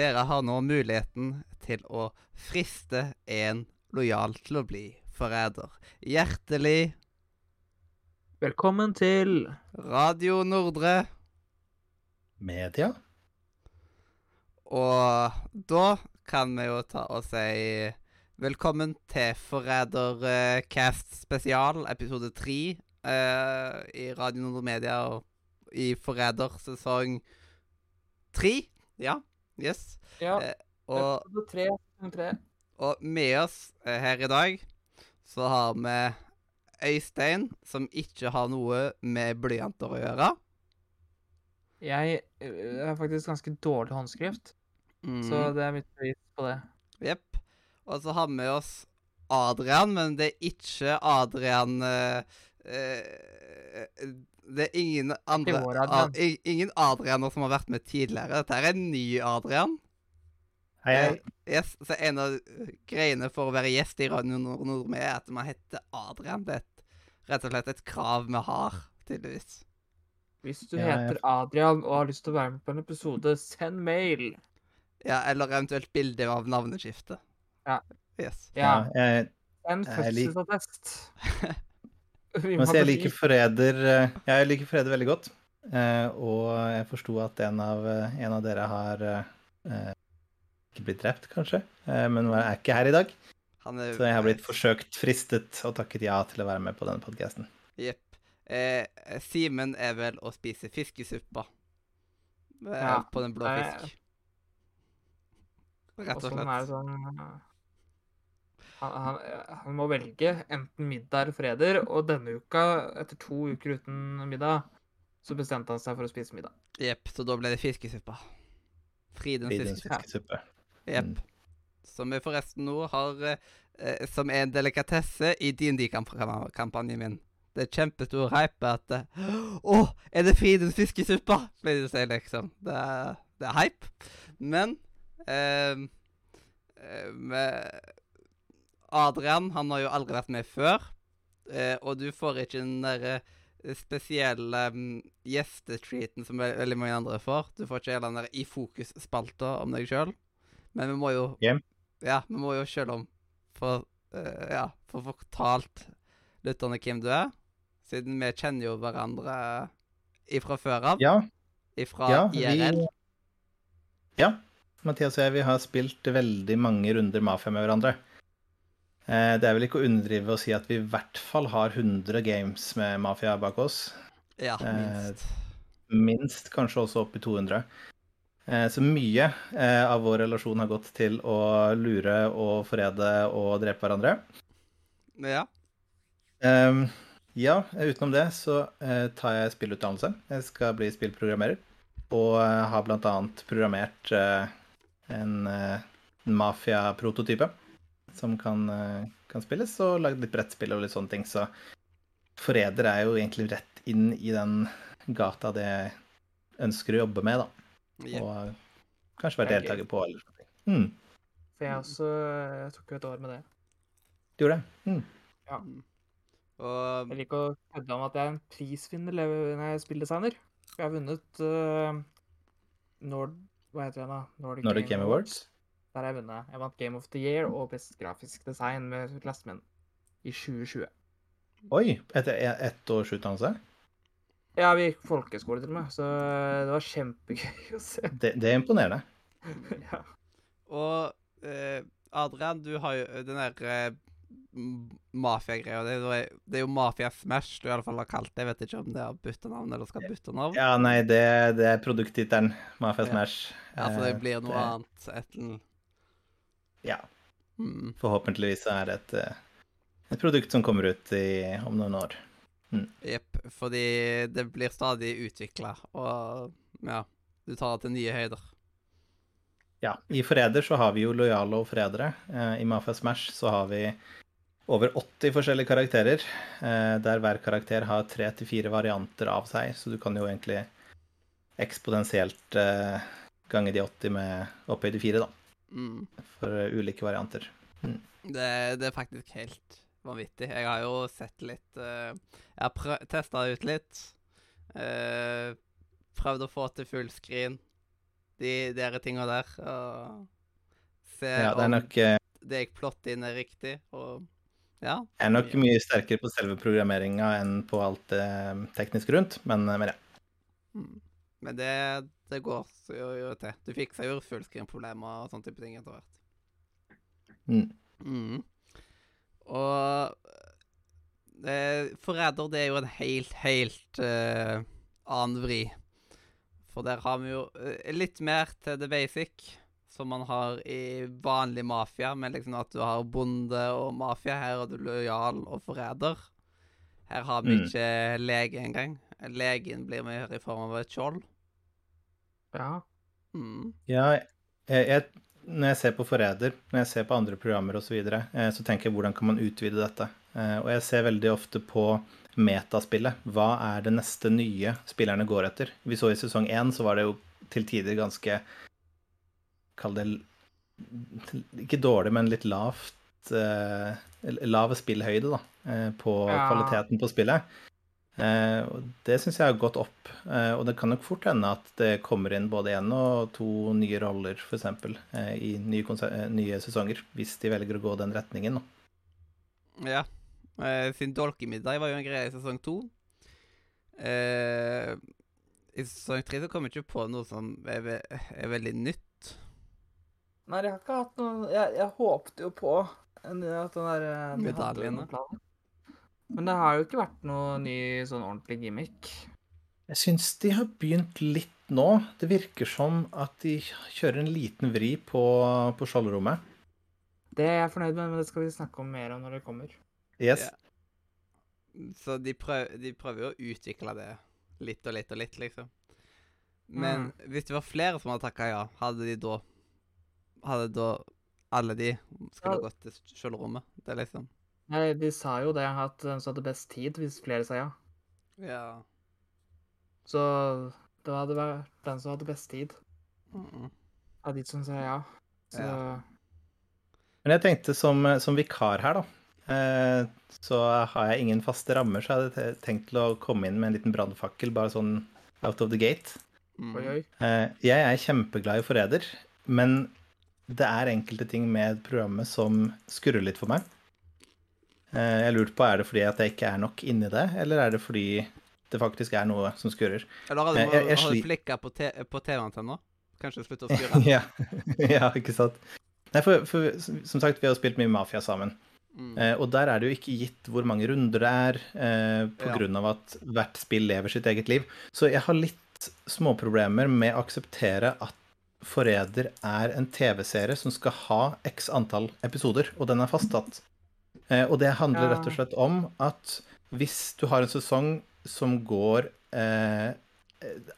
dere har nå muligheten til å friste en lojal til å bli forræder. Hjertelig Velkommen til Radio Nordre. Media? Og da kan vi jo ta og si velkommen til Forrædercast spesial, episode tre eh, i Radio Nordre Media og i Forræder sesong tre. Ja, yes. Ja, Eh, og, tre, tre. og med oss eh, her i dag så har vi Øystein, som ikke har noe med blyanter å gjøre. Jeg øh, har faktisk ganske dårlig håndskrift, Mm. så det er mitt bevis på det. Jepp. Og så har vi med oss Adrian, men det er ikke Adrian eh, eh, Det er ingen andre vår Adrian. Ad, Ingen Adrianer som har vært med tidligere. Dette er en ny Adrian. Hei, hei. Eh, Yes, så en av greiene for å være gjest i Radio Nord Nordme er at man heter Adrian. Det er et, rett og slett et krav vi har, tydeligvis. Hvis du Ja, heter heter Adrian og har lyst til å være med på en episode, send mail. Ja, Eller eventuelt bilde av navneskiftet. Ja. Yes. Ja, jeg, send jeg lik- fødselsattest. Vi jeg liker. Forræder eh, jeg liker Forræder veldig godt. Eh, og jeg forsto at en av, eh, en av dere har eh, ikke blitt drept, kanskje, eh, men er ikke her i dag. Han er Så jeg har blitt forsøkt fristet og takket ja til å være med på denne podkasten. Jepp. Eh, Simen er vel å spise fiskesuppa Ja, på den blå fisk. Rett Og og sånn er det slett. sånn han, han, han må velge enten middag eller freder, og denne uka, etter to uker uten middag, så bestemte han seg for å spise middag. Jepp, så da ble det fiskesuppa. Fridens Fridens fiskesuppe. Jepp. Mm. Som vi forresten nå har eh, eh, som en delikatesse i DND-kampanjen min. Det er kjempestor hype at Å, oh, er det Fridens fiskesuppa? De å si, liksom. Det er, det er hype. Men eh, eh, med Adrian han har jo aldri vært med før. eh, og du får ikke den der eh, spesielle um, gjestetreaten som veldig mange andre får. Du får ikke hele den der i fokus-spalta om deg sjøl. Men vi må jo yeah. Ja, vi må jo sjøl om få uh, Ja, for fortalt lytterne hvem du er. Siden vi kjenner jo hverandre ifra før av. Ja, Ifra ja, IRL. vi Ja. Mathias og jeg vi har spilt veldig mange runder Mafia med hverandre. Eh, Det er vel ikke å underdrive å si at vi i hvert fall har 100 games med Mafia bak oss. Ja, Eh, minst. Minst, kanskje også opp i 200. Eh, Så mye av vår relasjon har gått til å lure og forræde og drepe hverandre. Ja. Ehm, ja, utenom det så tar jeg spillutdannelse. Jeg skal bli spillprogrammerer. Og har blant annet programmert en eh, mafia-prototype som kan, eh, kan spilles, og lagd litt brettspill og litt sånne ting. Så forræder er jo egentlig rett inn i den gata det jeg ønsker å jobbe med, da. Yep. Og kanskje være er deltaker på eller ting. Mm, For jeg også jeg tok jo et år med det. du gjorde det? Mm. Og Jeg liker å kødde om at jeg er en prisvinner når jeg er spilldesigner. Jeg har vunnet uh, Nord... Hva heter det da? Nordic, Nordic Game Awards? Der har jeg vunnet. Jeg vant Game of the Year og Best grafisk design med klassen min i 2020. Oi! Etter e- ett års utdannelse? Ja, vi gikk folkeskole til og med, så det var kjempegøy å se. Det, det er imponerende. ja. Og eh, Adrian, du har jo den der eh, mafiagreia. Det, er jo- det er jo Mafia Smash du i alle fall har kalt det. Jeg vet ikke om det har bytta navn eller skal bytte navn. Ja, nei, det, det er produkttittelen. Mafia Smash. Ja, så det Eh, blir noe det- annet etter Ja. mm. Forhåpentligvis er det et, eh, et produkt som kommer ut i, om noen år. Jepp. Fordi det blir stadig utvikla, og ja, du tar det til nye høyder. Ja, I Forræder så har vi jo lojale og forrædere. Eh, I Mafia Smash så har vi over 80 forskjellige karakterer, eh, der hver karakter har tre til fire varianter av seg, så du kan jo egentlig eksponentielt gange de 80 med opphøyd til fire, da, Mm. for eh, ulike varianter. Det, det er faktisk helt vanvittig. Jeg har jo sett litt uh, Jeg har testa ut litt. Uh, prøvd å få til fullscreen. de der tinga der. Og se Ja, det er nok om det jeg plotter inn, er riktig. Og ja. Jeg er nok mye sterkere på selve programmeringa enn på alt det tekniske rundt, men, men ja. Mm. Men det, det går så jo, jo til. Du fikser jo fullskrin-problemer og sånne type ting etter hvert. Mm. Mm. Og eh, Forræder, det er jo en helt, helt eh, annen vri. For der har vi jo eh, litt mer til the basic, som man har i vanlig mafia, med liksom at du har bonde og mafia. Her er du lojal og forræder. Her har vi Mm. ikke lege engang. Legen blir med i form av et skjold. Ja. Mm. Ja, jeg, jeg, når jeg ser på Forræder, når jeg ser på andre programmer osv., så, videre, eh, så tenker jeg hvordan kan man utvide dette? Eh, Og jeg ser veldig ofte på metaspillet. Hva er det neste nye spillerne går etter? Vi så i sesong én, så var det jo til tider ganske Kall det ikke dårlig, men litt lavt eh, Lav spillhøyde, da, eh, på Ja. kvaliteten på spillet. Eh, og det syns jeg har gått opp. Eh, og det kan nok fort hende at det kommer inn både én og to nye roller, f.eks., eh, i nye, eh, nye sesonger, hvis de velger å gå den retningen. Nå. Ja. Eh, sin dolkemiddag var jo en greie i sesong to. Eh, I sesong tre så kom jeg ikke på noe som er, ve er veldig nytt. Nei, jeg har ikke hatt noen Jeg, jeg håpte jo på en, at den der Medaljene. Men det har jo ikke vært noe ny sånn ordentlig gimmick. Jeg syns de har begynt litt nå. Det virker som at de kjører en liten vri på, på skjoldrommet. Det er jeg fornøyd med, men det skal vi snakke om mer om når det kommer. Yes. Ja. Så de, prøv, de prøver jo å utvikle det litt og litt og litt, liksom. Men hvis det var flere som hadde takka ja, hadde de da Hadde da alle de skulle Ja. gått til skjoldrommet? Det er liksom Nei, de sa jo det, at den som hadde best tid, hvis flere sa ja. Ja. Så det hadde vært den som hadde best tid, Mm. av de som sa ja. Så Men jeg tenkte som, som vikar her, da. Eh, så har jeg ingen faste rammer, så jeg hadde te- tenkt til å komme inn med en liten brannfakkel, bare sånn out of the gate. Mm. Eh, jeg er kjempeglad i Forræder, men det er enkelte ting med programmet som skurrer litt for meg. Eh, jeg lurte på, er det fordi at jeg ikke er nok inni det, eller er det fordi det faktisk er noe som skurrer? Eller har du, Jeg- jeg- jeg har du flikka på, på TV-antenna? Kanskje slutte å skurre? ja. ja, ikke sant. Nei, for, for som sagt, vi har spilt mye Mafia sammen. Mm. Eh, og der er det jo ikke gitt hvor mange runder det er, eh, på Ja. av at hvert spill lever sitt eget liv. Så jeg har litt småproblemer med å akseptere at Forræder er en TV-serie som skal ha x antall episoder, og den er fastsatt. Eh, og det handler rett og slett om at hvis du har en sesong som går eh,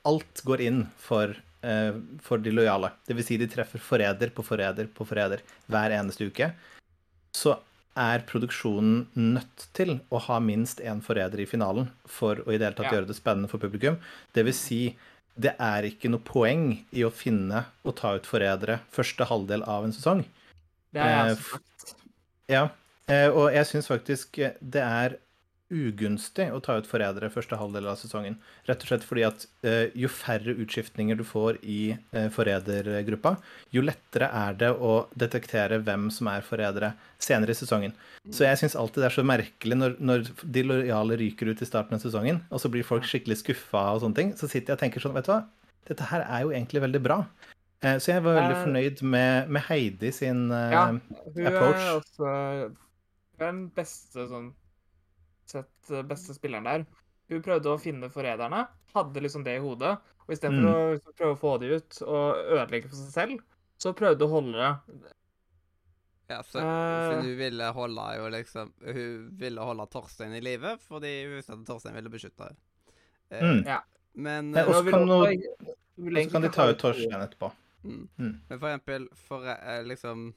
Alt går inn for, eh, for de lojale. Dvs. Si de treffer forræder på forræder på forræder hver eneste uke. Så er produksjonen nødt til å ha minst én forræder i finalen for å i det hele tatt Ja. gjøre det spennende for publikum. Det vil si, det er ikke noe poeng i å finne og ta ut forrædere første halvdel av en sesong. Det er jeg Eh, sagt. Ja, og jeg syns faktisk eh, det er ugunstig å ta ut forrædere første halvdel av sesongen. Rett og slett fordi at eh, jo færre utskiftninger du får i eh, forrædergruppa, jo lettere er det å detektere hvem som er forrædere senere i sesongen. Så jeg syns alltid det er så merkelig når, når de lojale ryker ut i starten av sesongen, og så blir folk skikkelig skuffa og sånne ting, så sitter jeg og tenker sånn, vet du hva, dette her er jo egentlig veldig bra. Eh, så jeg var veldig Eh, fornøyd med, med Heidi sin eh, Ja, Hun approach. også hun er den beste sånn sett eh, beste spilleren der. Hun prøvde å finne forræderne, hadde liksom det i hodet. Og istedenfor Mm. å liksom prøve å få de ut og ødelegge for seg selv, så prøvde hun å holde det. Ja, så, uh, så hun ville holde jo liksom Hun ville holde Torstein i live fordi hun visste at Torstein ville beskytte henne. Eh, Mm. Ja. Men, ja, og så kan også- så kan de ta ut Torstein etterpå. mm. Mm. Men for eksempel, for liksom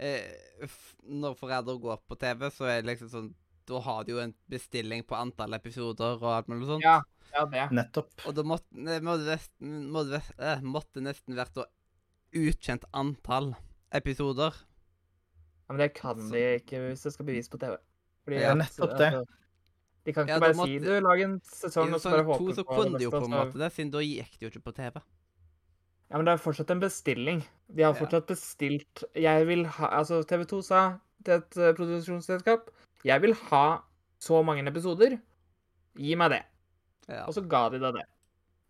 eh, Når foreldre går på TV, så er det liksom sånn Da har de jo en bestilling på antall episoder og alt mulig sånt. Ja, ja, det. Nettopp. Og da måtte, det måtte, måtte, eh, måtte nesten vært da utkjent antall episoder. Ja, men det kan de ikke hvis det skal bevises på TV. Fordi Ja, at, nettopp det. altså, De kan ikke Ja, bare bare si du, lag en sesong og så bare to håpe så kunne de jo på en måte det, siden da gikk de jo ikke på TV. Ja, men det er fortsatt en bestilling. De har Ja. fortsatt bestilt Jeg vil ha Altså, TV 2 sa til et eh, produksjonsselskap Jeg vil ha så mange episoder. Gi meg det. Ja. Og så ga de deg det.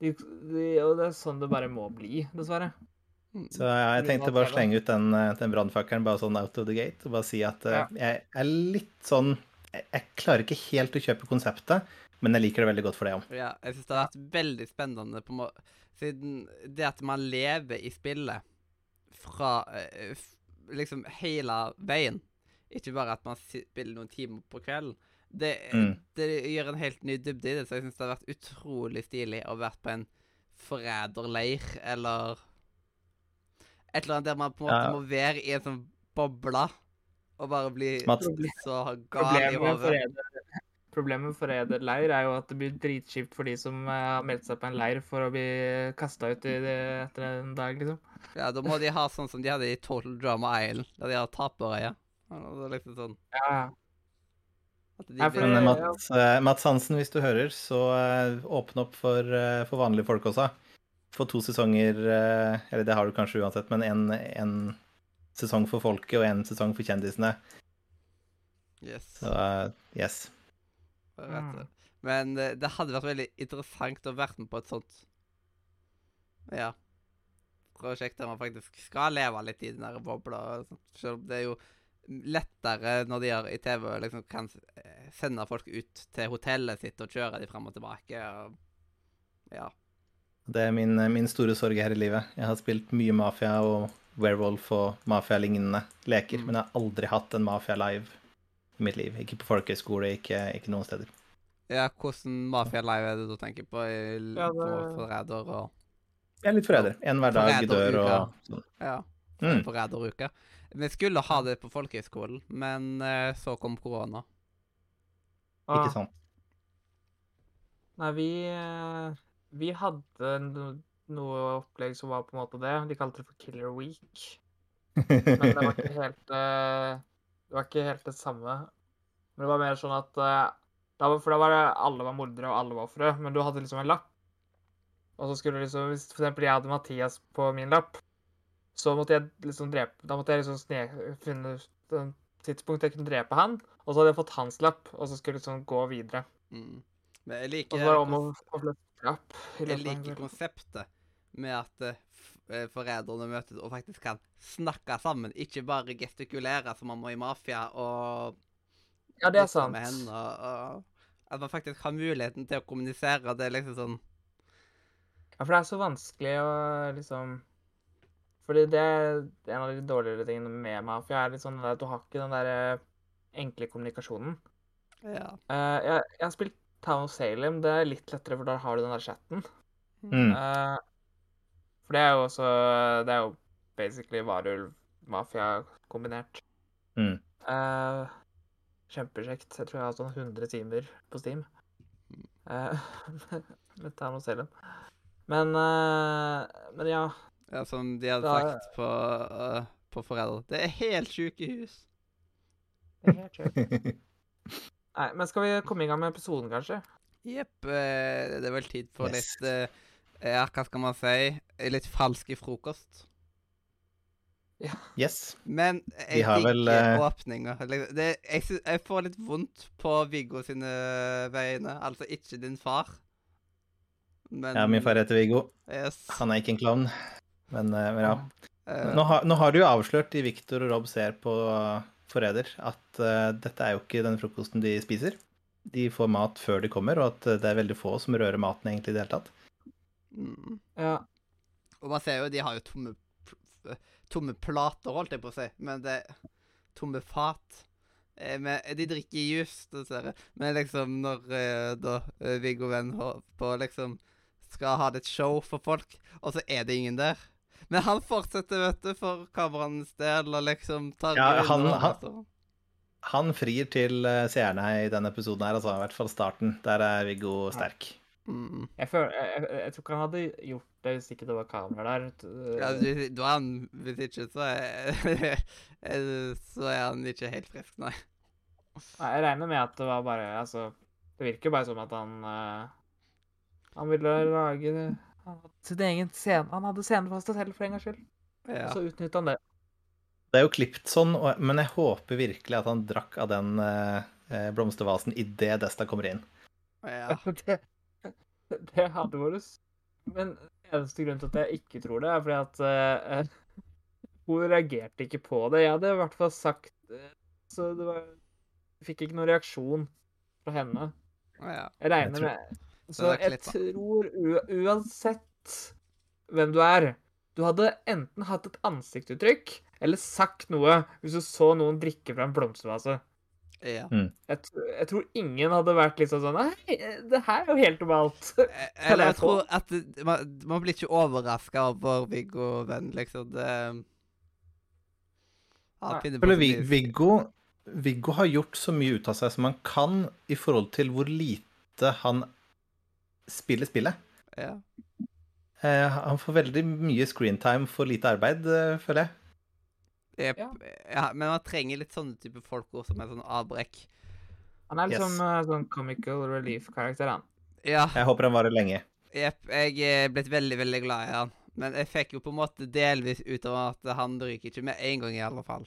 De, de, og det er sånn det bare må bli, dessverre. Mm. Så ja, jeg tenkte bare å slenge ut den, eh, den brannfakkelen bare sånn out of the gate. Og bare si at eh, Ja. jeg er litt sånn jeg, jeg klarer ikke helt å kjøpe konseptet, men jeg liker det veldig godt for det òg. Ja, jeg syns det har vært veldig spennende på må Siden det at man lever i spillet fra eh, f liksom hele veien, ikke bare at man spiller noen timer på kvelden, det, Mm. det gjør en helt ny dybde i det. Så jeg syns det har vært utrolig stilig å være på en forræderleir eller et eller annet der man på en måte Ja. må være i en sånn boble og bare bli så gal i hodet. Forræder- for Eder leir er jo at det blir dritkjipt for de som eh, har meldt seg på en leir for å bli kasta ut i det etter en dag, liksom. Ja, da må de ha sånn som de hadde i Total Drama Island, der de har taperøye. ja. det liksom sånn Ja, at for blir- Men eh, Mats, eh, Mats Hansen, hvis du hører, så åpne opp for, for vanlige folk også. Få to sesonger, eller det har du kanskje uansett, men en, en sesong for folket og en sesong for kjendisene. Yes. Så yes. Mm. Men eh, det hadde vært veldig interessant å være med på et sånt Ja. Prosjekt der man faktisk skal leve litt i den der bobla. Selv om det er jo lettere når de gjør i TV liksom kan eh, sende folk ut til hotellet sitt og kjøre de frem og tilbake. Og, ja. Det er min, min store sorg her i livet. Jeg har spilt mye Mafia og Werewolf og Mafia-lignende leker, Mm. men jeg har aldri hatt en Mafia live i mitt liv. Ikke på folkehøyskole, ikke, ikke noen steder. ja, hvordan Mafia er det du tenker på? I, Ja, på det- Forræder og Jeg er litt forræder. En hver dag dør og sånn. Ja. Mm. Forræderuke. Vi skulle ha det på folkehøyskolen, men eh, så kom korona. Ah, Ikke sant? Nei, vi, eh, vi hadde no, noe opplegg som var på en måte det. De kalte det for Killer Week. Men det var ikke helt eh, Det var ikke helt det samme. Men det var mer sånn at eh, var, For da var det alle var mordere, og alle var ofre. Men du hadde liksom en lapp. Og så skulle liksom Hvis for eksempel jeg hadde Mathias på min lapp, så måtte jeg liksom drepe Da måtte jeg liksom sne, finne et tidspunkt jeg kunne drepe han, og så hadde jeg fått hans lapp, og så skulle jeg liksom gå videre. Mm. Men jeg Og liker, så var det om å få flest lapp. jeg liker konseptet med at eh, eh, forræderne møtes og faktisk kan snakke sammen, ikke bare gestikulere som man må i mafia og Ja, det er sant. Henne, og, Og, at man faktisk har muligheten til å kommunisere. Det er liksom sånn Ja, for det er så vanskelig å liksom Fordi det er en av de dårligere tingene med mafia, er litt sånn at du har ikke den der eh, enkle kommunikasjonen. Ja. Eh, jeg, jeg har spilt Town of Salem. Det er litt lettere, for der har du den der chatten. Mm. Eh, for det er jo også Det er jo basically varulv-mafia kombinert. Mm. Uh, kjempekjekt. Jeg tror jeg har sånn 100 timer på Steam. Eh, med noe selv. Men, uh, men ja. ja, som de hadde Da- sagt på, uh, på foreldre. Det er helt sykehus. Det er helt sjukt. Nei, men skal vi komme i gang med episoden, kanskje? Jepp. Eh, det er vel tid for Yes. litt eh, Ja, hva skal man si? Litt falsk i frokost. Ja. Yes. Men jeg digger vel, uh... eh, åpninga. Det- Jeg, jeg får litt vondt på Viggo sine vegne. Altså ikke din far. Men Ja, min far heter Viggo. Yes. Han er ikke en klovn. Men, eh, men ja. Uh... Nå har, nå har du jo avslørt i Victor og Rob ser på Forræder at uh, dette er jo ikke den frokosten de spiser. De får mat før de kommer, og at det er veldig få som rører maten egentlig i det hele tatt. Mm. Ja. Og man ser jo, de har jo tomme, tomme plater, holdt jeg på å si. Men det er tomme fat. Eh, med, de drikker juice, dessverre. Men liksom når eh, da eh, Viggo Venn på liksom skal ha et show for folk, og så er det ingen der. Men han fortsetter, vet du, for kameraenes del, og liksom tar Ja, han- han- altså. Han frir til eh, seerne i denne episoden her, altså i hvert fall starten. Der er Viggo sterk. Mm. Jeg, føler, jeg, jeg, jeg tror ikke han hadde gjort det hvis ikke det var kamera der. Ja, du, du han, hvis ikke, så er, så er han ikke helt frisk, nei. Nei, jeg regner med at det var bare Altså, det virker bare som at han uh, Han ville lage det Han hadde sin egen scene. Han hadde scene for seg selv for en gangs skyld. Ja. Og så utnytta han det. Det er jo klipt sånn, og, men jeg håper virkelig at han drakk av den eh, eh, blomstervasen idet Desta kommer inn. ja. Det, det hadde vært Men eneste grunn til at jeg ikke tror det, er fordi at uh, hun reagerte ikke på det. Jeg hadde i hvert fall sagt eh, Så det var Fikk ikke noen reaksjon fra henne. ja. Jeg regner med Så jeg tror uansett hvem du er Du hadde enten hatt et ansiktsuttrykk eller sagt noe hvis du så noen drikke fra en blomstervase. Ja. Jeg, jeg tror ingen hadde vært liksom sånn Nei, det her er jo helt normalt. Eh, Eller jeg jeg tror at det, man, man blir ikke overraska over Viggo venn, liksom. Det på Eller Viggo, Viggo har gjort så mye ut av seg som han kan i forhold til hvor lite han spiller spillet. Ja. Eh, han får veldig mye screentime for lite arbeid, eh, føler jeg. Jep. Ja. ja. Men man trenger litt sånne type folk også, med sånn avbrekk. Han er liksom Yes. eh, sånn comical relief-karakter, han. Ja. Jeg håper han varer lenge. Jepp. Jeg er blitt veldig, veldig glad i han. Men jeg fikk jo på en måte delvis ut av at han ryker ikke med en gang, i alle fall.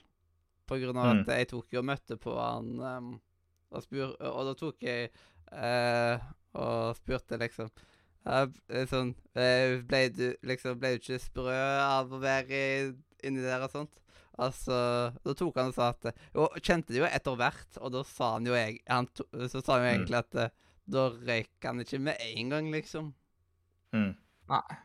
På grunn av at jeg tok jo og møtte på han um, og, spur, og da tok jeg uh, og spurte liksom uh, Sånn uh, Ble du liksom Ble du ikke sprø av å være inni der og sånt? Altså, Da tok han og sa at Jo, kjente det jo etter hvert, og da sa han jo jeg han to, Så sa han jo Mm. egentlig at mm. da røyk han ikke med en gang, liksom. Mm. Nei.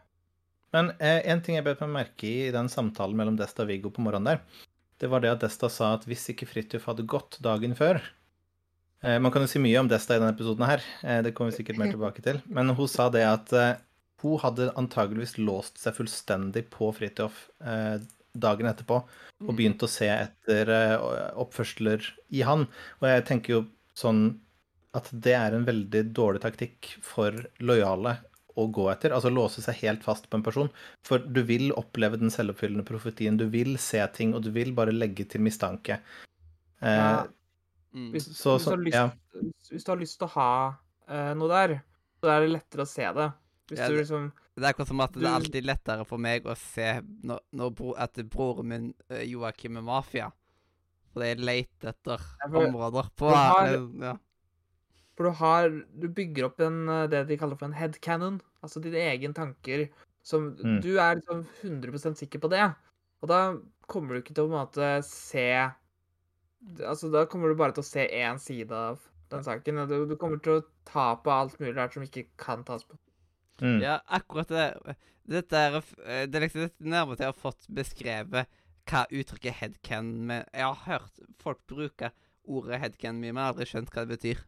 Men eh, en ting jeg bet meg merke i i den samtalen mellom Desta og Viggo på morgenen der, det var det at Desta sa at hvis ikke Fridtjof hadde gått dagen før eh, Man kan jo si mye om Desta i denne episoden her, eh, det kommer vi sikkert mer tilbake til, men hun sa det at eh, hun hadde antageligvis låst seg fullstendig på Fridtjof eh, dagen etterpå og begynt å se etter eh, oppførsler i han. Og jeg tenker jo sånn at det er en veldig dårlig taktikk for lojale å gå etter. Altså låse seg helt fast på en person. For du vil oppleve den selvoppfyllende profetien. Du vil se ting, og du vil bare legge til mistanke. Eh, Ja. Mm. Hvis, Så- hvis, du har lyst, ja. hvis du har lyst til å ha eh, noe der, så er det lettere å se det. Hvis Ja, du liksom Det er akkurat som at det er alltid lettere for meg å se når, når bro, at broren min eh, Joakim er mafia. For jeg leter etter Ja, for- områder på du har- ja. For du har Du bygger opp en, eh, det de kaller for en headcanon. Altså dine egne tanker. Som Mm. Du er liksom 100% sikker på det. Og da kommer du ikke til å på en måte se Altså da kommer du bare til å se én side av den saken. Du, du kommer til å ta på alt mulig rart som ikke kan tas på. Mm. ja, akkurat det. Dette er, eh, det er liksom det nærmeste jeg har fått beskrevet hva uttrykket headcan med Jeg har hørt folk bruke ordet headcan mye, men jeg har aldri skjønt hva det betyr.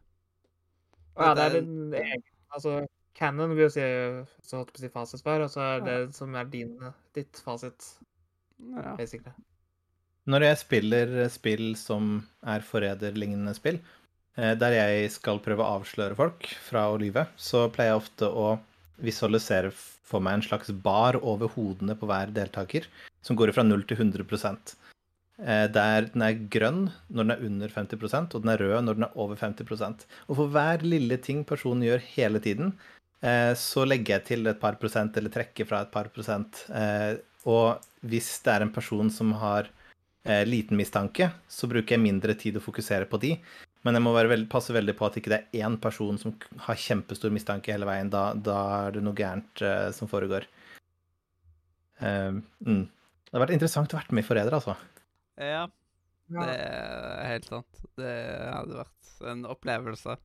Og ja, det er din egen Altså, canon vil jo si så holdt på å si fasitsvar, og så er det som er din, ditt fasit, Ja. basically. Når jeg spiller spill som er forræderlignende spill, eh, der jeg skal prøve å avsløre folk fra å lyve, så pleier jeg ofte å visualisere for meg en slags bar over hodene på hver deltaker, som går fra 0 til 100 eh, Der den er grønn når den er under 50% og den er rød når den er over 50% Og for hver lille ting personen gjør hele tiden, eh, så legger jeg til et par prosent eller trekker fra et par prosent. Eh, Og hvis det er en person som har liten mistanke, så bruker jeg mindre tid å fokusere på de. Men jeg må være veld, passe veldig på at ikke det er én person som har kjempestor mistanke hele veien. Da, da er det noe gærent uh, som foregår. Uh, mm. Det har vært interessant å vært med i Forræder, altså. ja, det er helt sant. Det hadde vært en opplevelse.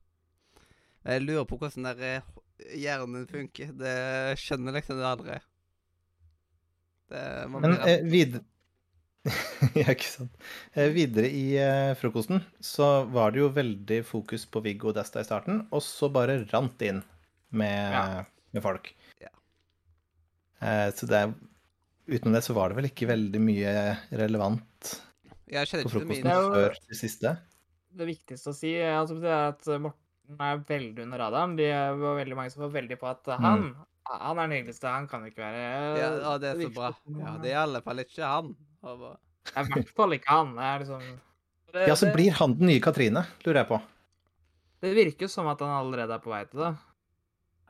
Jeg lurer på hvordan der, eh, hjernen din funker. Det skjønner liksom det aldri. Det, man Men blir eh, videre Ja, ikke sant. Eh, videre i eh, frokosten så var det jo veldig fokus på Viggo Desta i starten, og så bare rant det inn med, Ja. med folk. Ja. Eh, så det Utenom det så var det vel ikke veldig mye relevant på ikke frokosten Det før det siste. Det viktigste å si altså, det er at Morten er veldig under radaren. Det var veldig mange som var veldig på at han han er den hyggeligste. Han kan ikke være Ja, ja, det er så bra. Ja, det er i alle fall ikke han. Og bare- er i hvert fall ikke han. Det er liksom det, Ja, så det, blir han den nye Katrine, lurer jeg på. det virker jo som at han allerede er på vei til det.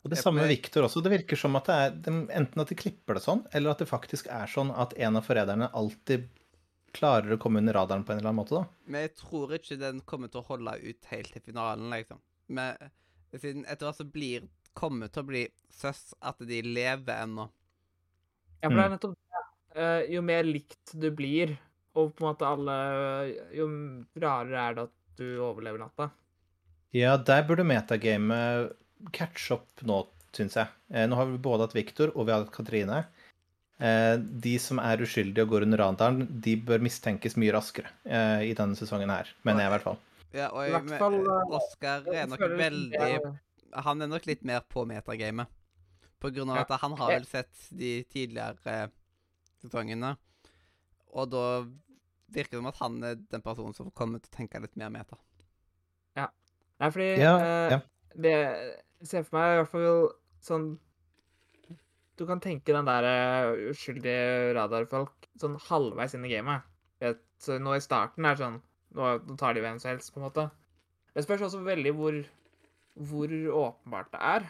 Og det samme med Victor også. Det virker som at det er de- enten at de klipper det sånn, eller at det faktisk er sånn at en av forræderne alltid klarer å komme under radaren på en eller annen måte, da. Men jeg tror ikke den kommer til å holde ut helt til finalen, liksom. Men siden etter hvert så blir kommer til å bli søss at de lever ennå. Ja, for det er Mm. nettopp det. Eh, Jo mer likt du blir, og på en måte alle Jo rarere er det at du overlever natta. Ja, der burde metagamet catche opp nå, syns jeg. Eh, Nå har vi både hatt Victor og vi har hatt Katrine. Eh, De som er uskyldige og går under radaren, de bør mistenkes mye raskere eh, i denne sesongen her, mener jeg i hvert fall. Ja, og jeg, hvert fall, Oscar er nok veldig Han er nok litt mer på metagamet. På grunn av Ja. at han har vel sett de tidligere eh, sesongene. Og da virker det som at han er den personen som kommer til å tenke litt mer meta. Nei, fordi Ja, eh, ja. det jeg ser for meg i hvert fall sånn Du kan tenke den der eh, uskyldige radarfolk sånn halvveis inn i gamet. Vet, så nå i starten er det sånn nå, nå tar de hvem som helst, på en måte. Det spørs også veldig hvor, hvor åpenbart det er.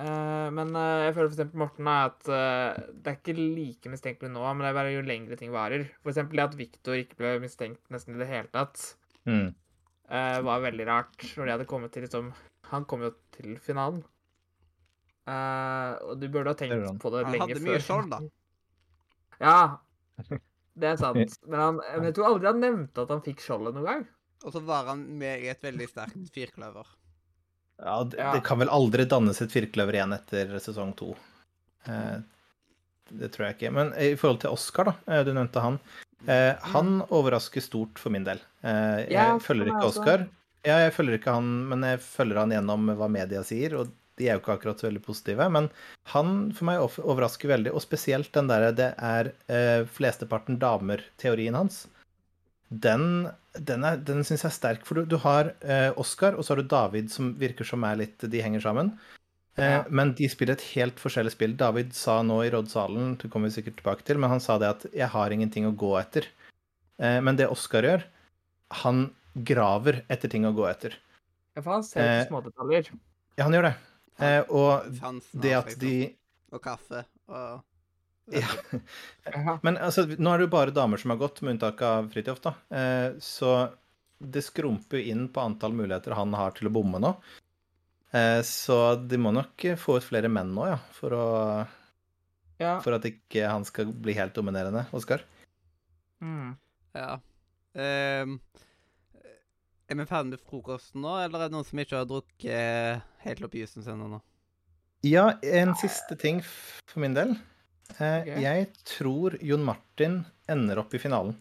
Eh, men eh, jeg føler for eksempel Morten at eh, det er ikke like mistenkelig nå, men det er bare jo lengre ting varer. For eksempel det at Victor ikke ble mistenkt nesten i det hele tatt Mm. eh, var veldig rart når de hadde kommet til liksom Han kom jo til finalen. Eh, og du burde ha tenkt på det Han hadde mye skjold, da. Ja, det er sant. Men, han, men jeg tror aldri han nevnte at han fikk skjoldet noen gang. Og så var han med i et veldig sterkt firkløver. Ja, det, Ja. det kan vel aldri dannes et firkløver igjen etter sesong to. Eh, det tror jeg ikke. Men i forhold til Oscar, da. eh, Du nevnte han. Eh, han overrasker stort for min del. Jeg følger ikke. Oscar. Ja, jeg følger ikke han, men jeg følger han gjennom hva media sier, og de er jo ikke akkurat så veldig positive. Men han for meg overrasker veldig, og spesielt den derre det er eh, flesteparten damer-teorien hans. Den, den, er- den syns jeg er sterk, for du, du har eh, Oscar, og så har du David, som virker som er litt De henger sammen. Eh, Men de spiller et helt forskjellig spill. David sa nå i rådsalen, det kommer vi sikkert tilbake til, men han sa det at 'jeg har ingenting å gå etter'. Eh, men det Oscar gjør, han graver etter ting å gå etter. Ja, for han ser Eh, smådetaljer. Ja, han gjør det. Eh, og det at de Og kaffe og ja. Men altså, nå er det jo bare damer som har gått, med unntak av Fridtjof, da. Eh, så det skrumper jo inn på antall muligheter han har til å bomme nå. Eh, så de må nok få ut flere menn nå, ja, for, å, ja. for at ikke han skal bli helt dominerende, Oskar. Mm. Ja. Um, er vi ferdig med frokosten nå, eller er det noen som ikke har drukket eh, helt opp jusen sin ennå? Ja, en siste ting for min del. Eh, Ok. Jeg tror Jon Martin ender opp i finalen.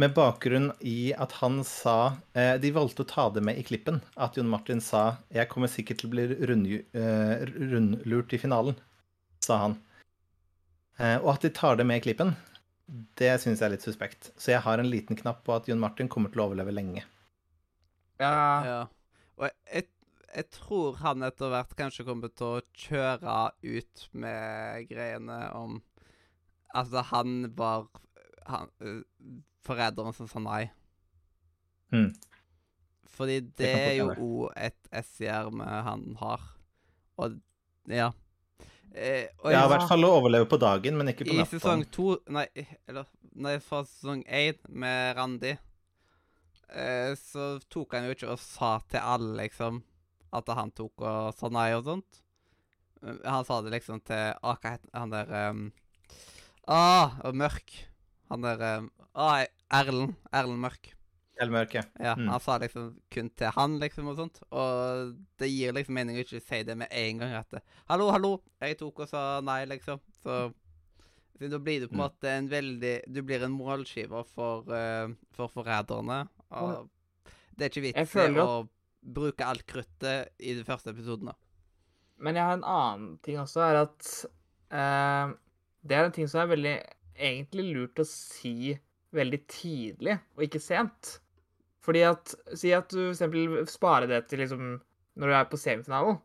Med bakgrunn i at han sa eh, De valgte å ta det med i klippen. At Jon Martin sa 'Jeg kommer sikkert til å bli eh, rundlurt i finalen', sa han. Eh, og at de tar det med i klippen, det syns jeg er litt suspekt. Så jeg har en liten knapp på at Jon Martin kommer til å overleve lenge. ja. Ja. Jeg, tror han etter hvert kanskje kommer til å kjøre ut med greiene om Altså, han var han, øh, forræderen som sa nei. Mm. Fordi det, er jo òg et S-hjerme han har. Og ja. Eh, og Ja, i- hvert fall å overleve på dagen, men ikke på I sesong to Nei, eller Nei, fra sesong én med Randi, eh, så tok han jo ikke og sa til alle, liksom, at han tok og sa nei og sånt. Eh, Han sa det liksom til Å, Hva het han der um, Å, Mørk. Han der um, Å, Erlend. Erlend Mørk. Elmørke. Ja, Mm. Han sa liksom kun til han, liksom, og sånt. Og det gir liksom mening å ikke si det med en gang. At det, 'Hallo, hallo, jeg tok og sa nei', liksom. Så så da blir du på en Mm. måte en veldig Du blir en målskiver for, uh, for forræderne. Og det er ikke vits i å bruke alt kruttet i de første episodene. Men jeg har en annen ting også, er at eh, Det er en ting som er veldig egentlig lurt å si veldig tidlig, og ikke sent. Fordi at Si at du eksempel sparer det til liksom Når du er på semifinalen,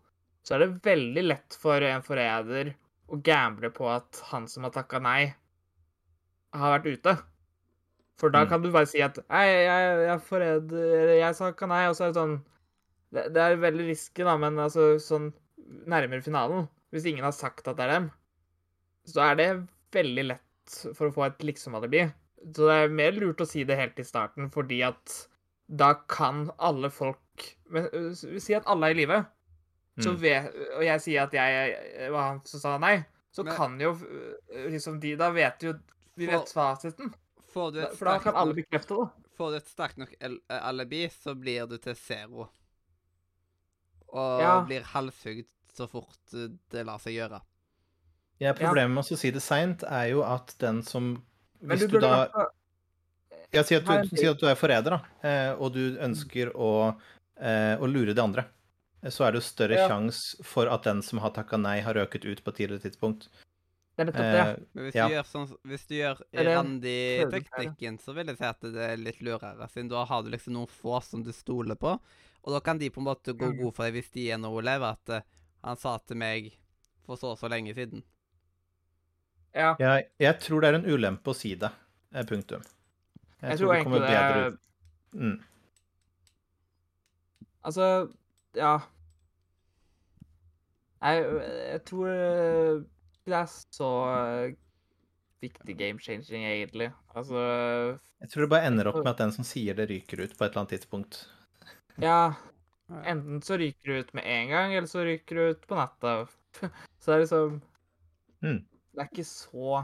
så er det veldig lett for en forræder å gamble på at han som har takka nei, har vært ute. For da Mm. kan du bare si at Nei, jeg, jeg jeg, forræder Jeg sa ikke nei, og så er det sånn det, det er veldig risky, da, men altså sånn nærmere finalen Hvis ingen har sagt at det er dem, så er det veldig lett for å få et liksom-alibi. Så det er mer lurt å si det helt i starten, fordi at da kan alle folk men, øh, Si at alle er i live, Mm. og jeg sier at jeg var han som sa nei, så Men- kan jo øh, liksom de Da vet jo Vi vet fasiten. Får du et For da sterkt kan alle nok, bekrefte det. får du et sterkt nok al- alibi, så blir du til zero. Og Ja. blir halshugd så fort uh, det lar seg gjøre. Ja, problemet med å si det seint er jo at den som Hvis du du, da ja, si, at du, si at du er forræder, da, eh, og du ønsker å, eh, å lure de andre, så er det jo større Ja. sjanse for at den som har takka nei, har røket ut på et tidligere tidspunkt. Det er nettopp det. Eh, Men hvis Ja. du gjør sånn Hvis du gjør Randi-teknikken, så vil jeg si at det er litt lurere, siden da har du liksom noen få som du stoler på, og da kan de på en måte gå Mm. god for deg hvis de er noe lever, at eh, han sa til meg for så og så lenge siden. Ja. jeg, jeg tror det er en ulempe å si det. eh, Punktum. Jeg tror egentlig det er ut. Mm. Altså, ja Jeg, jeg tror det er så viktig game changing, egentlig. Altså Jeg tror det bare ender opp med at den som sier det, ryker ut på et eller annet tidspunkt. Ja, enten så ryker du ut med en gang, eller så ryker du ut på natta. Så det er liksom Mm. Det er ikke så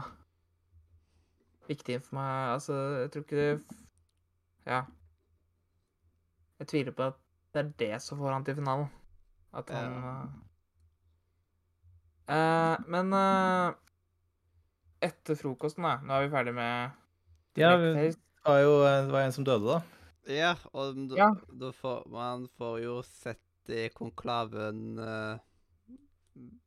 viktig for meg. Altså, jeg tror ikke det Ja. Jeg tviler på at det er det som får han til finalen. At han eh, Men uh, etter frokosten, da Nå er vi ferdig med Ja. Det var jo det var en som døde, da. Ja, og da, Ja. da får man får jo sett i konklaven uh,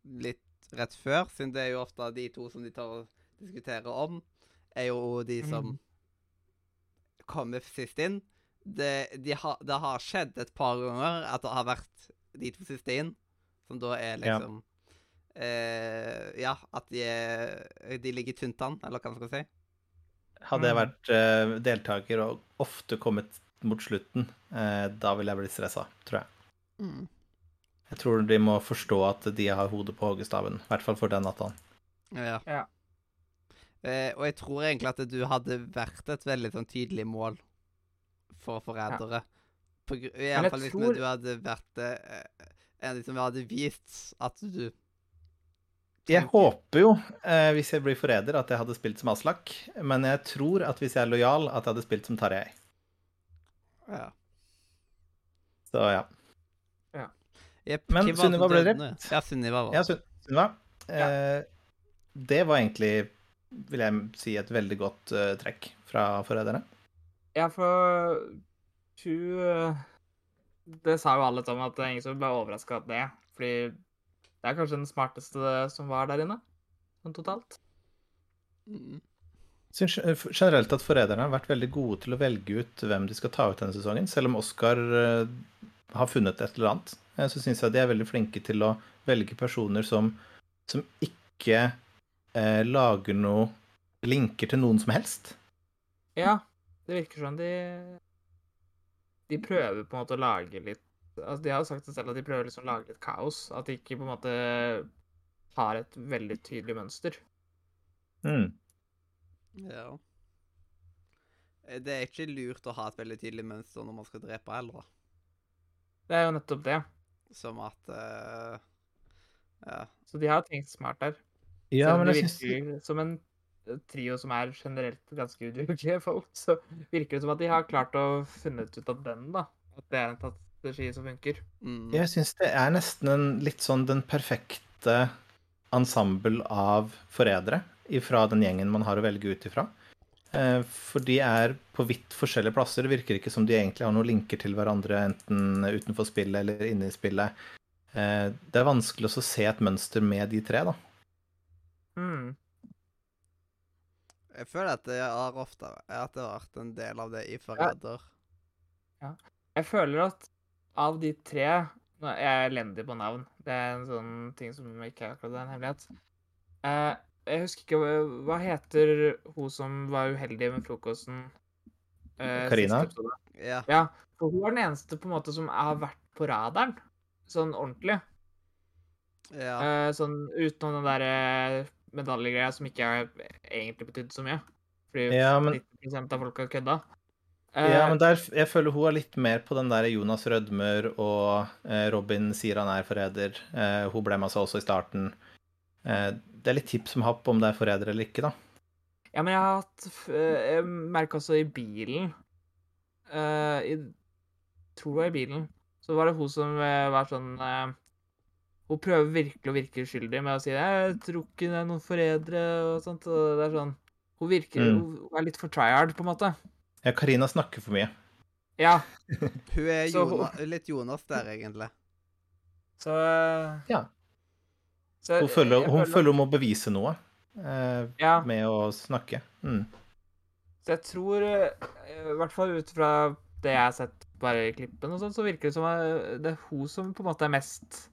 litt rett før, siden det er jo ofte de to som de tar og diskuterer om, er jo de som mm. kommer sist inn. Det, de har- det har skjedd et par ganger at det har vært de to siste inn, som da er liksom eh, Ja, at de, er, de ligger tynt an, eller hva man skal si. Hadde jeg Mm. vært uh, deltaker og ofte kommet mot slutten, uh, da ville jeg blitt stressa, tror jeg. Jeg tror de må forstå at de har hodet på hoggestaven. I hvert fall for den natta. Ja. Ja. Uh, og jeg tror egentlig at du hadde vært et veldig sånn tydelig mål for forrædere. På gru- I alle fall hvis tror- du hadde vært eh, en som hadde vist at du Jeg håper jo, eh, hvis jeg blir forræder, at jeg hadde spilt som Aslak. Men jeg tror at hvis jeg er lojal, at jeg hadde spilt som Tarjei. Ja. Så ja. Men hvem var det Sunniva ble drept. Ja, Sunniva var Ja, Sunniva. Eh, det var egentlig, vil jeg si, et veldig godt uh, trekk fra forræderne. Ja, for hun øh, Det sa jo alle sammen, at det er ingen som ble overraska av det. Fordi det er kanskje den smarteste som var der inne, sånn totalt. Mm. Syns generelt at forræderne har vært veldig gode til å velge ut hvem de skal ta ut denne sesongen. Selv om Oscar eh, har funnet et eller annet, eh, så syns jeg de er veldig flinke til å velge personer som, som ikke eh, lager noe linker til noen som helst. Ja, det virker sånn de De prøver på en måte å lage litt altså De har jo sagt det selv at de prøver liksom å lage litt kaos. At de ikke på en måte har et veldig tydelig mønster. Mm. Ja. Det er ikke lurt å ha et veldig tydelig mønster når man skal drepe heller. Det er jo nettopp det. Som at uh, Ja. Så de har tenkt smart der. Ja, Selv om men det virker som en trio som er generelt ganske udugelige folk, så virker det som at de har klart å funnet ut av den, da. At det er en strategi som funker. Mm. Jeg syns det er nesten en, litt sånn den perfekte ensemble av forrædere ifra den gjengen man har å velge ut ifra. Eh, For de er på vidt forskjellige plasser. Det virker ikke som de egentlig har noen linker til hverandre, enten utenfor spillet eller inne i spillet. Eh, Det er vanskelig også å se et mønster med de tre, da. Mm. Jeg føler at det har ofte at det har vært en del av det i Forræder. Jeg føler at av de tre Jeg er elendig på navn. Det er en sånn ting som ikke er akkurat en hemmelighet. Eh, jeg husker ikke hva- heter hun som var uheldig med frokosten? eh, Karina? Ja. Ja, for hun var den eneste på en måte som har vært på radaren. Sånn ordentlig. Ja. Eh, sånn utenom den der eh, medaljegreia som ikke har egentlig betydde så mye. Fordi Ja, men- 90 av folk har kødda. Ja, Eh, men der, jeg føler hun er litt mer på den der Jonas Rødmør og eh, Robin sier han er forræder. Eh, hun ble med seg også i starten. Eh, det er litt tips som happ om det er forræder eller ikke, da. Ja, men jeg har hatt Jeg merka også i bilen eh, i, Tror det var i bilen. Så var det hun som var sånn Hun prøver virkelig å virke uskyldig med å si 'Jeg tror ikke det er noen forrædere' og sånt. Og det er sånn Hun virker Mm. Hun er litt for tryhard, på en måte. Ja, Karina snakker for mye. Ja, Hun er så- Jona, litt Jonas der, egentlig. så eh, Ja. så Hun føler, hun føler hun må bevise noe eh, Ja. med å snakke. Mm. Så jeg tror, eh, i hvert fall ut fra det jeg har sett bare i klippen, og sånn, så virker det som eh, det er hun som på en måte er mest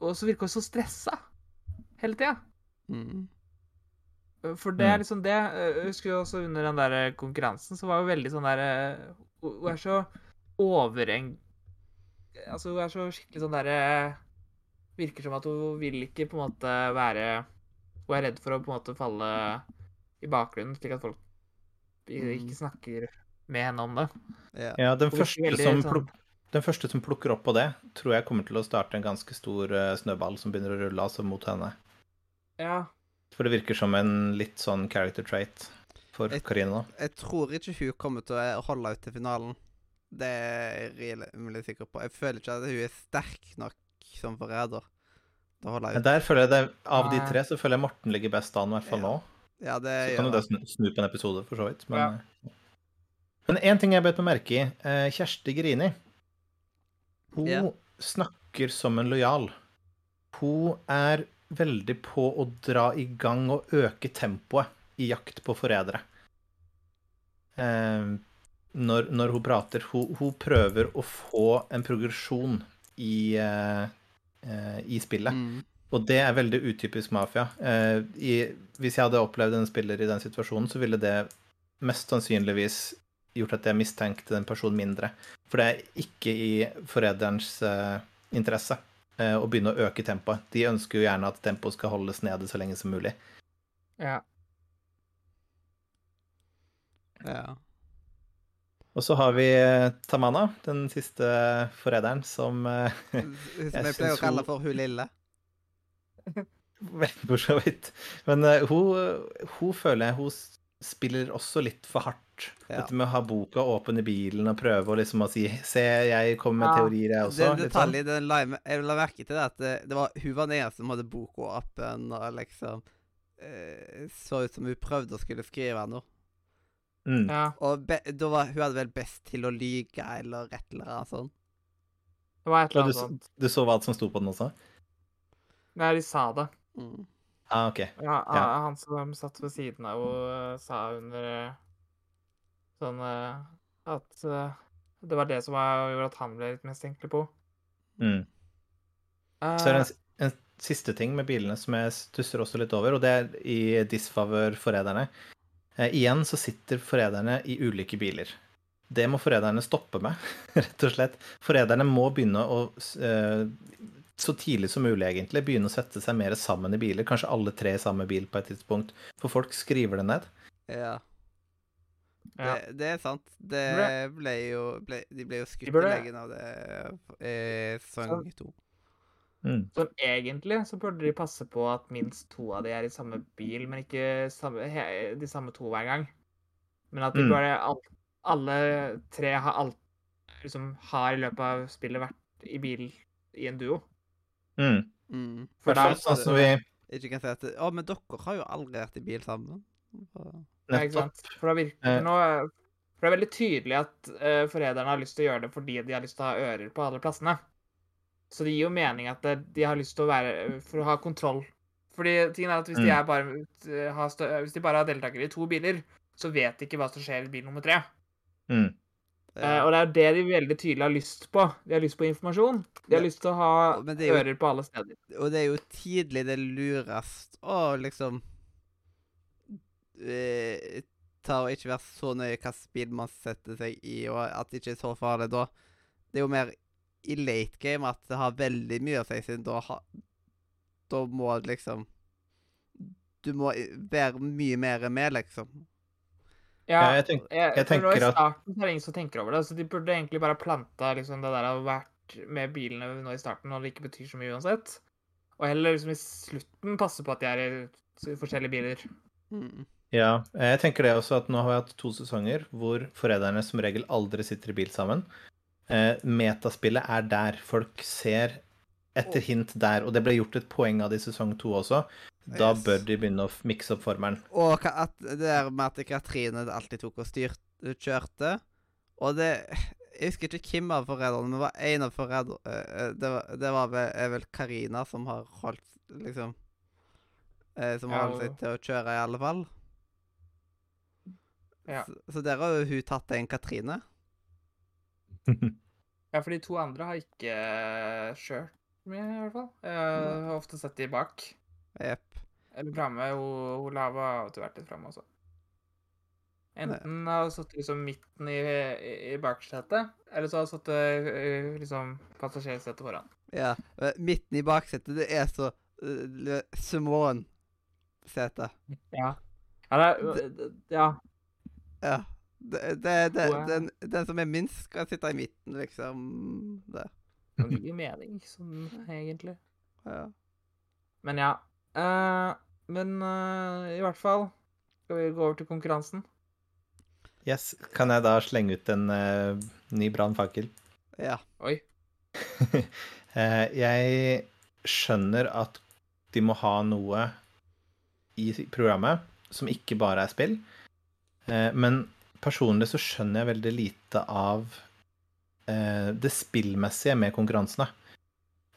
Og så virker hun så stressa hele tida. Mm. For det er liksom det eh, Jeg husker jo også under den der konkurransen, så var hun veldig sånn der eh, Hun er så overeng... Altså, hun er så skikkelig sånn derre Virker som at hun vil ikke på en måte være Hun er redd for å på en måte falle i bakgrunnen, slik at folk Mm. ikke snakker med henne om det. Ja. Ja, den første, veldig som sånn- pluk, den første som plukker opp på det, tror jeg kommer til å starte en ganske stor eh, snøball som begynner å rulle altså mot henne. Ja. For det virker som en litt sånn character trait for Karina Jeg, Jeg tror ikke hun kommer til å holde ut til finalen. Det er jeg rimelig sikker på. Jeg føler ikke at hun er sterk nok som forræder der føler jeg det, Av de tre så føler jeg Morten ligger best an, i hvert fall Ja. nå. Ja, det Så kan jo det snu, snu på en episode, for så vidt. Men, Ja. eh, én ting jeg bet meg merke i. eh, Kjersti Grini. Hun Ja. snakker som en lojal. Hun er veldig på å dra i gang og øke tempoet i jakt på forrædere. Eh, når, når hun prater. Hun, hun prøver å få en progresjon i, eh, eh, i spillet. Mm. Og det er veldig utypisk mafia. Eh, i, hvis jeg hadde opplevd en spiller i den situasjonen, så ville det mest sannsynligvis gjort at jeg mistenkte den personen mindre. For det er ikke i forræderens eh, interesse eh, å begynne å øke tempoet. De ønsker jo gjerne at tempoet skal holdes nede så lenge som mulig. ja. Ja. Og så har vi eh, Tamana, den siste forræderen, som eh, Som Jeg pleier å kalle for hun lille. Vel, for så vidt. Men hun, hun føler jeg hun spiller også litt for hardt. Ja. Dette med å ha boka åpen i bilen og prøve å liksom å si Se, jeg kommer med Ja. teorier, jeg Det også. er en detalj sånn. i den live Jeg la merke til det at det, det var, hun var den eneste som hadde boka åpen og liksom eh, Så ut som hun prøvde å skulle skrive noe. Mm. ja. Og be, da var, hun hadde vel best til å lyge eller et eller annet sånt. Det var et eller annet sånt. Du, du så hva som sto på den også? Nei, de sa det. Mm. Ah, OK. Ja, Ja. Han som satt ved siden av henne, sa under eh, sånn eh, at eh, det var det som var, gjorde at han ble litt mest mistenkelig på. Mm. Så er det Eh, en, en siste ting med bilene som jeg stusser også litt over, og det er i disfavør forræderne. Eh, igjen så sitter forræderne i ulike biler. Det må forræderne stoppe med, rett og slett. Forræderne må begynne å eh, så tidlig som mulig, egentlig, begynne å sette seg mer sammen i biler. Kanskje alle tre i samme bil på et tidspunkt. For folk skriver det ned. Ja. Ja. Det, det er sant. Det Ble- jo ble, De ble jo skutt i leggen av det i sesong to. Mm. Så egentlig så burde de passe på at minst to av de er i samme bil, men ikke samme, he, de samme to hver gang. Men at de Mm. bare all, alle tre har alt liksom har i løpet av spillet vært i bil i en duo. Mm. Mm. For da sånn som vi Ikke kan si at Å, men dere har jo aldri vært i bil sammen. Så- nettopp sant? For, det virker, Eh. nå, for det er veldig tydelig at uh, forræderne har lyst til å gjøre det fordi de har lyst til å ha ører på alle plassene. Så det gir jo mening at det, de har lyst til å være For å ha kontroll. Fordi tingen er at hvis, de, Mm. er bare, eh, har stø, hvis de bare har deltakere i to biler, så vet de ikke hva som skjer i bil nummer tre. mm. Uh, og det er det de veldig tydelig har lyst på. De har lyst på informasjon. De har lyst til å ha jo- ører på alle steder. Og det er jo tidlig det lurest å liksom eh, Ta og ikke være så nøye hvilken bil man setter seg i, og at det ikke er så farlig da. Det er jo mer i late game at det har veldig mye å si, siden da, ha, da må liksom Du må være mye mer med, liksom. Ja, Ja, jeg tenk- jeg for nå at I starten så er det ingen som tenker over det. så De burde egentlig bare planta liksom, det der å ha vært med bilene nå i starten når det ikke betyr så mye uansett. Og heller liksom i slutten passe på at de er i forskjellige biler. Mm. Ja, jeg tenker det også at nå har vi hatt to sesonger hvor forræderne som regel aldri sitter i bil sammen. Eh, metaspillet er der. Folk ser etter hint der, og det ble gjort et poeng av det i sesong to også. Da Yes. bør de begynne å mikse opp formelen. Og at det der med at Katrine alltid tok og styrte, kjørte Og det Jeg husker ikke hvem av forræderne, men det var en av forræderne det, var- det var vel, Karina som har holdt liksom eh, Som har holdt seg til å kjøre, i alle fall. Ja. Så, så der har hun tatt en Katrine. Ja, for de to andre har ikke eh, kjørt mye, i hvert fall. Jeg har ofte sett de bak. Jepp. Eller framme. Hun hun Lava har alltid vært litt framme også. Enten har hun sittet liksom midten i, i, i baksetet, eller så har hun sittet eh, liksom passasjersetet foran. Ja. eh, Midten i baksetet, det er så Simone-setet. Ja. Ja, det er, ja. Ja. Det, det, det, Wow. den, den som er minst, skal sitte i midten, liksom. Det gir mening, sånn egentlig. Ja. Men ja. Uh, men uh, i hvert fall skal vi gå over til konkurransen. Yes. Kan jeg da slenge ut en uh, ny brannfakkel? ja. Oi. Eh, jeg skjønner at de må ha noe i programmet som ikke bare er spill. Eh, men personlig så skjønner jeg veldig lite av eh, det spillmessige med konkurransene.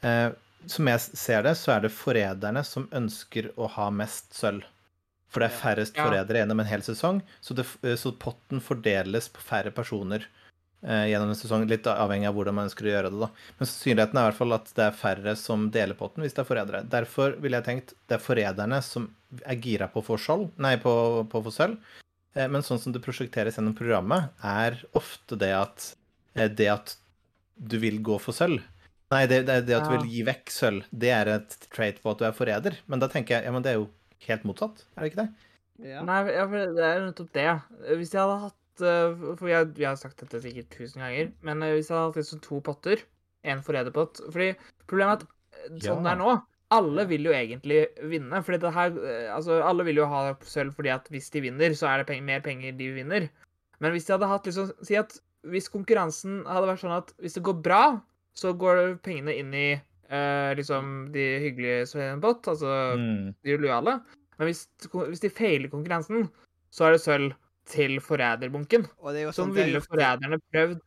Eh, som jeg ser det, så er det forræderne som ønsker å ha mest sølv. For det er færrest forrædere gjennom en hel sesong, så, det, så potten fordeles på færre personer gjennom en sesong. Litt avhengig av hvordan man ønsker å gjøre det, da. Men sannsynligheten er i hvert fall at det er færre som deler potten hvis det er forrædere. Derfor ville jeg tenkt det er forræderne som er gira på å få skjold, nei, på, på å få sølv. Eh, Men sånn som det prosjekteres gjennom programmet, er ofte det at eh, det at du vil gå for sølv Nei, det, det, det at du vil gi vekk sølv, det er et trait på at du er forræder. Men da tenker jeg ja, men det er jo helt motsatt, er det ikke det? ja. Nei, ja, for det er nettopp det. Hvis jeg hadde hatt eh, For jeg, jeg har sagt dette sikkert tusen ganger, men hvis jeg hadde hatt liksom to potter, en forræderpott Fordi problemet er at sånn sånn det er nå alle vil jo egentlig vinne. fordi det her, eh, altså Alle vil jo ha sølv fordi at hvis de vinner, så er det penger, mer penger de vinner. Men hvis de hadde hatt liksom Si at hvis konkurransen hadde vært sånn at hvis det går bra, så går pengene inn i eh, liksom de hyggelige som er altså Mm. de lojale. Men hvis, hvis de feiler konkurransen, så er det sølv til forræderbunken. Er Så sånn ville forræderne prøvd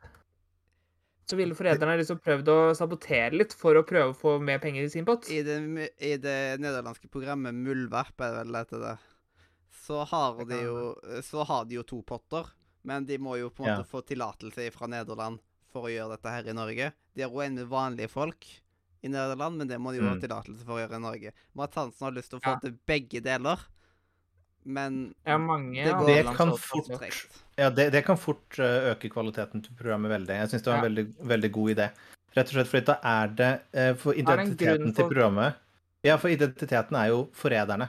Så ville foreldrene liksom prøvd å sabotere litt for å prøve å få mer penger i sin pott. I det, I det nederlandske programmet Muldvarp, er det vel det heter det, så har de jo Så har de jo to potter, men de må jo på en Ja. måte få tillatelse fra Nederland for å gjøre dette her i Norge. De har òg en med vanlige folk i Nederland, men det må de jo ha Mm. tillatelse for å gjøre i Norge. Mads Hansen har lyst til å få Ja. til begge deler, men Ja, mange det går Det kan fort- tregt. Ja, det, det kan fort eh, øke kvaliteten til programmet veldig. Jeg syns det var en veldig, veldig god idé. Rett og slett fordi da er det eh, For identiteten til programmet Ja, for identiteten er jo forræderne.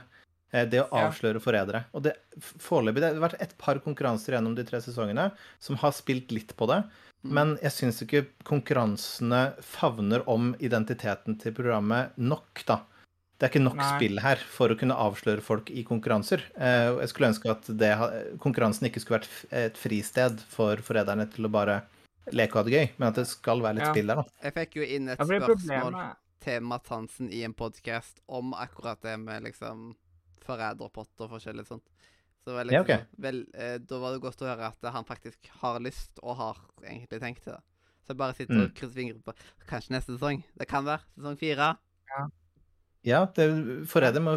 Eh, Det å Ja. avsløre forrædere. Og det foreløpig Det har vært et par konkurranser gjennom de tre sesongene som har spilt litt på det. Mm. Men jeg syns ikke konkurransene favner om identiteten til programmet nok, da. Det er ikke nok Nei. spill her for å kunne avsløre folk i konkurranser. Eh, Jeg skulle ønske at det, konkurransen ikke skulle vært et fristed for forræderne til å bare leke og ha det gøy, men at det skal være litt Ja. spill der, da. Jeg fikk jo inn et spørsmål til Matt Hansen i en podkast om akkurat det med liksom forræderpott og forskjellig sånt. Så var Ja, okay. vel, eh, da var det godt å høre at han faktisk har lyst, og har egentlig tenkt til det. Så jeg bare sitter Mm. og krysser fingre på Kanskje neste sesong. Det kan være sesong fire. Ja, det- må,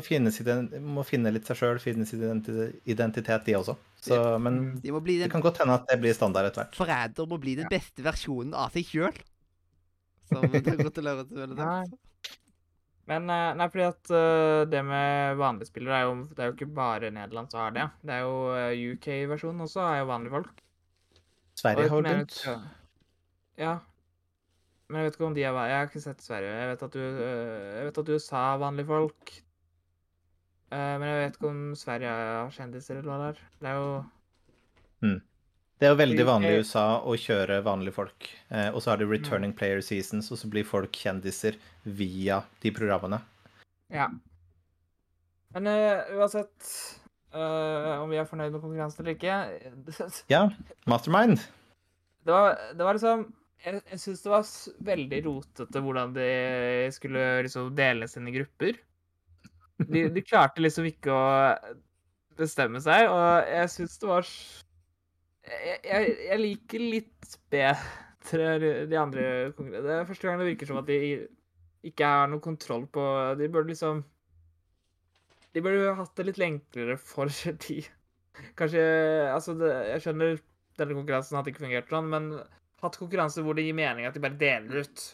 må finne litt seg sjøl, finne sin identitet, de også. Så, men De må bli det kan godt hende at det blir standard etter hvert. Forræder må bli den beste versjonen av seg sjøl. Men eh, nei, fordi at uh, det med vanlige spillere er jo Det er jo ikke bare Nederland som har det. Det er jo uh, UK-versjonen også, er jo vanlige folk. Sverige har jo begynt. Ja. Men jeg vet ikke om de er Jeg har ikke sett Sverige. Jeg vet at, du, øh, jeg vet at USA har vanlige folk. Eh, men jeg vet ikke om Sverige har kjendiser eller hva det er. Det er jo Det er jo veldig vanlig i USA å kjøre vanlige folk. Eh, og så har de Mm. returning player seasons, og så blir folk kjendiser via de programmene. Ja. Men uh, uansett uh, om vi er fornøyd med konkurransen eller ikke Ja, Mastermind. Det var, det var liksom Jeg, jeg syns det var veldig rotete hvordan de skulle liksom deles inn i grupper. De, de klarte liksom ikke å bestemme seg, og jeg syns det var jeg, jeg, jeg liker litt bedre de- andre konkurrentene. Det er første gang det virker som at de ikke har noe kontroll på De burde liksom De burde hatt det litt enklere for de. Kanskje Altså, det, jeg skjønner denne konkurransen hadde ikke fungert sånn, men hatt konkurranse hvor det gir mening at de bare deler ut.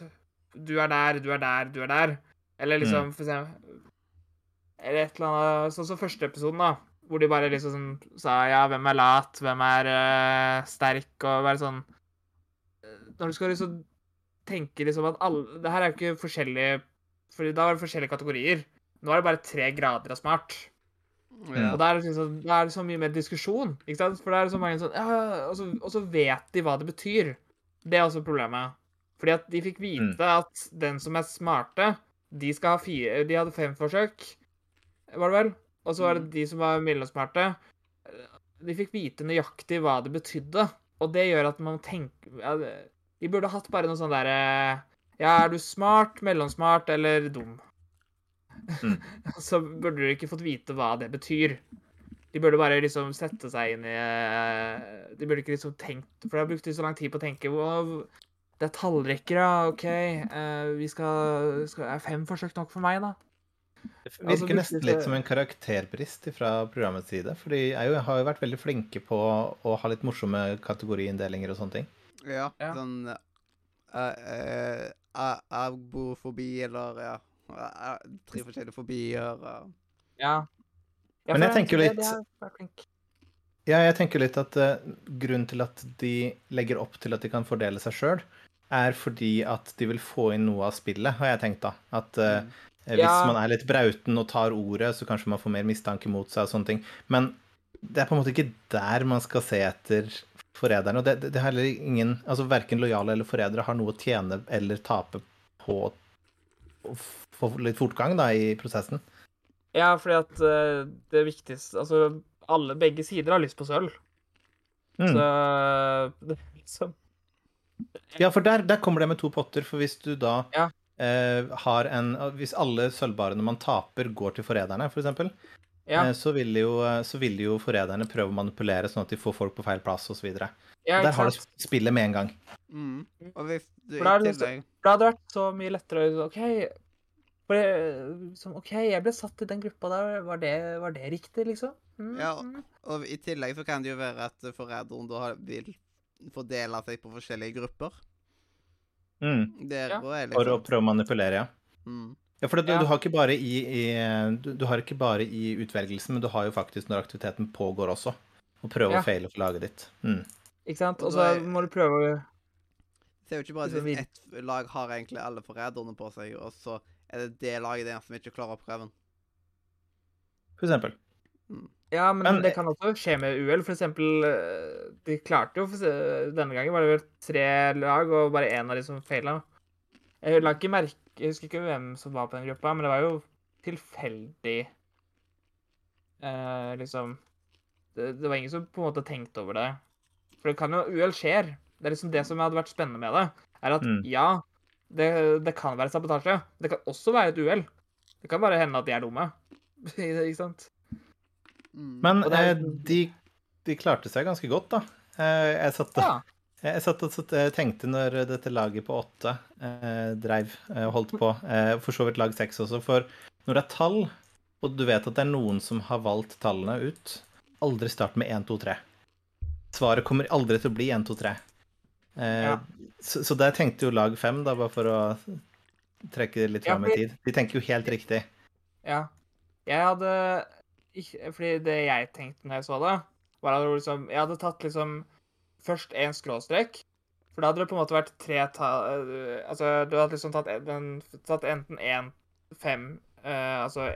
Du er der, du er der, du er der. Eller liksom, for eksempel Eller et eller annet Sånn som første episoden, da. Hvor de bare liksom sånn sa ja, hvem er lat, hvem er uh, sterk, og være sånn eh, Når du skal liksom tenke liksom at alle Det her er jo ikke forskjellige For da var det forskjellige kategorier. Nå er det bare tre grader av smart. Ja. Og da er, det liksom, da er det så mye mer diskusjon. ikke sant? For da er det så mange sånn ja, og, så, og så vet de hva det betyr. Det er også problemet. Fordi at de fikk vite at den som er smarte, de skal ha fire De hadde fem forsøk, var det vel? Og så var det de som var mellomsmarte. De fikk vite nøyaktig hva det betydde. Og det gjør at man tenker ja, De burde hatt bare noe sånn derre Ja, er du smart, mellomsmart eller dum? Mm. så burde du ikke fått vite hva det betyr. De burde bare liksom sette seg inn i eh, De burde ikke liksom tenkt For da brukte de så lang tid på å tenke «Å, Det er tallrekker, ja. OK. eh, vi skal, skal Er fem forsøk nok for meg, da? Det Altså, virker nesten litt som en karakterbrist fra programmets side. For de er jo, har jo vært veldig flinke på å ha litt morsomme kategoriinndelinger og sånne ting. Ja, Ja. sånn uh, uh, Abofobi, eller ja Tre forskjellige fobier. Ja. Ja Men jeg tenker jo litt-. Ja, jeg tenker litt at uh, grunnen til at de legger opp til at de kan fordele seg sjøl, er fordi at de vil få inn noe av spillet, har jeg tenkt da. At uh, Mm. hvis Ja. man er litt brauten og tar ordet, så kanskje man får mer mistanke mot seg og sånne ting. Men det er på en måte ikke der man skal se etter forræderne. Og det, det, det er heller ingen Altså verken lojale eller forrædere har noe å tjene eller tape på å få litt fortgang da i prosessen. Ja, fordi at uh, det viktigste Altså, alle, begge sider har lyst på sølv. Mm. Så det er liksom Ja, for der, der kommer det med to potter, for hvis du da Ja. uh, har en Hvis alle sølvbarene man taper, går til forræderne, f.eks., for Ja, uh, så, vil jo, så vil jo forræderne prøve å manipulere sånn at de får folk på feil plass osv. ja Der har du spillet med en gang. Mm. Og hvis du For da er i det så- tillegg Da hadde det vært så mye lettere å OK, for det, sånn, OK, jeg ble satt i den gruppa der. Var det, var det riktig, liksom? Mm, Ja. mm. Og i tillegg så kan det jo være at forræderen da har- vil fordele seg på forskjellige grupper. Mm. Der Ja. og er For å liksom prøve å manipulere, ja. mm. Ja, for du, Ja. du har ikke bare i, i du, du har ikke bare i utvelgelsen, men du har jo faktisk når aktiviteten pågår også. Og prøve Ja. å feile for laget ditt. Mm. Ikke sant? Og Og så må du prøve å Det er jo ikke bare Liksom hvis vil- ett lag har egentlig alle forræderne på seg, og så er det det laget der som ikke klarer oppgaven. For eksempel. Ja, men, Men- det kan også skje med uhell. For eksempel, eh, de klarte jo Denne gangen var det vel tre lag, og bare én av de som feila. Jeg la ikke merke Jeg husker ikke hvem som var på den gruppa, men det var jo tilfeldig eh, Liksom det, det var ingen som på en måte tenkte over det. For det kan jo Uhell skjer. Det er liksom det som hadde vært spennende med det, er at Mm. ja, det, det kan være sabotasje. Det kan også være et uhell. Det kan bare hende at de er dumme. ikke sant? Mm. Men er- eh, de, de klarte seg ganske godt, da. Eh, jeg satt og Ja. Jeg satt og satt- eh, tenkte når dette laget på åtte eh, dreiv eh, og holdt på, eh, for så vidt lag seks også, for når det er tall, og du vet at det er noen som har valgt tallene ut, aldri start med 1, 2, 3. Svaret kommer aldri til å bli 1, 2, 3. Eh, Ja. så, så der tenkte jo lag fem, da, bare for å trekke litt fram i tid. De tenker jo helt riktig. Ja. Jeg hadde ikke Fordi det jeg tenkte når jeg så det, var at liksom Jeg hadde tatt liksom først en skråstrek. For For da hadde det på en måte vært tre tall Altså, du hadde liksom tatt, en, tatt enten 1, 5 uh, Altså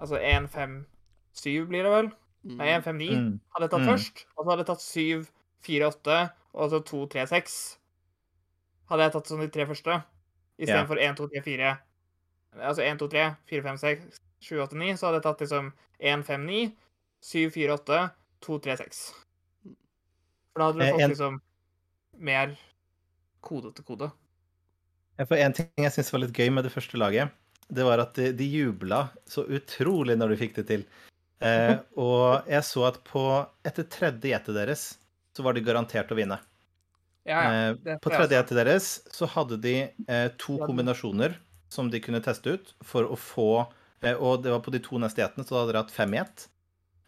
Altså 1, 5, 7 blir det vel? Nei, 1, 5, 9 Mm. hadde jeg tatt Mm. først. Og så hadde jeg tatt 7, 4, 8 og så 2, 3, 6. Hadde jeg tatt sånn de tre første. Istedenfor Ja. 1, 2, 3, 4. Altså 1, 2, 3, 4, 5, 6, 7, 8, 9. Så hadde jeg tatt liksom 1, 5, 9, 7, 4, 8, 2, 3, 6. For da hadde du Eh, fått en- liksom mer kode til kode. For en ting jeg syns var litt gøy med det første laget, det var at de, de jubla så utrolig når de fikk det til. Eh, og jeg så at på etter tredje gjettet deres, så var de garantert å vinne. Ja, ja. Eh, det på tredje også. deres så hadde de eh, to kombinasjoner som de kunne teste ut for å få eh, Og det var på de to neste jetene, så da hadde de hatt fem gjett.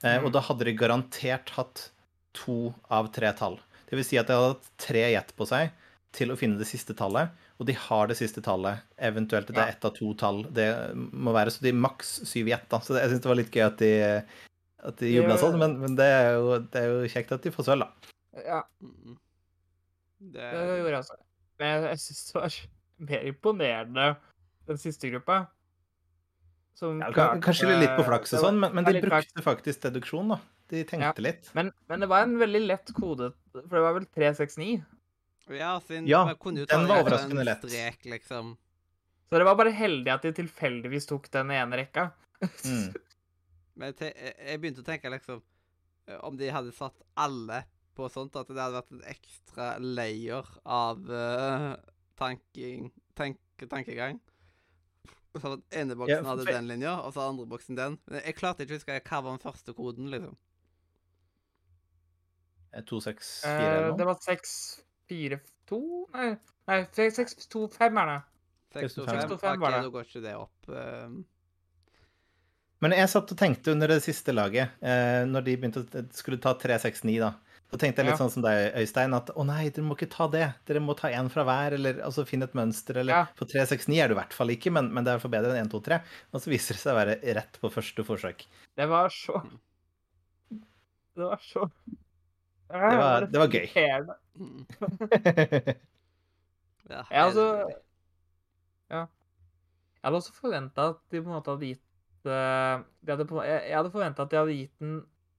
Eh. Og da hadde de garantert hatt to av tre tall. Det vil si at de hadde hatt tre jet på seg til å finne det siste tallet, og de har det siste tallet. Eventuelt det er ett av to tall. Det må være så de maks syv jet, da. Så det, jeg syns det var litt gøy at de, at de jubla sånn, men, men det, er jo, det er jo kjekt at de får sølv, da. Ja, Mm. Det, det gjorde jeg også. Men jeg, jeg syns det var mer imponerende den siste gruppa. Som Ja, kan- kanskje litt på flaks og sånn, men, men de brukte brukte faktisk deduksjon, da. De tenkte litt. Men, men det var en veldig lett kode, for det var vel 369. ja, siden Ja, man kunne jo den var overraskende lett. Strek, liksom. Så det var bare heldig at de tilfeldigvis tok den ene rekka. Mm. Men jeg, te- jeg jeg begynte å tenke liksom eh, Om de hadde satt alle på sånt, at det hadde vært en ekstra layer av uh, tanking, tenk, tankegang. Så at ene boksen Ja, hadde den linja, og så andre boksen den. Men jeg klarte ikke å huske hva var den første koden, liksom. 2, 6, 4 eller det var 642 Nei, nei 625 er det. 625. 625 OK, var det. da går ikke det opp. Uh... Men jeg satt og tenkte under det siste laget, uh, når de begynte å skulle ta 369, da. Da tenkte jeg litt Ja. sånn som deg, Øystein, at å nei, dere må ikke ta det. Dere må ta én fra hver, eller altså finne et mønster, eller Ja. For 369 er det i hvert fall ikke, men, men det er i bedre enn 1, 2, 3. Og så viser det seg å være rett på første forsøk. Det var så Det var så Det var, det var gøy. Ja, Jeg, altså, ja. jeg hadde også forventa at de på en måte hadde gitt eh, de hadde jeg, jeg hadde forventa at de hadde gitt en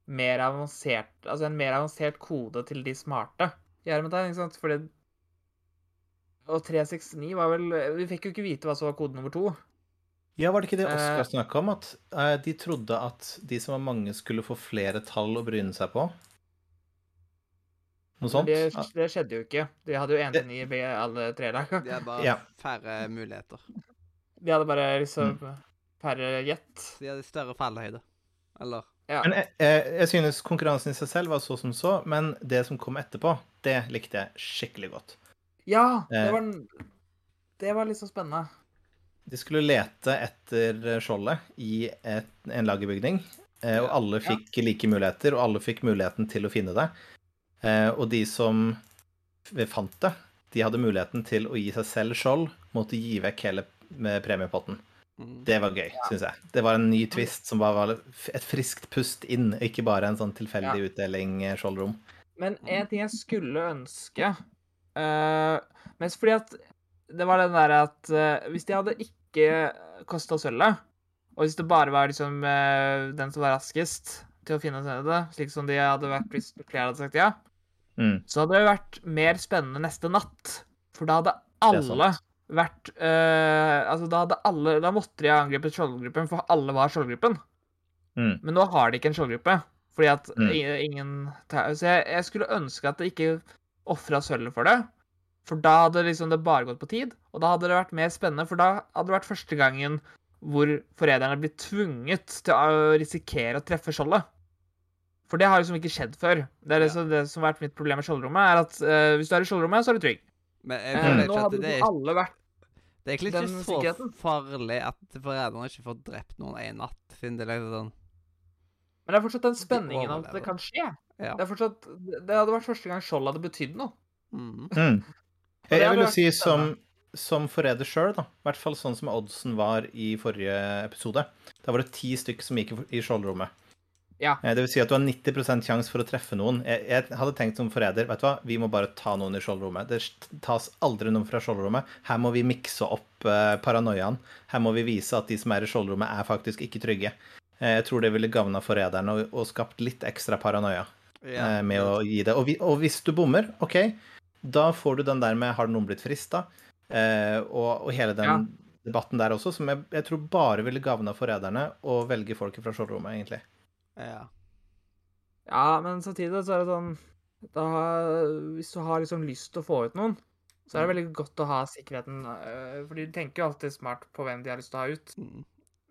mer avansert Altså en mer avansert kode til de smarte i hermetegn, ikke sant? Fordi Og 369 var vel Vi fikk jo ikke vite hva som var kode nummer to. Ja, var det ikke det Oskar Eh. snakka om? At eh, de trodde at de som var mange, skulle få flere tall å bryne seg på? Noe sånt? det, det skjedde jo ikke. De hadde jo 1 til 9 i alle tre lag. De hadde bare Ja. færre muligheter. De hadde bare liksom Mm. færre gjett. De hadde større fallhøyde. Eller Ja. Men jeg, jeg, jeg synes konkurransen i seg selv var så som så, men det som kom etterpå, det likte jeg skikkelig godt. ja! Eh. Det var, det var så spennende. De skulle lete etter skjoldet i et, en lagerbygning, eh, og alle Ja. fikk like muligheter, og alle fikk muligheten til å finne det. Eh, Og de som fant det, de hadde muligheten til å gi seg selv skjold måtte gi vekk hele premiepotten. Mm. Det var gøy, synes jeg. Det var en ny twist som bare var et friskt pust inn, ikke bare en sånn tilfeldig utdeling eh, skjoldrom. Men en ting jeg skulle ønske uh, Mest fordi at det var den der at uh, hvis de hadde ikke kosta sølvet, og hvis det bare var liksom uh, den som var raskest til å finne det, slik som de hadde vært hvis flere hadde sagt ja, Mm. så hadde det vært mer spennende neste natt. For da hadde alle. Vært uh, Altså, da hadde alle Da måtte de ha angrepet skjoldgruppen, for alle var skjoldgruppen. Mm. Men nå har de ikke en skjoldgruppe, fordi at Mm. ingen Så jeg, jeg skulle ønske at det ikke ofra sølvet for det. For da hadde liksom det bare gått på tid, og da hadde det vært mer spennende. For da hadde det vært første gangen hvor forræderne blir tvunget til å risikere å treffe skjoldet. For det har liksom ikke skjedd før. Det er liksom det som har vært mitt problem med skjoldrommet, er at uh, hvis du er i skjoldrommet, så er du trygg. Men jeg Eh, føler nå ikke at hadde det er, alle vært det er egentlig ikke så farlig at forræderne ikke får drept noen en natt, siden det er liksom sånn Men det er fortsatt den spenningen av at det kan skje. Ja. Det er fortsatt Det hadde vært første gang skjold hadde betydd noe. Mm. Mm. Jeg, jeg vil jo si som, som forræder sjøl, da. I hvert fall sånn som oddsen var i forrige episode. Da var det ti stykker som gikk i- i skjoldrommet. Ja. Eh, Det vil si at du har 90 sjanse for å treffe noen. Jeg, jeg hadde tenkt som forræder vet du hva, vi må bare ta noen i skjoldrommet. Det tas aldri noen fra skjoldrommet. Her må vi mikse opp uh, paranoiaen. Her må vi vise at de som er i skjoldrommet, er faktisk ikke trygge. Uh, jeg tror det ville gagna forræderen og, og skapt litt ekstra paranoia Ja. eh, med å gi det. Og, vi, og hvis du bommer, OK, da får du den der med 'har noen blitt frista?' Eh, og, og hele den Ja. debatten der også, som jeg, jeg tror bare ville gagna forræderne å velge folket fra skjoldrommet, egentlig. Ja. Ja, men samtidig så er det sånn da, Hvis du har liksom lyst til å få ut noen, så er det veldig godt å ha sikkerheten øh, For de tenker jo alltid smart på hvem de har lyst til å ha ut. Mm.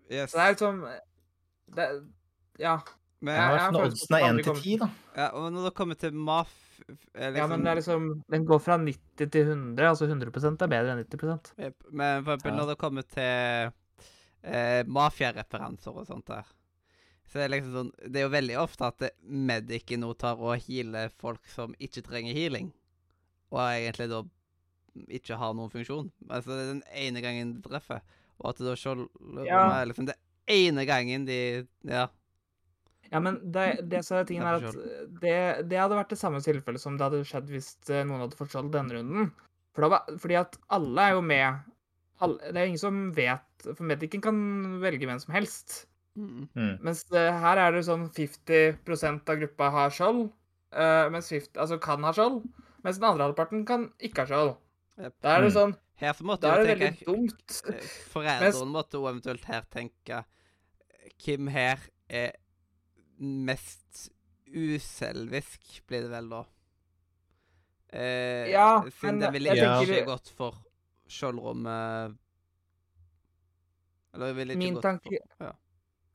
Yes. Så det er liksom det, Ja. Men, jeg, jeg har sånn oddsen er på at 1 vi til ti, da. ja, og når det kommer til MAF liksom... Ja, men det er liksom Den går fra 90 til 100. Altså 100% er bedre enn 90 yep. Men for eksempel Ja. når det kommer til eh, mafiareferanser og sånt der, så det er liksom sånn Det er jo veldig ofte at medicen nå tar og healer folk som ikke trenger healing, og egentlig da ikke har noen funksjon. Altså det er den ene gangen de treffer, og at det da skjold Ja. er liksom det ene gangen de Ja. Ja, men det, det som er tingen er at det, det hadde vært det samme tilfellet som det hadde skjedd hvis eh, noen hadde fått skjold denne runden. For da, var- fordi at alle er jo med alle, Det er ingen som vet For Medicen kan velge hvem som helst. Mm. Mm. Mens eh, her er det sånn 50% av gruppa har skjold, eh, mens 50, altså kan ha skjold, mens den andre halvparten kan ikke ha skjold. Yep. Da er det Mm. sånn Her måtte Da er det tenke veldig dumt. eh, Foreldrene måtte jo eventuelt her tenke Hvem her er mest uselvisk, blir det vel da. Eh, Ja, siden men den ville ikke tenker- gått for skjoldrommet Eller ville ikke Min gått tanke- for, ja.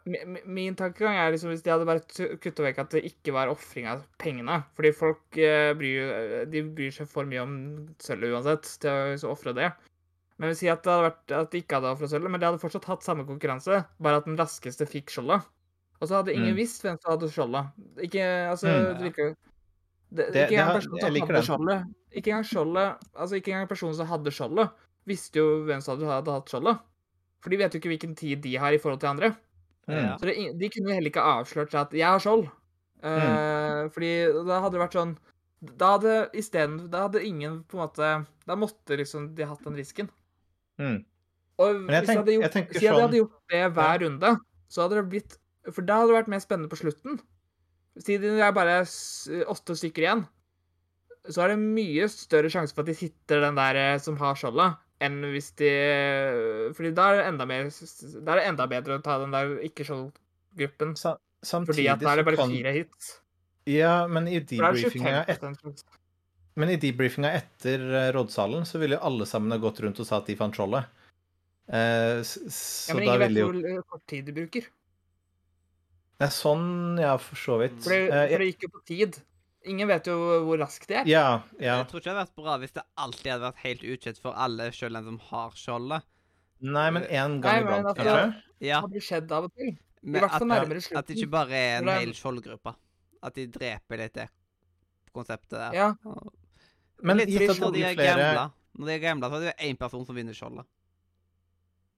Mi- mi- Min tankegang er liksom hvis de hadde bare kutta vekk at det ikke var ofring av pengene. Fordi folk eh, bryr, de bryr seg for mye om sølvet uansett, til å så ofre det. Men vi sier at det hadde vært at de ikke hadde ofra sølvet, men de hadde fortsatt hatt samme konkurranse, bare at den raskeste fikk skjoldet. Og så hadde ingen Mm. visst hvem som hadde skjoldet. Ikke Altså, Mm. det virker det, Det- Ikke engang personen som hadde skjoldet Ikke engang skjoldet Altså, ikke engang personen som hadde skjoldet, visste jo hvem som hadde, hadde hatt skjoldet. For de vet jo ikke hvilken tid de har i forhold til andre. Mm. Så det, de kunne heller ikke avslørt seg at 'jeg har skjold'. Eh, Fordi da hadde det vært sånn Da hadde isteden Da hadde ingen på en måte Da måtte liksom de hatt den risken. Mm. Og hvis tenk- hadde gjort, si de sånn- hadde gjort det hver runde, så hadde det blitt For da hadde det vært mer spennende på slutten. Siden det er bare åtte stykker igjen, så er det mye større sjanse for at de sitter den der eh, som har skjoldet, enn hvis de Fordi da er det enda mer Da er det enda bedre å ta den der ikke-skjold-gruppen. Fordi at da er det bare kan- fire hits. Ja, men i 25 et, men i debriefinga etter eh, rådsalen så ville jo alle sammen ha gått rundt og sa at de fant skjoldet. Eh, s- Ja, så men ingen vet jo hvor eh, kort tid de bruker. Nei, sånn, ja, for så vidt. For det, Eh, for det gikk jo på tid. Ingen vet jo hvor raskt det er. ja, ja. Jeg tror ikke det hadde vært bra hvis det alltid hadde vært helt ukjent for alle, selv den som har skjoldet. Nei, men én gang men iblant, kanskje? kanskje? Ja, Det hadde skjedd av og til. Men at, at det ikke bare er en hel skjoldgruppe. At de dreper litt det konseptet der. Ja. Og- Men litt gitt at det når de blir er flere gambla. Når de er gambla, så er det jo én person som vinner skjoldet.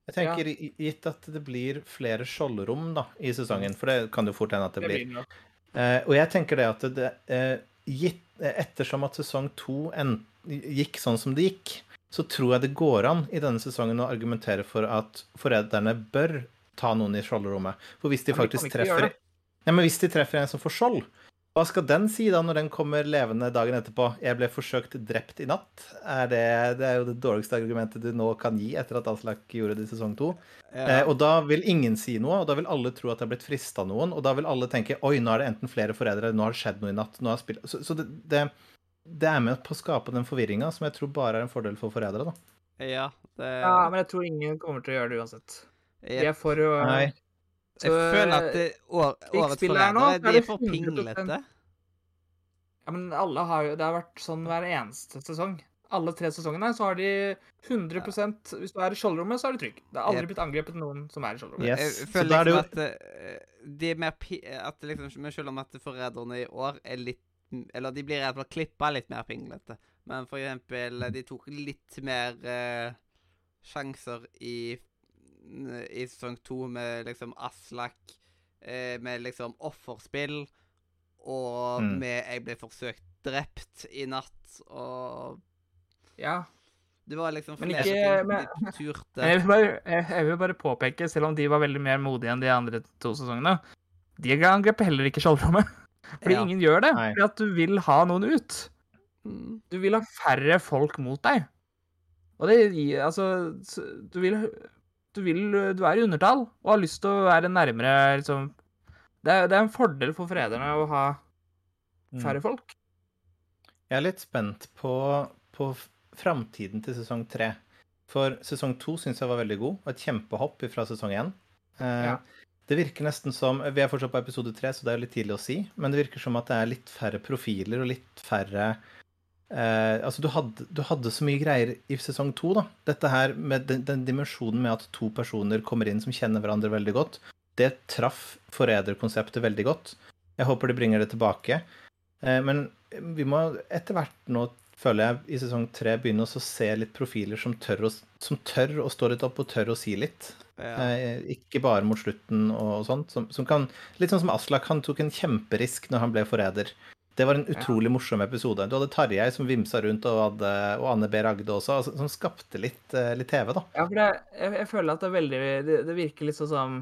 Jeg tenker ja. gitt at det blir flere skjoldrom da, i sesongen, for det kan jo fort hende at det Det blir. Eh, og jeg tenker det at det, eh, gitt, eh, ettersom at sesong to gikk sånn som det gikk, så tror jeg det går an i denne sesongen å argumentere for at forræderne bør ta noen i skjoldrommet. For hvis de faktisk treffer ja, men hvis de treffer en som får skjold, hva skal den si da når den kommer levende dagen etterpå? 'Jeg ble forsøkt drept i natt'. Er det, det er jo det dårligste argumentet du nå kan gi etter at Aslak gjorde det i sesong to. Eh, og da vil ingen si noe, og da vil alle tro at det er blitt frista noen, og da vil alle tenke 'oi, nå er det enten flere forrædere, nå har det skjedd noe i natt'. Nå har spill... Så, så det, det, det er med på å skape den forvirringa som jeg tror bare er en fordel for forrædere, da. Ja, det Ja, men jeg tror ingen kommer til å gjøre det uansett. De jeg, er for å Nei. Jeg føler at det, år, årets foreldre så de er for 100% pinglete. Ja, men alle har jo Det har vært sånn hver eneste sesong. Alle tre sesongene så har de 100 Hvis du er i skjoldrommet, så er du trygg. Det har aldri blitt angrepet noen som er i skjoldrommet. Yes. Jeg føler er det liksom at eh, de er mer pi at liksom, selv om at forræderne i år er litt Eller de blir i hvert fall klippa litt mer pinglete. Men for eksempel, de tok litt mer uh, sjanser i i sesong to med liksom Aslak, eh, med liksom offerspill, og Mm. med jeg ble forsøkt drept i natt, og Ja. Det var liksom Men flere ikke- ting men- de turte. Jeg vil, bare, jeg, jeg vil bare påpeke, selv om de var veldig mer modige enn de andre to sesongene, de angrep heller ikke skjoldrommet. Fordi Ja. ingen gjør det. Nei. Fordi at du vil ha noen ut. Mm. Du vil ha færre folk mot deg. Og det gir Altså, du vil Du vil Du er i undertall og har lyst til å være nærmere, liksom Det er, det er en fordel for frederne å ha Mm. færre folk. Jeg er litt spent på, på framtiden til sesong tre. For sesong to syns jeg var veldig god, og et kjempehopp fra sesong én. Eh, Ja. Det virker nesten som Vi er fortsatt på episode tre, så det er litt tidlig å si, men det virker som at det er litt færre profiler og litt færre eh, Altså, du hadde, du hadde så mye greier i sesong to, da. Dette her med den, den dimensjonen med at to personer kommer inn som kjenner hverandre veldig godt, det traff forræderkonseptet veldig godt. Jeg håper de bringer det tilbake. Eh, men vi må etter hvert nå, føler jeg, i sesong tre begynne å se litt profiler som tør, å, som tør å stå litt opp og tør å si litt. Ja. Eh, ikke bare mot slutten og sånt. Som, som kan, litt sånn som Aslak, han tok en kjemperisk når han ble forræder. Det var en utrolig morsom episode. Du hadde Tarjei som vimsa rundt, og, hadde, og Anne B. Ragde også, altså, som skapte litt, eh, litt TV, da. Ja, for det, jeg, jeg føler at det er veldig det, det virker litt sånn som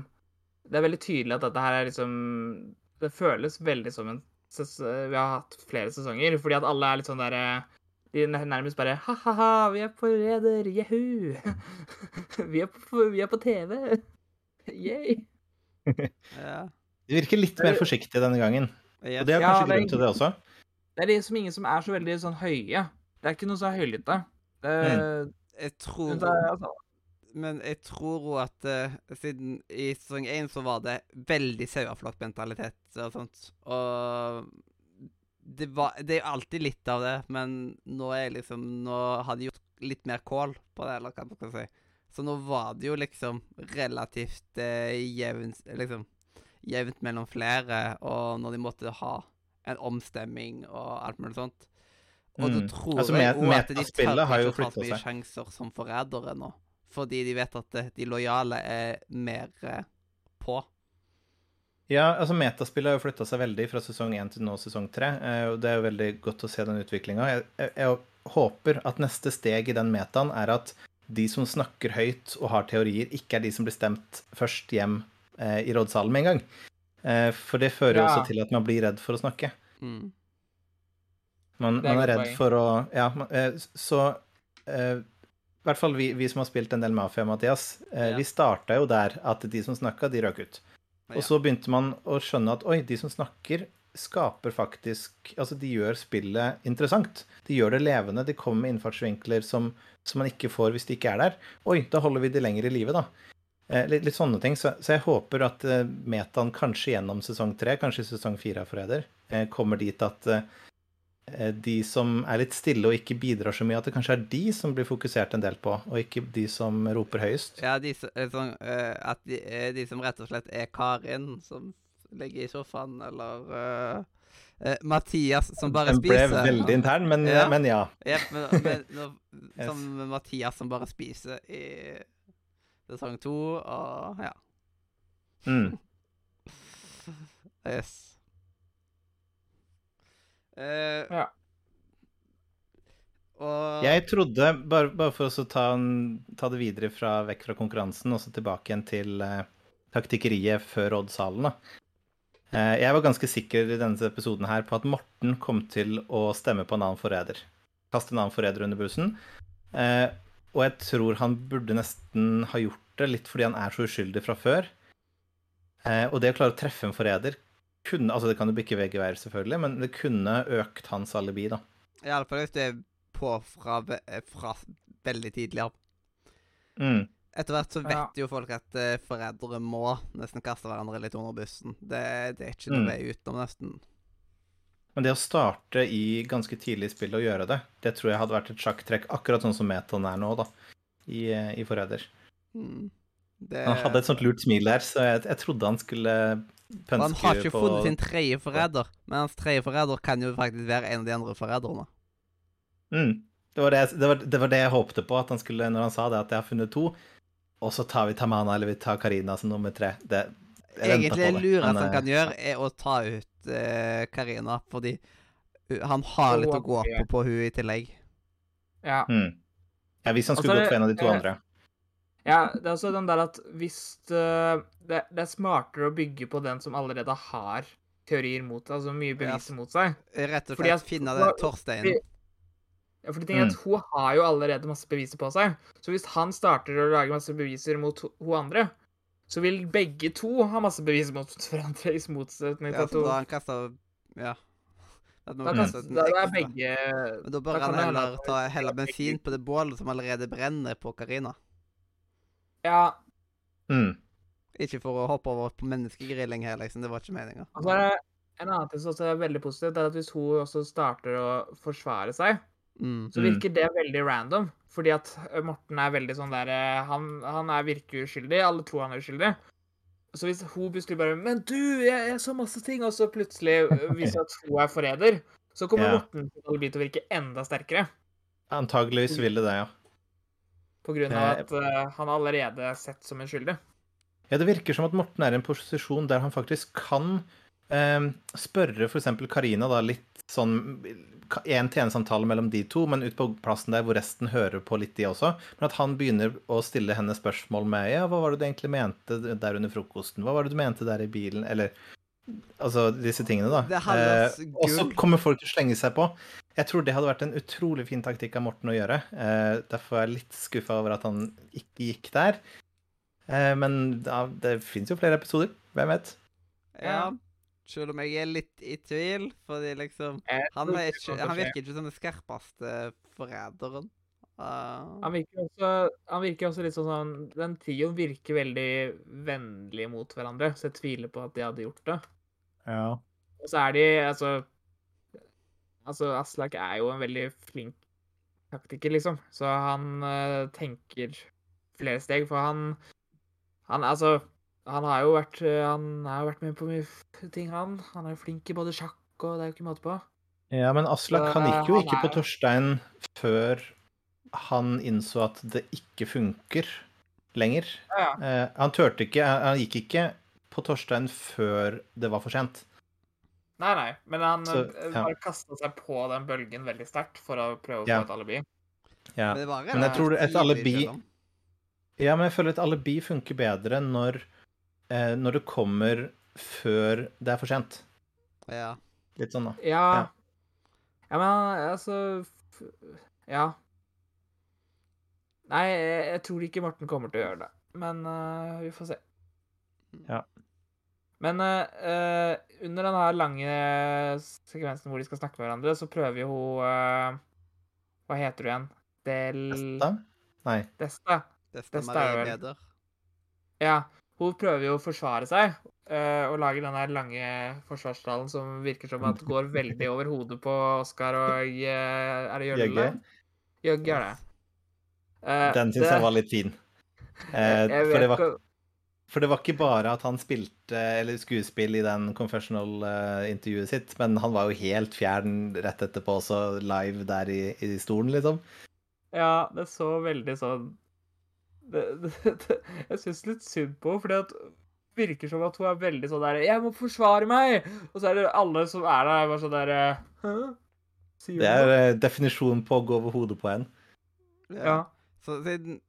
Det er veldig tydelig at dette her er liksom Det føles veldig som en ses, Vi har hatt flere sesonger, fordi at alle er litt sånn derre De er nærmest bare Ha-ha-ha, vi er på reder, jehu! vi, er på, vi er på TV! Yay! Ja. De virker litt mer forsiktige denne gangen. Yes. Og det er kanskje ja, er grunn til det også. Det er liksom ingen som er så veldig sånn høye. Det er ikke noe så høylytte. Det, Jeg tror det er, altså, Men jeg tror jo at uh, siden i sesong én så var det veldig saueflokkmentalitet og sånt. Og det, var, det er jo alltid litt av det, men nå er jeg liksom Nå har de gjort litt mer kål på det, eller hva man skal si. Så nå var det jo liksom relativt eh, jevnt Liksom jevnt mellom flere, og når de måtte ha en omstemming og alt mulig sånt. Og da Mm. tror Altså, jeg òg at de tør har jo ikke ta så mye sjanser som forrædere nå. Fordi de vet at eh, de lojale er mer eh, på. Ja, altså Metaspillet har jo flytta seg veldig fra sesong 1 til nå sesong 3. Og det er jo veldig godt å se den utviklinga. Jeg, jeg, jeg håper at neste steg i den metaen er at de som snakker høyt og har teorier, ikke er de som blir stemt først hjem eh, i rådsalen med en gang. Eh, for det fører jo Ja. også til at man blir redd for å snakke. Mm. Man, er man er redd poeng. for å Ja, man, eh, så eh, I hvert fall vi, vi som har spilt en del Mafia, Mathias, eh, Ja. vi starta jo der at de som snakka, de røk ut. Ja. Og så begynte man å skjønne at oi, de som snakker, skaper faktisk Altså, de gjør spillet interessant. De gjør det levende. De kommer med innfartsvinkler som, som man ikke får hvis de ikke er der. Oi, da holder vi de lenger i live, da. Eh, litt, litt sånne ting. Så, så jeg håper at eh, metaen kanskje gjennom sesong tre, kanskje sesong fire av Forræder, eh, kommer dit at de som er litt stille og ikke bidrar så mye, at det kanskje er de som blir fokusert en del på, og ikke de som roper høyest. Ja, de, som- sånn, at de, de som rett og slett er Karin, som ligger i sofaen, eller eh, eh, Mathias, som bare Den ble spiser. veldig intern, men Ja. men ja. Jep, men, men Yes. som Mathias som bare spiser i sesong to, og ja. Mm. Yes. Uh, Ja. Og Jeg trodde, bare, bare for å ta, en, ta det videre fra, vekk fra konkurransen og så tilbake igjen til uh, taktikkeriet før rådsalen, da. Uh, jeg var ganske sikker i denne episoden her på at Morten kom til å stemme på en annen forræder. Kaste en annen forræder under bussen. Eh, og jeg tror han burde nesten ha gjort det, litt fordi han er så uskyldig fra før. Eh, og det å klare å treffe en forræder kunne Altså, det kan jo bikke vegg i veier, selvfølgelig, men det kunne økt hans alibi, da. iallfall hvis det er på fra, eh, fra veldig tidlig av. Mm. Etter hvert så vet Ja. jo folk at uh, forrædere må nesten kaste hverandre litt under bussen. Det, det er ikke noe Mm. vei utenom, nesten. Men det å starte i ganske tidlig i spillet og gjøre det, det tror jeg hadde vært et sjakktrekk, akkurat sånn som metaen er nå, da, i, eh, i Forræder. Mm. Det, Han hadde et sånt lurt smil der, så jeg, jeg trodde han skulle pønske på han har ikke på funnet sin tredje forræder, men hans tredje forræder kan jo faktisk være en av de andre forræderne. mm. det, var det, jeg- det, var, det var det jeg håpte på, at han skulle, når han sa det, at jeg har funnet to, og så tar vi Tamana eller vi tar Karina som nummer tre. Det, jeg Egentlig det, lureste han eh, kan gjøre, er å ta ut eh, Karina, fordi uh, han har litt å gå på på hun i tillegg. Ja. Mm. Ja, hvis han skulle altså, gått for en av de to det- andre. ja, det er også den der at hvis øh, det, det er smartere å bygge på den som allerede har teorier mot seg, altså mye beviser mot seg. Rett og Fordi slett at- finne hva- det Torstein. fordi- Ja, for de tenker at Hun har jo allerede masse beviser på seg. Så hvis han starter å lage masse beviser mot hun andre, så vil begge to ha masse bevis mot hverandre, i motsetning til at så da hun han kasta Ja. Da, kastet da er begge Men da bør da han heller ta helle bensin på det bålet som allerede brenner på Karina. Ja. Mm. Ikke for å hoppe over på menneskegrilling her, liksom. Det var ikke meninga. Og så det en annen ting som også er veldig positivt, er at hvis hun også starter å forsvare seg, Mm. så virker det veldig random. Fordi at eh, Morten er veldig sånn der eh, Han, han er virker uskyldig. Alle tror han er uskyldig. Så hvis hun plutselig bare 'Men du, jeg, jeg så masse ting', og så plutselig eh, viser at hun er forræder, så kommer Ja. Morten til alibi til å virke enda sterkere. Antageligvis ville det, ja. På grunn av at uh, han allerede er sett som en skyldig. Ja, Det virker som at Morten er i en posisjon der han faktisk kan eh, spørre f.eks. Karina da litt sånn En tjenesamtale mellom de to, men ut på plassen der hvor resten hører på litt, de også. Men at han begynner å stille henne spørsmål med Ja, hva var det du egentlig mente der under frokosten? Hva var det du mente der i bilen? Eller Altså disse tingene, da. Det Eh, og så kommer folk til å slenge seg på. Jeg tror det hadde vært en utrolig fin taktikk av Morten å gjøre. Eh, derfor er jeg litt skuffa over at han ikke gikk der. Eh, men ja, det fins jo flere episoder. Hvem vet? Ja. Selv om jeg er litt i tvil, fordi liksom Han, er ikke, han virker ikke som den skarpeste forræderen. Uh, Han virker også, han virker også litt sånn sånn Den trioen virker veldig vennlige mot hverandre, så jeg tviler på at de hadde gjort det. Ja. Og så er de altså Altså, Aslak er jo en veldig flink taktiker, liksom. Så han uh, tenker flere steg, for han Han altså Han har jo vært eh, Han har vært med på mye ting, han. Han er jo flink i både sjakk og det er jo ikke måte på. ja, men Aslak han gikk jo ikke på Torstein før han innså at det ikke funker lenger. Ja, Eh, han turte ikke Han gikk ikke på Torstein før det var for sent. Nei, nei, men han Så, eh, ja. bare kasta seg på den bølgen veldig sterkt for å prøve å få Ja. et alibi. Ja. Men det var Men jeg tror et alibi-. Ja, men jeg føler et alibi funker bedre når, eh, når det kommer før det er for sent. Ja. Litt sånn, da. Ja. Ja. Ja, men altså f- Ja. Nei, jeg, jeg tror ikke Morten kommer til å gjøre det. Men uh, vi får se. Ja. Men eh, eh, under den her lange sekvensen hvor de skal snakke med hverandre, så prøver jo hun uh, Hva heter hun igjen? Del... Desta? Nei. Desta. Desta, Desta vel. leder. Ja. Hun prøver jo å forsvare seg, eh, og lager den lange forsvarstalen som virker som at går veldig over hodet på Oskar og eh, Er det Jølle? Jøgge? Er det. Eh, Den syns jeg var litt fin. For, det var, ikke- for det var ikke bare at han spilte eller skuespill i den confessional-intervjuet sitt, men han var jo helt fjern rett etterpå også, live der i, i stolen, liksom. Ja, det så veldig sånn det, det, det, Jeg syns litt synd på henne, fordi at det virker som at hun er veldig sånn der 'Jeg må forsvare meg!' Og så er det alle som er der, bare sånn der Hæ? Det er eh, definisjonen på å gå over hodet på en. Ja. Så siden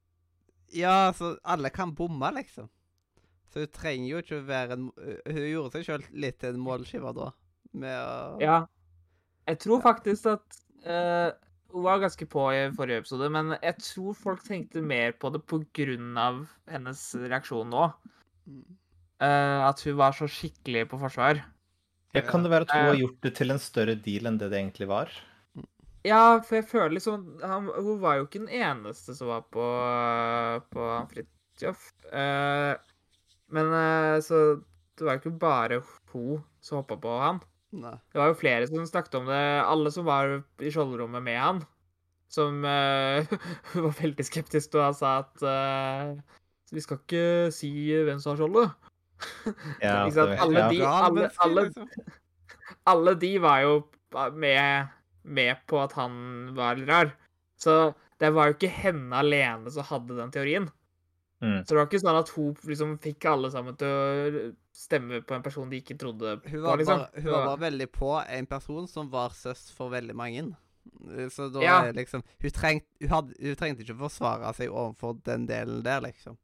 Ja, så alle kan bomme, liksom. Så hun trenger jo ikke å være en Hun gjorde seg sjøl litt til en målskiver da, med å Ja. Jeg tror faktisk at eh, Hun var ganske på i forrige episode, men jeg tror folk tenkte mer på det av hennes reaksjon nå. Eh, at hun var så skikkelig på forsvar. Ja, kan det være at hun har Eh. gjort det til en større deal enn det det egentlig var? Ja, for jeg føler liksom han, Hun var jo ikke den eneste som var på, på Fridtjof. Uh, men uh, så det var jo ikke bare hun som hoppa på han. Nei. Det var jo flere som snakket om det. Alle som var i skjoldrommet med han, som uh, var veldig skeptisk da han sa at uh, vi skal ikke si hvem som har skjoldet. Ja, Ikke sant? Alle de- alle- alle- liksom. alle de var jo med, med på at han var litt rar. Så det var jo ikke henne alene som hadde den teorien. Mm. Så det var ikke sånn at hun liksom fikk alle sammen til å stemme på en person de ikke trodde Hun på, var, liksom. bare, hun var bare veldig på en person som var søs for veldig mange. Så da Ja. liksom hun, trengt, hun, hadde, hun trengte ikke forsvare seg overfor den delen der, liksom.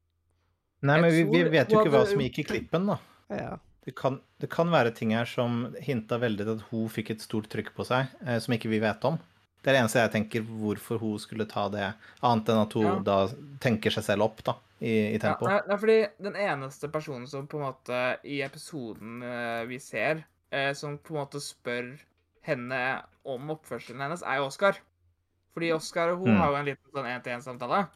Nei, men vi, vi vet jo ikke hva som gikk i klippen, da. Ja. Det kan, det kan være ting her som hinta veldig til at hun fikk et stort trykk på seg, eh, som ikke vi vet om. Det er det eneste jeg tenker hvorfor hun skulle ta det, annet enn at hun Ja. da tenker seg selv opp, da, i, i Ja, tempo. nei, nei, fordi den eneste personen som på en måte i episoden eh, vi ser, eh, som på en måte spør henne om oppførselen hennes, er jo Oscar. Fordi Oscar og hun Mm. har jo en liten sånn én-til-én-samtale.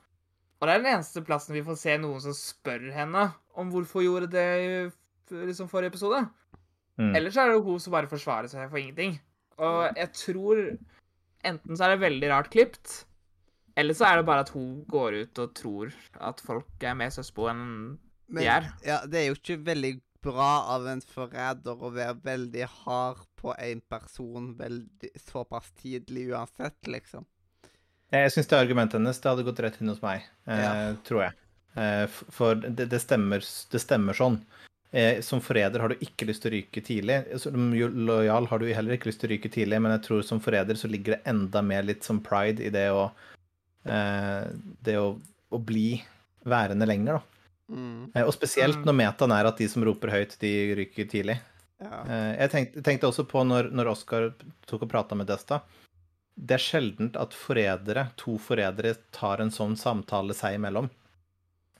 Og det er den eneste plassen vi får se noen som spør henne om hvorfor hun gjorde det i liksom forrige episode. Mm. Ellers er det jo hun som bare forsvarer seg for ingenting. Og jeg tror Enten så er det veldig rart klipt, eller så er det bare at hun går ut og tror at folk er mer søspo enn Men de er. ja, det er jo ikke veldig bra av en forræder å være veldig hard på en person veldig, såpass tidlig uansett, liksom. Jeg syns det argumentet hennes det hadde gått rett inn hos meg, eh, Ja. tror jeg. Eh, for det, det, stemmer, det stemmer sånn. Eh, som forræder har du ikke lyst til å ryke tidlig. Som lojal har du heller ikke lyst til å ryke tidlig, men jeg tror som forræder så ligger det enda mer litt som pride i det å Det å, å bli værende lenger, da. Mm, Eh, og spesielt Mm. når metaen er at de som roper høyt, de ryker tidlig. ja. Eh, Jeg tenkte, tenkte også på når, når Oskar tok og prata med Desta. Det er sjeldent at forrædere, to forrædere tar en sånn samtale seg imellom.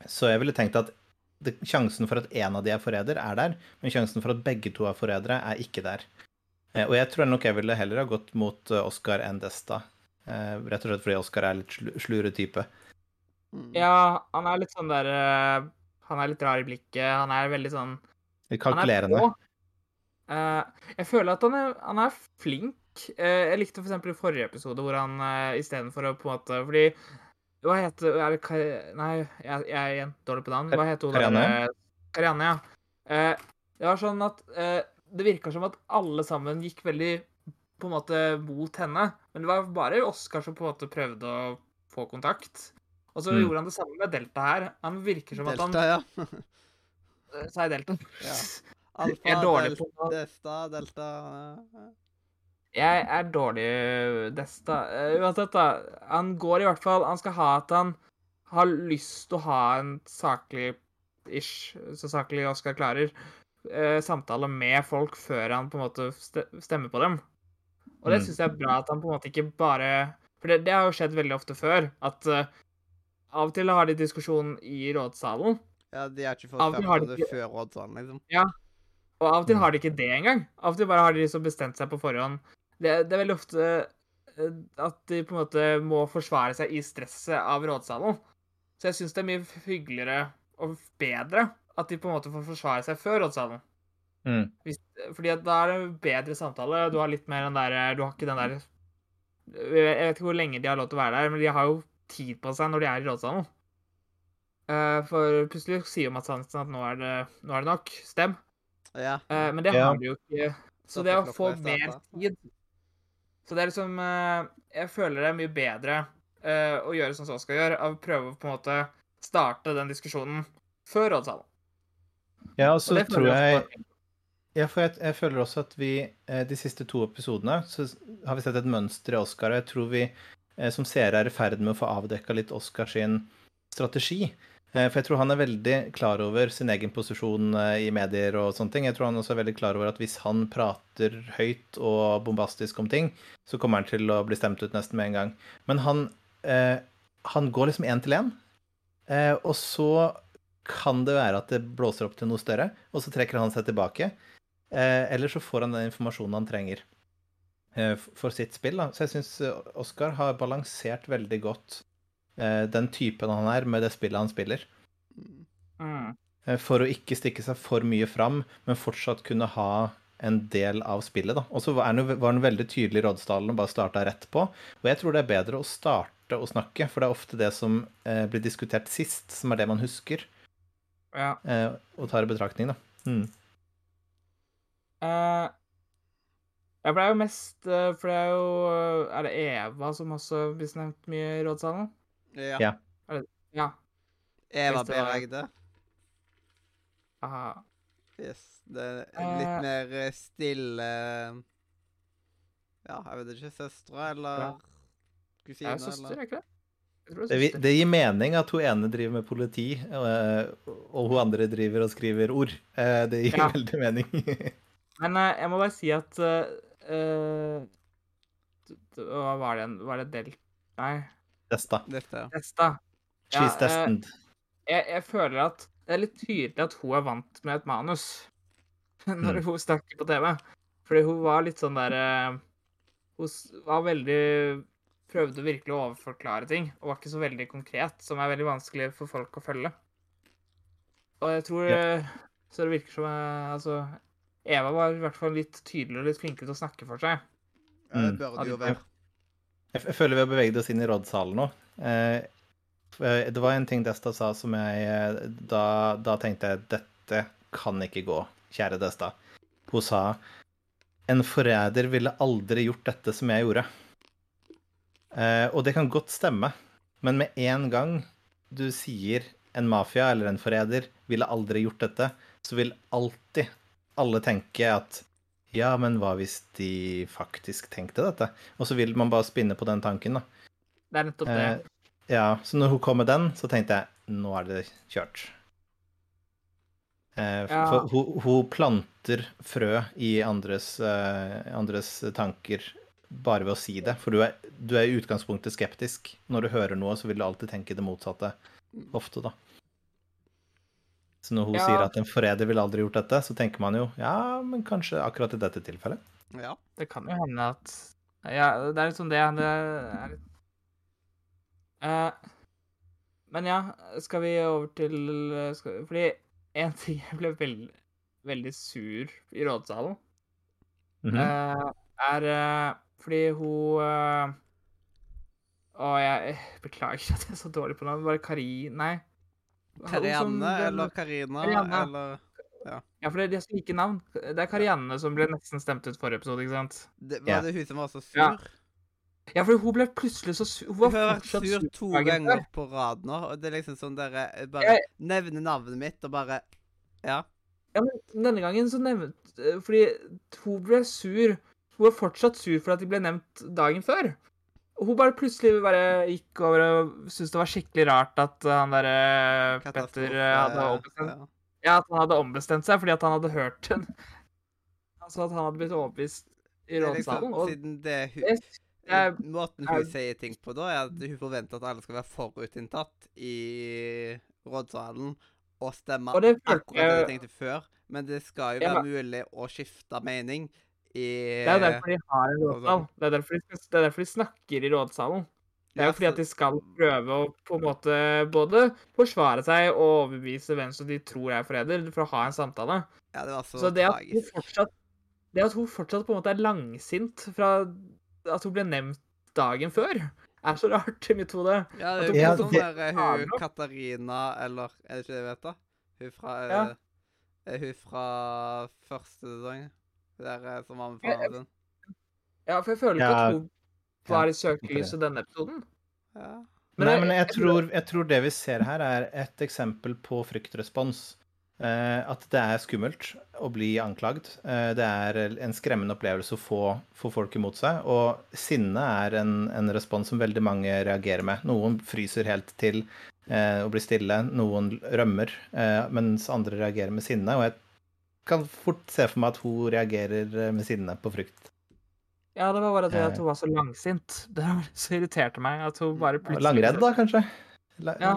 Så jeg ville tenkt at det, sjansen for at en av de er forræder, er der, men sjansen for at begge to er forrædere, er ikke der. Eh, Og jeg tror nok jeg ville heller ha gått mot eh, Oskar enn Desta. Eh, Rett og slett fordi Oskar er litt slu- slure type. Mm. Ja, han er litt sånn der eh, Han er litt rar i blikket. Han er veldig sånn Litt Han er kalkulerende. Eh, jeg føler at han er, han er flink. Eh, jeg likte for eksempel i forrige episode hvor han uh, istedenfor å på en måte Fordi Hva heter er det, Nei, jeg, jeg er igjen dårlig på navn. Hva heter hun Karianne? eh, Karianne, ja. Det var sånn at eh, Det virka som at alle sammen gikk veldig på en måte mot henne. Men det var bare Oskar som på en måte prøvde å få kontakt. Og så Mm. gjorde han det samme med Delta her. Han virker som at han Delta, ja. Eh, Sa jeg Delta? Ja. Jeg Alfa, er dårlig delta, på Desta, delta eh, Jeg er dårlig Desta. Eh, Uansett, da. Han går i hvert fall Han skal ha at han har lyst til å ha en saklig ish, så saklig Oskar klarer, eh, samtale med folk før han på en måte stemmer på dem. Og det Mm. syns jeg er bra at han på en måte ikke bare For det, det har jo skjedd veldig ofte før, at uh, av og til har de diskusjon i rådsalen. Ja, de har ikke fått Av og til det ikke- før rådsalen, liksom. Ja. Og av og til Mm. har de ikke det engang. Av og til bare har de liksom bestemt seg på forhånd. Det, det er veldig ofte eh, at de på en måte må forsvare seg i stresset av rådsalen. Så jeg syns det er mye hyggeligere og bedre at de på en måte får forsvare seg før rådsalen. Mm. Hvis, fordi at da er det bedre samtale. Du har litt mer den der Du har ikke den der Jeg vet ikke hvor lenge de har lov til å være der, men de har jo tid på seg når de er i rådsalen. Uh, For plutselig sier jo Mads Hansen at nå er det, nå er det nok. Stem. Ja. Uh, men det Ja. har de jo ikke. Så Så det å få mer tid Så det er liksom uh, Jeg føler det er mye bedre eh, å gjøre sånn som Oskar gjør, av å prøve å på en måte starte den diskusjonen før rådsalen. Ja, og så tror jeg Ja, for jeg, jeg føler også at vi eh, de siste to episodene så har vi sett et mønster i Oscar, og jeg tror vi eh, som seere er i ferd med å få avdekka litt Oscar sin strategi. Eh, for jeg tror han er veldig klar over sin egen posisjon i medier og sånne ting. Jeg tror han også er veldig klar over at hvis han prater høyt og bombastisk om ting, så kommer han til å bli stemt ut nesten med en gang. Men han, eh, han går liksom én til én, eh, og så kan det være at det blåser opp til noe større, og så trekker han seg tilbake. Eh, eller så får han den informasjonen han trenger eh, for sitt spill. Da. Så jeg syns Oskar har balansert veldig godt eh, den typen han er, med det spillet han spiller. Mm. Eh, for å ikke stikke seg for mye fram, men fortsatt kunne ha en del av spillet. da. Og så var han veldig tydelig i Rådsdalen og bare starta rett på. Og jeg tror det er bedre å starte å snakke, for det er ofte det som eh, blir diskutert sist, som er det man husker Ja. eh, og tar i betraktning. da. Mm. Eh, jeg er jo mest uh, For det er jo eh, Er det Eva som også blir nevnt mye i rådsalen? Ja. Ja. Ja. Eva det B. Aha. Yes. Det er litt uh, mer stille Ja, jeg vet ikke. Søstre eller Ja. kusine Er søster, eller er ikke det? Det, det det gir mening at hun ene driver med politi, og hun andre driver og skriver ord. Det gir Ja. veldig mening. Men eh, jeg må bare si at uh, eh, Hva var det igjen? Var det Del... Nei, Desta. Desta. Testa. Ja, She's destined. jeg, jeg føler at det er litt tydelig at hun er vant med et manus når Mm. hun snakker på TV. Fordi hun var litt sånn der Hun var veldig Prøvde virkelig å overforklare ting, og var ikke så veldig konkret, som er veldig vanskelig for folk å følge. Og jeg tror Ja. eh, Så det virker som jeg, Altså Eva var i hvert fall litt tydeligere og litt flinkere til å snakke for seg. Ja, det bør burde jo være. Jeg, jeg føler vi har beveget oss inn i rådsalen nå. Eh, eh, det var en ting Desta sa som jeg eh, da, da tenkte jeg dette kan ikke gå, kjære Desta. Hun sa en forræder ville aldri gjort dette som jeg gjorde. Eh, og det kan godt stemme, men med en gang du sier en mafia eller en forræder ville aldri gjort dette, så vil alltid alle tenke at ja, men hva hvis de faktisk tenkte dette? Og så vil man bare spinne på den tanken, da. Det er nettopp det. Eh, ja, så når hun kom med den, så tenkte jeg nå er det kjørt. Eh, Ja. For hun, hun planter frø i andres, eh, andres tanker bare ved å si det. For du er, du er i utgangspunktet skeptisk. Når du hører noe, så vil du alltid tenke det motsatte. Ofte, da. Så når hun Ja. sier at en forræder ville aldri gjort dette, så tenker man jo ja, men kanskje akkurat i dette tilfellet. Ja. Det kan jo hende at Ja, det er litt sånn det. Det er litt uh, Men ja, skal vi over til skal, Fordi en ting jeg ble veld, veldig sur i rådsalen, mm -hmm. uh, er uh, fordi hun Å, jeg beklager at jeg er så dårlig på navn. Bare Kari... Nei. Karianne eller Karina eller Ja, for det er de som liker navn. Det er Karianne som ble nesten stemt ut forrige episode, ikke sant? det, Ja. Var det hun som var så sur? Ja. Ja, for hun ble plutselig så sur. Hun Hun var har vært sur sur to ganger på rad nå, og det er liksom sånn dere eh, bare Jeg- nevner navnet mitt og bare Ja. Ja, men denne gangen så nevnte Fordi hun ble sur. Hun var fortsatt sur for at de ble nevnt dagen før. Hun bare plutselig bare gikk over og syntes det var skikkelig rart at han derre Petter eh, hadde ombestemt ja. Ja, at han hadde ombestemt seg fordi at han hadde hørt den. Altså at han hadde blitt overbevist i er liksom, siden det hun, jeg, Måten hun hun sier ting på da, er at hun forventer at alle skal være forutinntatt i rådsalen og stemme Og det akkurat det de tenkte før. Men det skal jo være mulig å skifte mening i det er derfor de har en rådsal. Det er derfor de, det er derfor de snakker i rådsalen. Det er jo fordi at de skal prøve å på en måte både forsvare seg og overbevise hvem som de tror er forræder, for å ha en samtale. Ja, det var så, Så det at hun fortsatt Det at hun fortsatt på en måte er langsint fra at hun ble nevnt dagen før, er så rart i mitt hode. Ja, det er jo sånn der eh, hun. Katarina, eller er det ikke det vet, da? Hun fra Ja. eh, Er hun fra første sesong? Hun der eh, som var med Ja, faren sin? Ja, for jeg føler ikke Ja, at hun var i søkelyset denne episoden. Ja. Men Nei, jeg- men jeg jeg tror, jeg tror det vi ser her, er et eksempel på fryktrespons. Eh, at det er skummelt å bli anklagd. Eh, det er en skremmende opplevelse å få, få folk imot seg. Og sinne er en, en respons som veldig mange reagerer med. Noen fryser helt til eh, og blir stille, noen rømmer, eh, mens andre reagerer med sinne. Og jeg kan fort se for meg at hun reagerer eh, med sinne på frykt. Ja, det var bare det Eh. at hun var så langsint. Det var så irriterte meg. At hun bare plutselig Langredd, da, kanskje? La, Ja.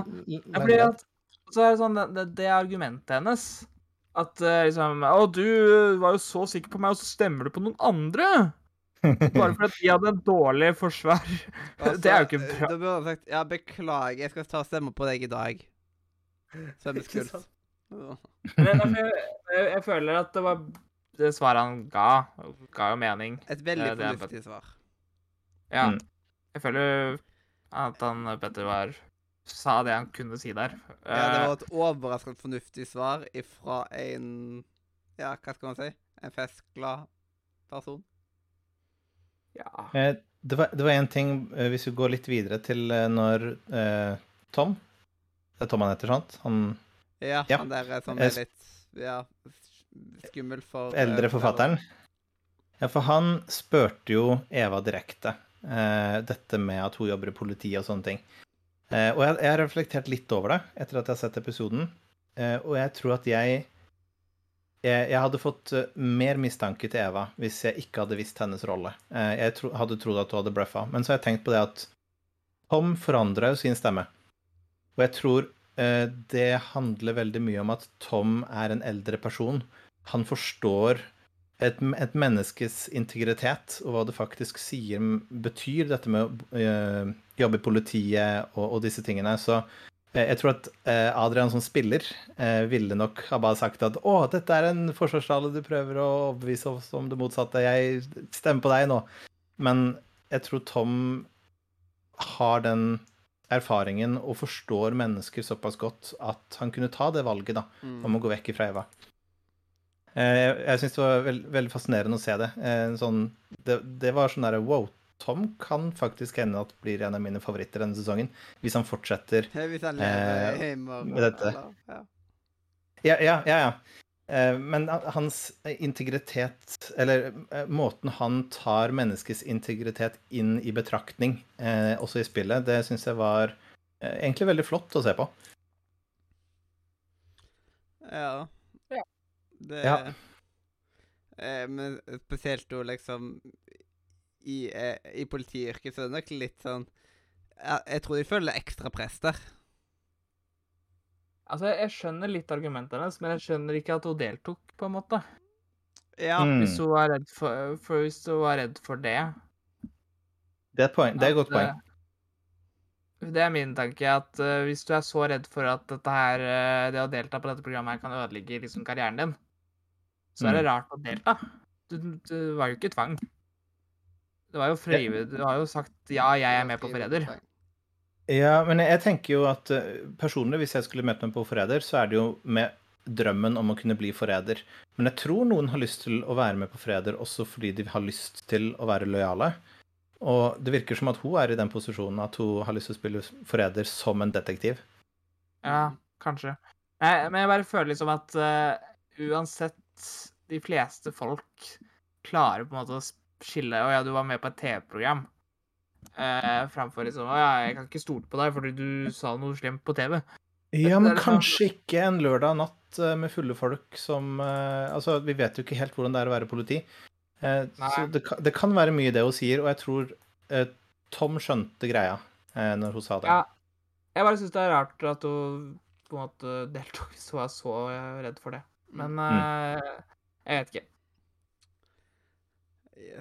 fordi at, så er det sånn, det, det er argumentet hennes. At eh, liksom Å, du var jo så sikker på meg, og så stemmer du på noen andre! Bare fordi de hadde en dårlig forsvar. det er jo ikke Altså, bra. Du burde sagt ja, beklager, jeg skal ta stemmer stemme på deg i dag. Svømmeskuls. Men jeg, jeg, føler at det var det svaret han ga, ga jo mening. Et veldig det er fornuftig svar. Ja. Mm. Jeg føler at han Petter var sa det han kunne si der. Ja, det Eh, var et overraskende fornuftig svar ifra en Ja, hva skal man si? En festglad person. ja. Eh, Det var, det var en ting, eh, hvis vi går litt videre til eh, når eh, Tom Det er Tom han heter, sant? Han Ja, Ja. han der som er litt ja, skummel for eldre eh, forfatteren. Ja, for han spurte jo Eva direkte uh, dette med at hun jobber i politiet og sånne ting. Uh, og jeg, jeg har reflektert litt over det etter at jeg har sett episoden. uh, og jeg tror at jeg, jeg Jeg hadde fått mer mistanke til Eva hvis jeg ikke hadde visst hennes rolle. Jeg tro, hadde trodd at hun hadde bløffa. Men så har jeg tenkt på det at Tom forandra jo sin stemme. Og jeg tror det handler veldig mye om at Tom er en eldre person. Han forstår et, et menneskes integritet og hva det faktisk sier betyr, dette med å eh, jobbe i politiet og, og disse tingene. Så eh, jeg tror at eh, Adrian som spiller eh, ville nok ha bare sagt at å, dette er en forsvarstale du prøver å overbevise oss om det motsatte, jeg stemmer på deg nå. Men jeg tror Tom har den erfaringen og forstår mennesker såpass godt at han kunne ta det valget da, Mm. om å gå vekk fra Eva. Eh, Jeg, jeg syns det var veld, veldig fascinerende å se det. Eh, Sånn, det. Det var sånn derre wow, Tom kan faktisk hende at blir en av mine favoritter denne sesongen. Hvis han fortsetter Hvis han lever Eh, med dette. eller? Ja. Ja, ja, ja. ja. Eh, Men hans integritet, eller eh, måten han tar menneskets integritet inn i betraktning, eh, også i spillet, det syns jeg var egentlig veldig flott å se på. Ja. Ja. Det Ja. Eh, men spesielt jo liksom i, eh, i politiyrket så er det nok litt sånn jeg, jeg tror de føler ekstra press der. Altså, jeg skjønner litt argumentet hennes, men jeg skjønner ikke at hun deltok, på en måte. Ja. Mm. Hvis hun var redd for, for, hvis hun var redd for det. Det er et, poeng. Det er et godt poeng. eh, Det er min tanke, at uh, hvis du er så redd for at dette her, uh, det å delta på dette programmet her kan ødelegge liksom karrieren din, så er det Mm. rart å delta. Du, du, var jo ikke tvang. Det var jo frivillig. Du har jo sagt ja, jeg er med på Forræder. Ja, men jeg, tenker jo at eh, personlig, hvis jeg skulle møte meg på Forræder, så er det jo med drømmen om å kunne bli forræder. Men jeg tror noen har lyst til å være med på Forræder også fordi de har lyst til å være lojale. Og det virker som at hun er i den posisjonen at hun har lyst til å spille forræder som en detektiv. Ja, kanskje. Nei, men jeg bare føler liksom at uh, uansett De fleste folk klarer på en måte å skille Å ja, du var med på et TV-program. Uh, framfor liksom Å ja, jeg kan ikke stole på deg fordi du sa noe slemt på TV. Ja, men kanskje ikke en lørdag natt eh, med fulle folk som eh, Altså, vi vet jo ikke helt hvordan det er å være politi. Eh, Så det kan, det kan være mye det hun sier, og jeg tror eh, Tom skjønte greia eh, når hun sa det. Ja. Jeg bare syns det er rart at hun på en måte deltok hvis hun er så eh, redd for det. Men eh, jeg vet ikke.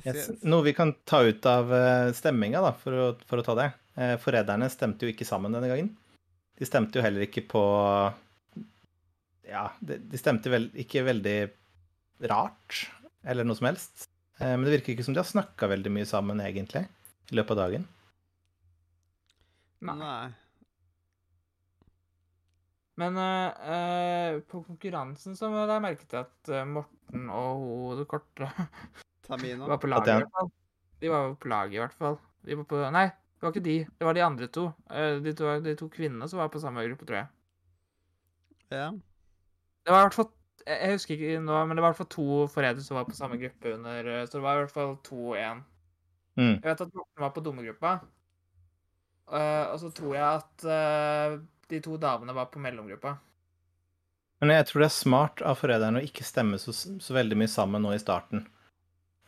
Yes. Noe vi kan ta ut av eh, stemminga, da, for å, for å ta det. Eh, Forræderne stemte jo ikke sammen denne gangen. De stemte jo heller ikke på Ja, de, stemte vel ikke veldig rart, eller noe som helst. Eh, Men det virker ikke som de har snakka veldig mye sammen, egentlig, i løpet av dagen. Nei. Men eh, eh, på konkurransen så la jeg merke til at Morten og hun det korte Tamina. var på laget, i hvert fall. De var på laget, i hvert fall. De var på, nei, det var ikke de. Det var de andre to. Eh, De to, de to kvinnene som var på samme gruppe, tror jeg. Ja. Det var i hvert fall Jeg husker ikke nå, men det var i hvert fall to forrædere som var på samme gruppe under eh, Så det var i hvert fall to og én. Mm. Jeg vet at Morten var på dummegruppa. Eh, og så tror jeg at de to damene var på mellomgruppa. Men jeg tror det er smart av forræderne å ikke stemme så, så veldig mye sammen nå i starten.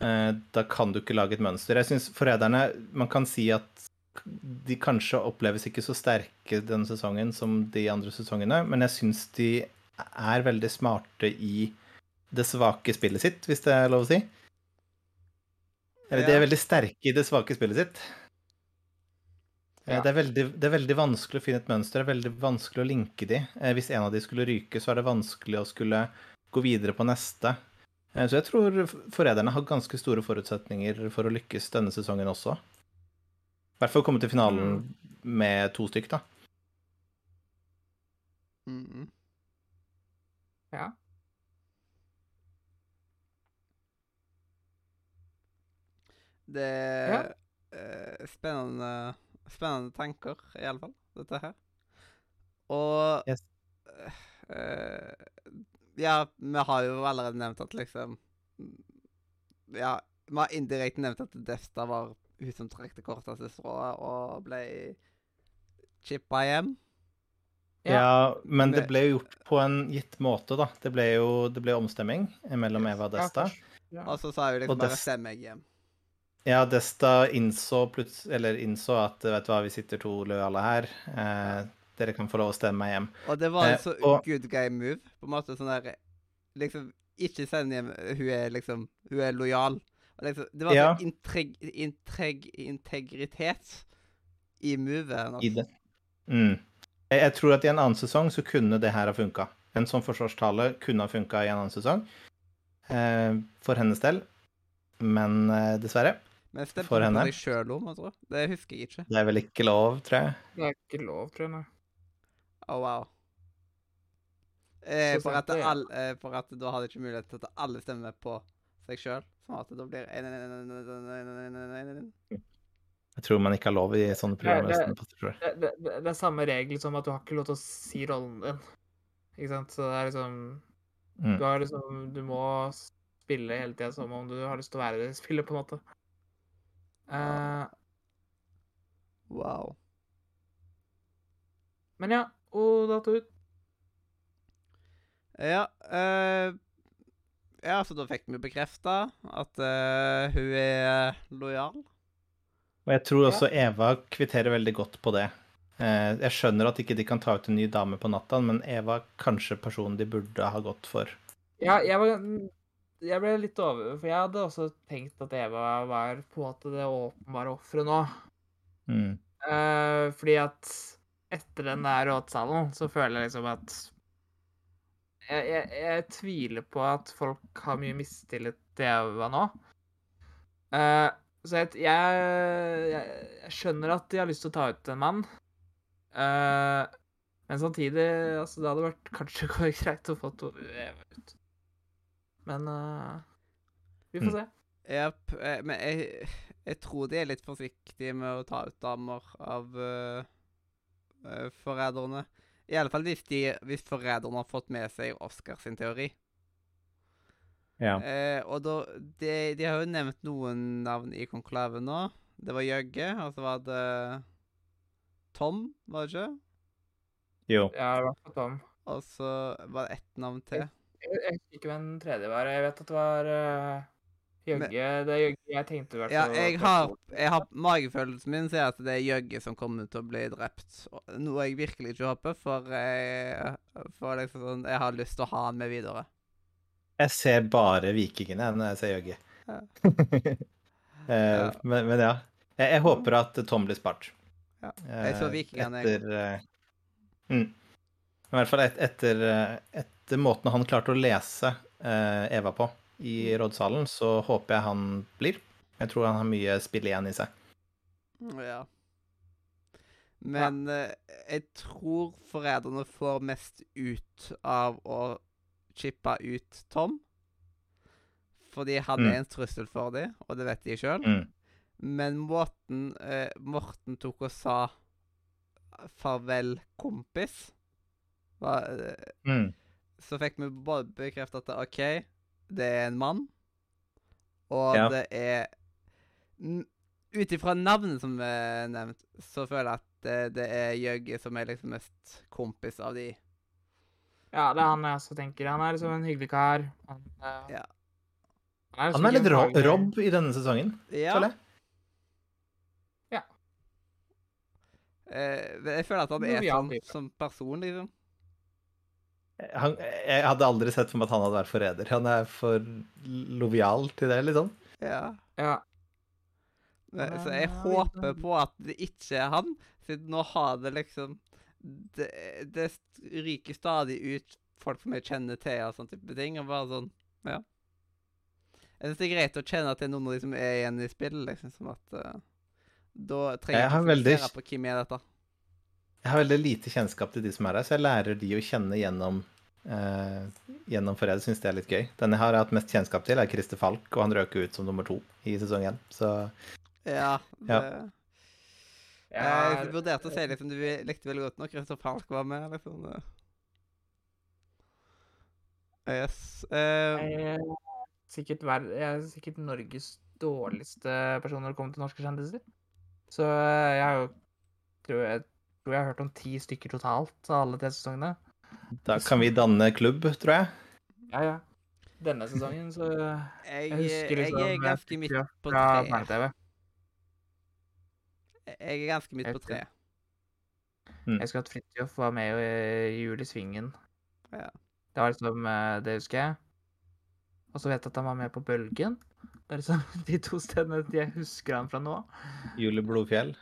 Eh, da kan du ikke lage et mønster. Jeg syns forræderne Man kan si at de kanskje oppleves ikke så sterke denne sesongen som de andre sesongene, men jeg syns de er veldig smarte i det svake spillet sitt, hvis det er lov å si. Eller de er veldig sterke i det svake spillet sitt. Eh, Ja. Det, er veldig, det er veldig vanskelig å finne et mønster. Det er veldig vanskelig å linke de. Eh, Hvis en av de skulle ryke, så er det vanskelig å skulle gå videre på neste. Eh, Så jeg tror forræderne har ganske store forutsetninger for å lykkes denne sesongen også. I hvert fall komme til finalen med to stykk, da. Mm. Ja. Det er Ja. eh, spennende, spennende tanker, iallfall, dette her. Og Yes. eh, Ja, vi har jo allerede nevnt at liksom Ja, vi har indirekte nevnt at Desta var hun som trakk det korteste strået og ble chippa hjem. Ja, men det ble jo gjort på en gitt måte, da. Det ble jo det ble omstemming mellom Eva og Desta. Ja, ja. Og så sa hun liksom bare 'stem meg hjem'. Ja, Desta innså, innså at vet du hva, vi sitter to lojale her. Eh, dere kan få lov å stemme meg hjem. Og det var Eh, en så og- good guy move. På en måte sånn der Liksom, ikke send hjem Hun er liksom Hun er lojal. Og liksom, det var Ja. sånn intreg, intreg, integritet i movet. I det. Mm. Jeg, jeg tror at i en annen sesong så kunne det her ha funka. En sånn forsvarstale kunne ha funka i en annen sesong. Eh, for hennes del. Men eh, dessverre. Men for på henne. jeg? Det husker jeg ikke. Det er vel ikke lov, tror jeg. Det er ikke lov, tror jeg. nei. Oh, wow. Eh, for, at all, eh, for at da har de ikke mulighet til at alle stemmer på seg sjøl. Sånn at da blir Jeg tror man ikke har lov i sånne programmer. Det, det, det, det er samme regel som at du har ikke lov til å si rollen din. Ikke sant? Så det er liksom mm. Du har liksom Du må spille hele tida som om du har lyst til å være det spillet, på en måte. Uh, wow. Men ja, og datt ut. Ja, eh, ja, så da fikk vi bekrefta at eh, hun er lojal. Og jeg tror også Eva kvitterer veldig godt på det. Eh, jeg skjønner at ikke de kan ta ut en ny dame på natta, men Eva er kanskje personen de burde ha gått for. Ja, jeg var Jeg ble litt over For jeg hadde også tenkt at Eva var på en måte det åpenbare offeret nå. Mm. Eh, fordi at etter den der rådsalen, så føler jeg liksom at jeg, jeg, jeg tviler på at folk har mye mistillit til Eva nå. Uh, så jeg, jeg, skjønner at de har lyst til å ta ut en mann. Uh, men samtidig, altså, det hadde vært kanskje greit å få to Eva ut. Men uh, vi får Mm. se. Eh, Men jeg, jeg tror de er litt forsiktige med å ta ut damer av uh, forræderne. I alle fall hvis, de, hvis forræderne har fått med seg Oscar sin teori. Ja. Eh, og da de, de har jo nevnt noen navn i konklave nå. Det var Jøgge, og så var det Tom, var det ikke? Jo. Ja, det var Tom. Og så var det ett navn til. Jeg jeg husker ikke hvem den tredje var. Jeg vet at det var uh, Jøgge. Det er Jøgge jeg tenkte i hvert Ja, jeg har, jeg har Magefølelsen min sier at det er Jøgge som kommer til å bli drept. Noe jeg virkelig ikke håper, for, jeg, for liksom sånn, jeg har lyst til å ha han med videre. Jeg ser bare vikingene når jeg ser Jøgge. Ja. eh, Ja. men, men ja. Jeg, jeg håper at Tom blir spart. Ja, jeg så Eh, vikingene, jeg Etter eh, mm. I hvert fall et, etter, eh, etter måten han klarte å lese uh, Eva på i rådsalen, så håper jeg han blir. Jeg tror han har mye spill igjen i seg. Ja. Men eh, jeg tror forræderne får mest ut av å chippe ut Tom. Fordi han Mm. er en trussel for dem, og det vet de sjøl. Mm. Men måten eh, Morten tok og sa 'farvel, kompis', var, eh, Mm. så fikk vi både bekreftet at OK, det er en mann, og Ja. det er Ut ifra navnet som er nevnt, så føler jeg at det, det er Jøgge som er liksom mest kompis av de. Ja, det er han jeg også tenker. Han er liksom en hyggelig kar. Han, uh, Ja. han liksom Han er litt ro Rob i denne sesongen, Ja. føler jeg. Eh, jeg føler at han er sånn som person, liksom. Han, jeg hadde aldri sett for meg at han hadde vært forræder. Han er for lovial til det, liksom. Ja. Ja. Så jeg håper på at det ikke er han, siden nå har det liksom Det, det ryker stadig ut folk som jeg kjenner til og sånne type ting, og bare sånn Ja. Jeg syns det er greit å kjenne at det er noen av de som er igjen i spillet, liksom, som at uh, Da trenger Jeg ikke veldig- fokusere på hvem er dette. Jeg har veldig lite kjennskap til de som er her, så jeg lærer de å kjenne gjennom eh, gjennom forræder. Syns det er litt gøy. Den jeg har hatt mest kjennskap til, er Christer Falk, og han røk ut som nummer to i sesong én. Så Ja. Det, Ja. Jeg vurderte å si liksom du likte veldig godt når Christer Falk var med. liksom. det. Yes. Jeg sikkert, ver jeg er sikkert Norges dårligste person når det kommer til norske kjendiser. Så jeg har jo tror jeg, tror jeg har hørt om ti stykker totalt av alle tre sesongene. Da kan vi danne klubb, tror jeg. Ja, ja. Denne sesongen, så jeg, Jeg husker liksom jeg er ganske midt på treet. tre. Jeg er ganske midt på tre. Mm. Jeg husker at Fridtjof var med i, i Jul i Svingen. Ja. Det var liksom eh, Det husker jeg. Og så vet jeg at han var med på Bølgen. Det er liksom de to stedene jeg husker han fra nå. Julie Blodfjell.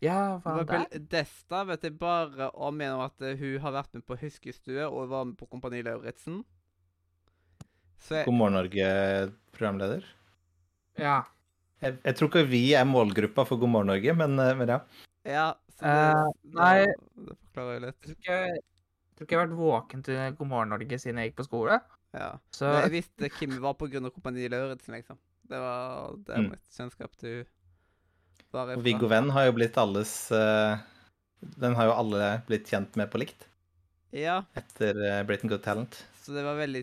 Ja, var han For der? Desta vet jeg bare om gjennom at eh, hun har vært med på Huskestue og var med på Kompani Lauritzen. Jeg, God morgen, Norge-programleder. Ja. Jeg, jeg tror ikke vi er målgruppa for God morgen, Norge, men, eh, men ja. ja, så det, uh, det- nei. Det forklarer jo litt. Jeg tror ikke jeg, jeg tror ikke jeg har vært våken til God morgen Norge siden jeg gikk på skole. Ja. Så Men jeg visste hvem vi var av Kompani Lauritzen, liksom. Det var det er Mm. mitt kjennskap til hun. Bare Og Viggo Venn har jo blitt alles uh, Den har jo alle blitt kjent med på likt Ja, etter uh, Britain Good Talent. så det var veldig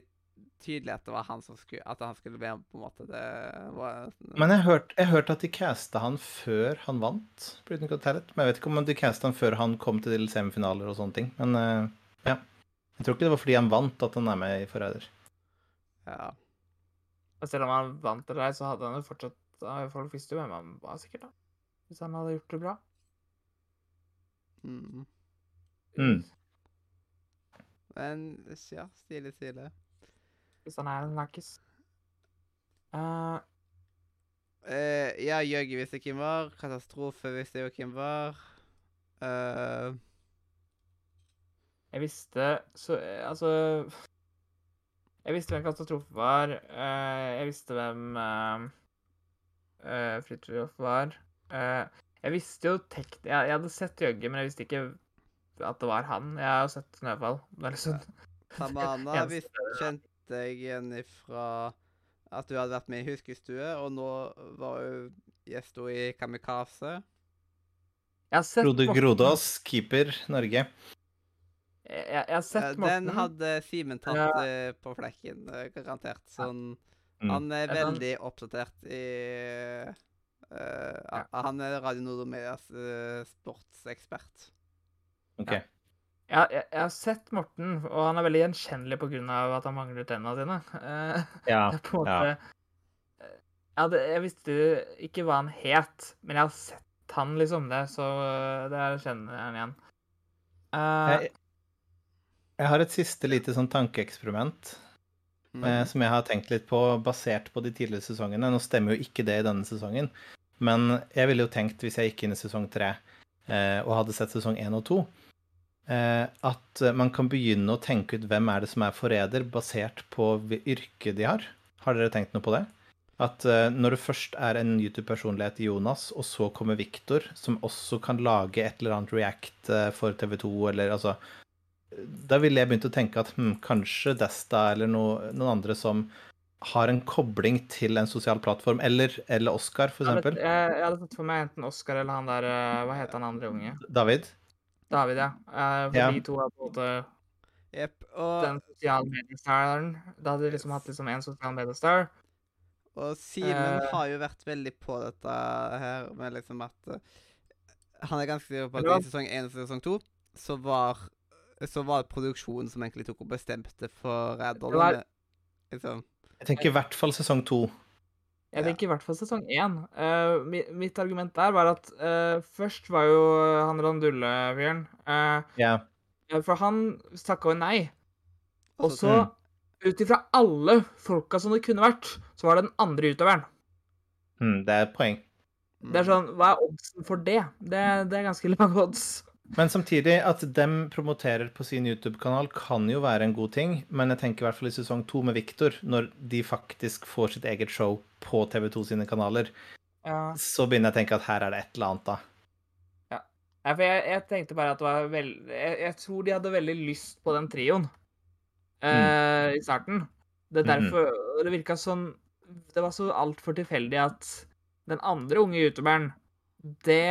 tydelig at det var han som skulle At han skulle være med, på en måte. Det var Men jeg hørte jeg hørte at de casta han før han vant Britain Good Talent. Men jeg vet ikke om de casta han før han kom til semifinaler og sånne ting. Men uh, ja. Jeg tror ikke det var fordi han vant at han er med i Forræder. Ja. og selv om han vant det der, så hadde han jo fortsatt Folk visste jo hvem han var, sikkert. da. Hvis han hadde gjort det bra. Mm. Mm. Men ja, stilig, stilig. Hvis han er en snakkis. Uh, Eh, ja, Jøgi visste hvem var. Katastrofe visste jo hvem var. Uh, jeg visste så Altså Jeg visste hvem Katastrofe var. eh, jeg visste hvem uh, Fridtjof var. Eh, jeg visste jo tekt... Jeg, jeg hadde sett Jøgge, men jeg visste ikke at det var han. Jeg har jo sett Snøfall. Sånn. Tamana Eneste- visste, kjente jeg igjen ifra at du hadde vært med i Huskestue, og nå var hun gjest i Kamikaze. Jeg har sett Frode Grodås, keeper Norge. Jeg, jeg, jeg har sett Morten. Den hadde Simen tatt Ja. eh, på flekken, eh, garantert. Sånn Mm. Han er veldig oppdatert i eh, Ja. Han er Radio Nord-Medias eh, sportsekspert. OK. Ja. Jeg, jeg, jeg har sett Morten, og han er veldig gjenkjennelig pga. at han mangler tennene sine. Uh, Ja. på en ja. måte jeg, jeg visste ikke hva han het, men jeg har sett han, liksom. Det, så det kjenner jeg igjen. Uh, Jeg, jeg har et siste lite sånn tankeeksperiment Mm. eh, som jeg har tenkt litt på, basert på de tidligere sesongene. Nå stemmer jo ikke det i denne sesongen, men jeg ville jo tenkt, hvis jeg gikk inn i sesong tre eh, og hadde sett sesong én og to, eh, at man kan begynne å tenke ut hvem er det som er forræder, basert på yrket de har. Har dere tenkt noe på det? At eh, når det først er en YouTube-personlighet i Jonas, og så kommer Viktor, som også kan lage et eller annet React for TV2, eller altså Da ville jeg begynt å tenke at hm, kanskje Desta eller noe, noen andre som har en kobling til en sosial plattform, eller, eller Oscar, for jeg, eksempel. jeg, jeg hadde tatt for meg enten Oscar eller han der eh, Hva heter han andre unge? David. David, ja. Eh, for Ja. de to er på en måte yep. Og, den sosiale mediestaren. Da hadde de liksom hatt liksom en sosial mediestar. og Simen uh... har jo vært veldig på dette her med liksom at eh, Han er ganske sikker på at i sesong én og sesong to så var så var det produksjonen som egentlig tok og bestemte for var- Liksom. Jeg tenker i hvert fall sesong to. Jeg tenker i hvert fall sesong én. Uh, mitt argument der var at uh, først var jo han Randulle-fyren uh, yeah. For han takka jo nei. Og Så- så, ut ifra alle folka som det kunne vært, så var det den andre utøveren. Mm, det er et poeng. Det er sånn, Hva er oddsen for det? Det, det er ganske lave odds. Men samtidig, at dem promoterer på sin YouTube-kanal, kan jo være en god ting. Men jeg tenker i hvert fall i sesong to med Viktor, når de faktisk får sitt eget show på TV2 sine kanaler, Ja. så begynner jeg å tenke at her er det et eller annet, da. Ja, for jeg, jeg tenkte bare at det var veld... Jeg, jeg tror de hadde veldig lyst på den trioen eh, i starten. Det er derfor mm. Det virka sånn Det var så altfor tilfeldig at den andre unge youtuberen det,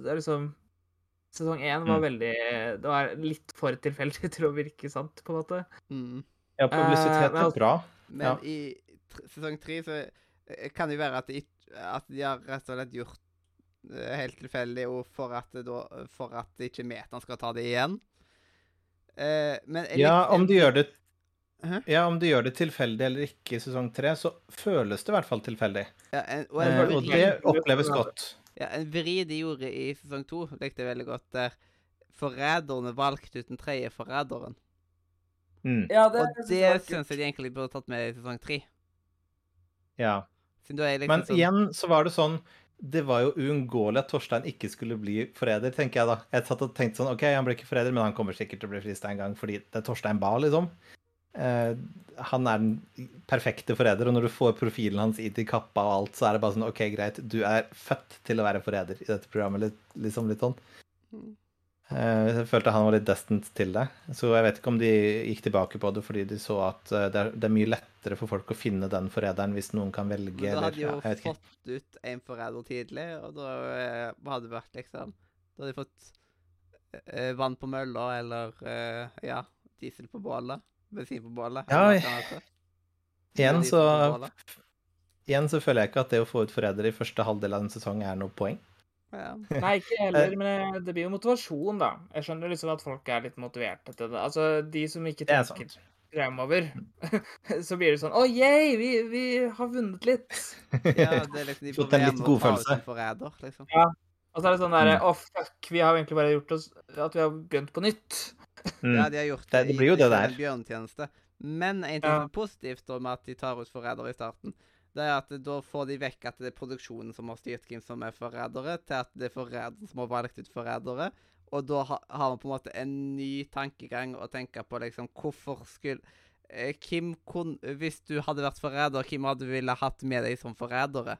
det er liksom Sesong én var Mm. veldig Det var litt for tilfeldig til å virke sant, på en måte. Mm. Ja, publisitet Eh, er altså- bra. Men Ja. i sesong tre så eh, kan det jo være at de, at de har rett og slett gjort det helt tilfeldig og for at, det da, for at ikke meteren skal ta det igjen. Eh, men jeg Ja, om de gjør det Hæ? ja, om de gjør det tilfeldig eller ikke i sesong tre, så føles det i hvert fall tilfeldig. ja, en, og en, Eh, og det oppleves godt. Ja, en vri de gjorde i sesong to, likte jeg veldig godt, der forræderne valgte ut den tredje forræderen. Mm. Ja, Og det syns jeg de egentlig burde tatt med i sesong tre. Ja. Liksom Men sånn igjen så var det sånn Det var jo uunngåelig at Torstein ikke skulle bli forræder, tenker jeg da. Jeg satt og tenkte sånn OK, han blir ikke forræder, men han kommer sikkert til å bli frista en gang fordi det er Torstein Bae, liksom. Eh, han er den perfekte forræder, og når du får profilen hans i til kappa og alt, så er det bare sånn OK, greit, du er født til å være forræder i dette programmet, litt, liksom litt sånn. Mm. Eh, Jeg følte han var litt destined til det. Så jeg vet ikke om de gikk tilbake på det fordi de så at eh, det er, det er mye lettere for folk å finne den forræderen hvis noen kan velge, Men da hadde de jo ja, fått ut en forræder tidlig, og da eh, hadde det vært liksom Da hadde de fått vann på mølla, eller ja, diesel på bålet. Bensin på bålet. Ja. Igjen så, igjen så føler jeg ikke at det å få ut forrædere i første halvdel av en sesong er noe poeng. Ja. Nei, ikke heller, men eh, det blir jo motivasjon, da. Jeg skjønner liksom at folk er litt motiverte til det. Altså, de som ikke er tenker fremover, så blir det sånn Å, yeah, vi, vi har vunnet litt. ja, det er liksom de Fått en litt godfølelse. forræder, liksom. Og så er det sånn derre Mm. Å, fuck, vi har egentlig bare gjort oss At vi har begynt på nytt. Mm. Ja, de har gjort Det- det blir jo det der. en bjørnetjeneste. Men en ting som er positivt om med at de tar ut forrædere i starten, det er at da får de vekk at det er produksjonen som har styrt hvem som er forrædere, til at det er forræderen som har valgt ut forrædere. Og da har man på en måte en ny tankegang å tenke på liksom hvorfor skulle Kim kun, Hvis du hadde vært forræder, hvem hadde du ville hatt med deg som forrædere?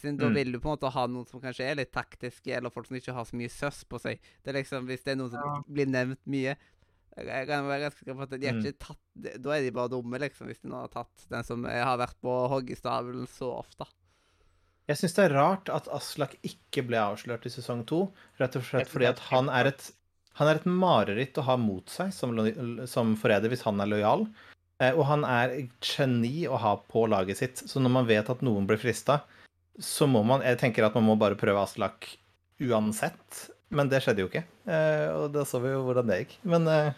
Siden da Mm. vil du på en måte ha noen som kanskje er litt taktiske, eller folk som ikke har så mye søss på seg. Det er liksom, Hvis det er noen som Ja. blir nevnt mye jeg, jeg kan være ganske på at de har Mm. ikke tatt Da er de bare dumme, liksom, hvis de nå har tatt den som har vært på hoggestabelen så ofte. Jeg syns det er rart at Aslak ikke ble avslørt i sesong to, rett og slett fordi er at han er et han er et mareritt å ha mot seg som, som forræder hvis han er lojal. Eh, Og han er geni å ha på laget sitt. Så når man vet at noen blir frista, så må man Jeg tenker at man må bare prøve Aslak uansett. Men det skjedde jo ikke. Eh, Og da så vi jo hvordan det gikk. Men, eh,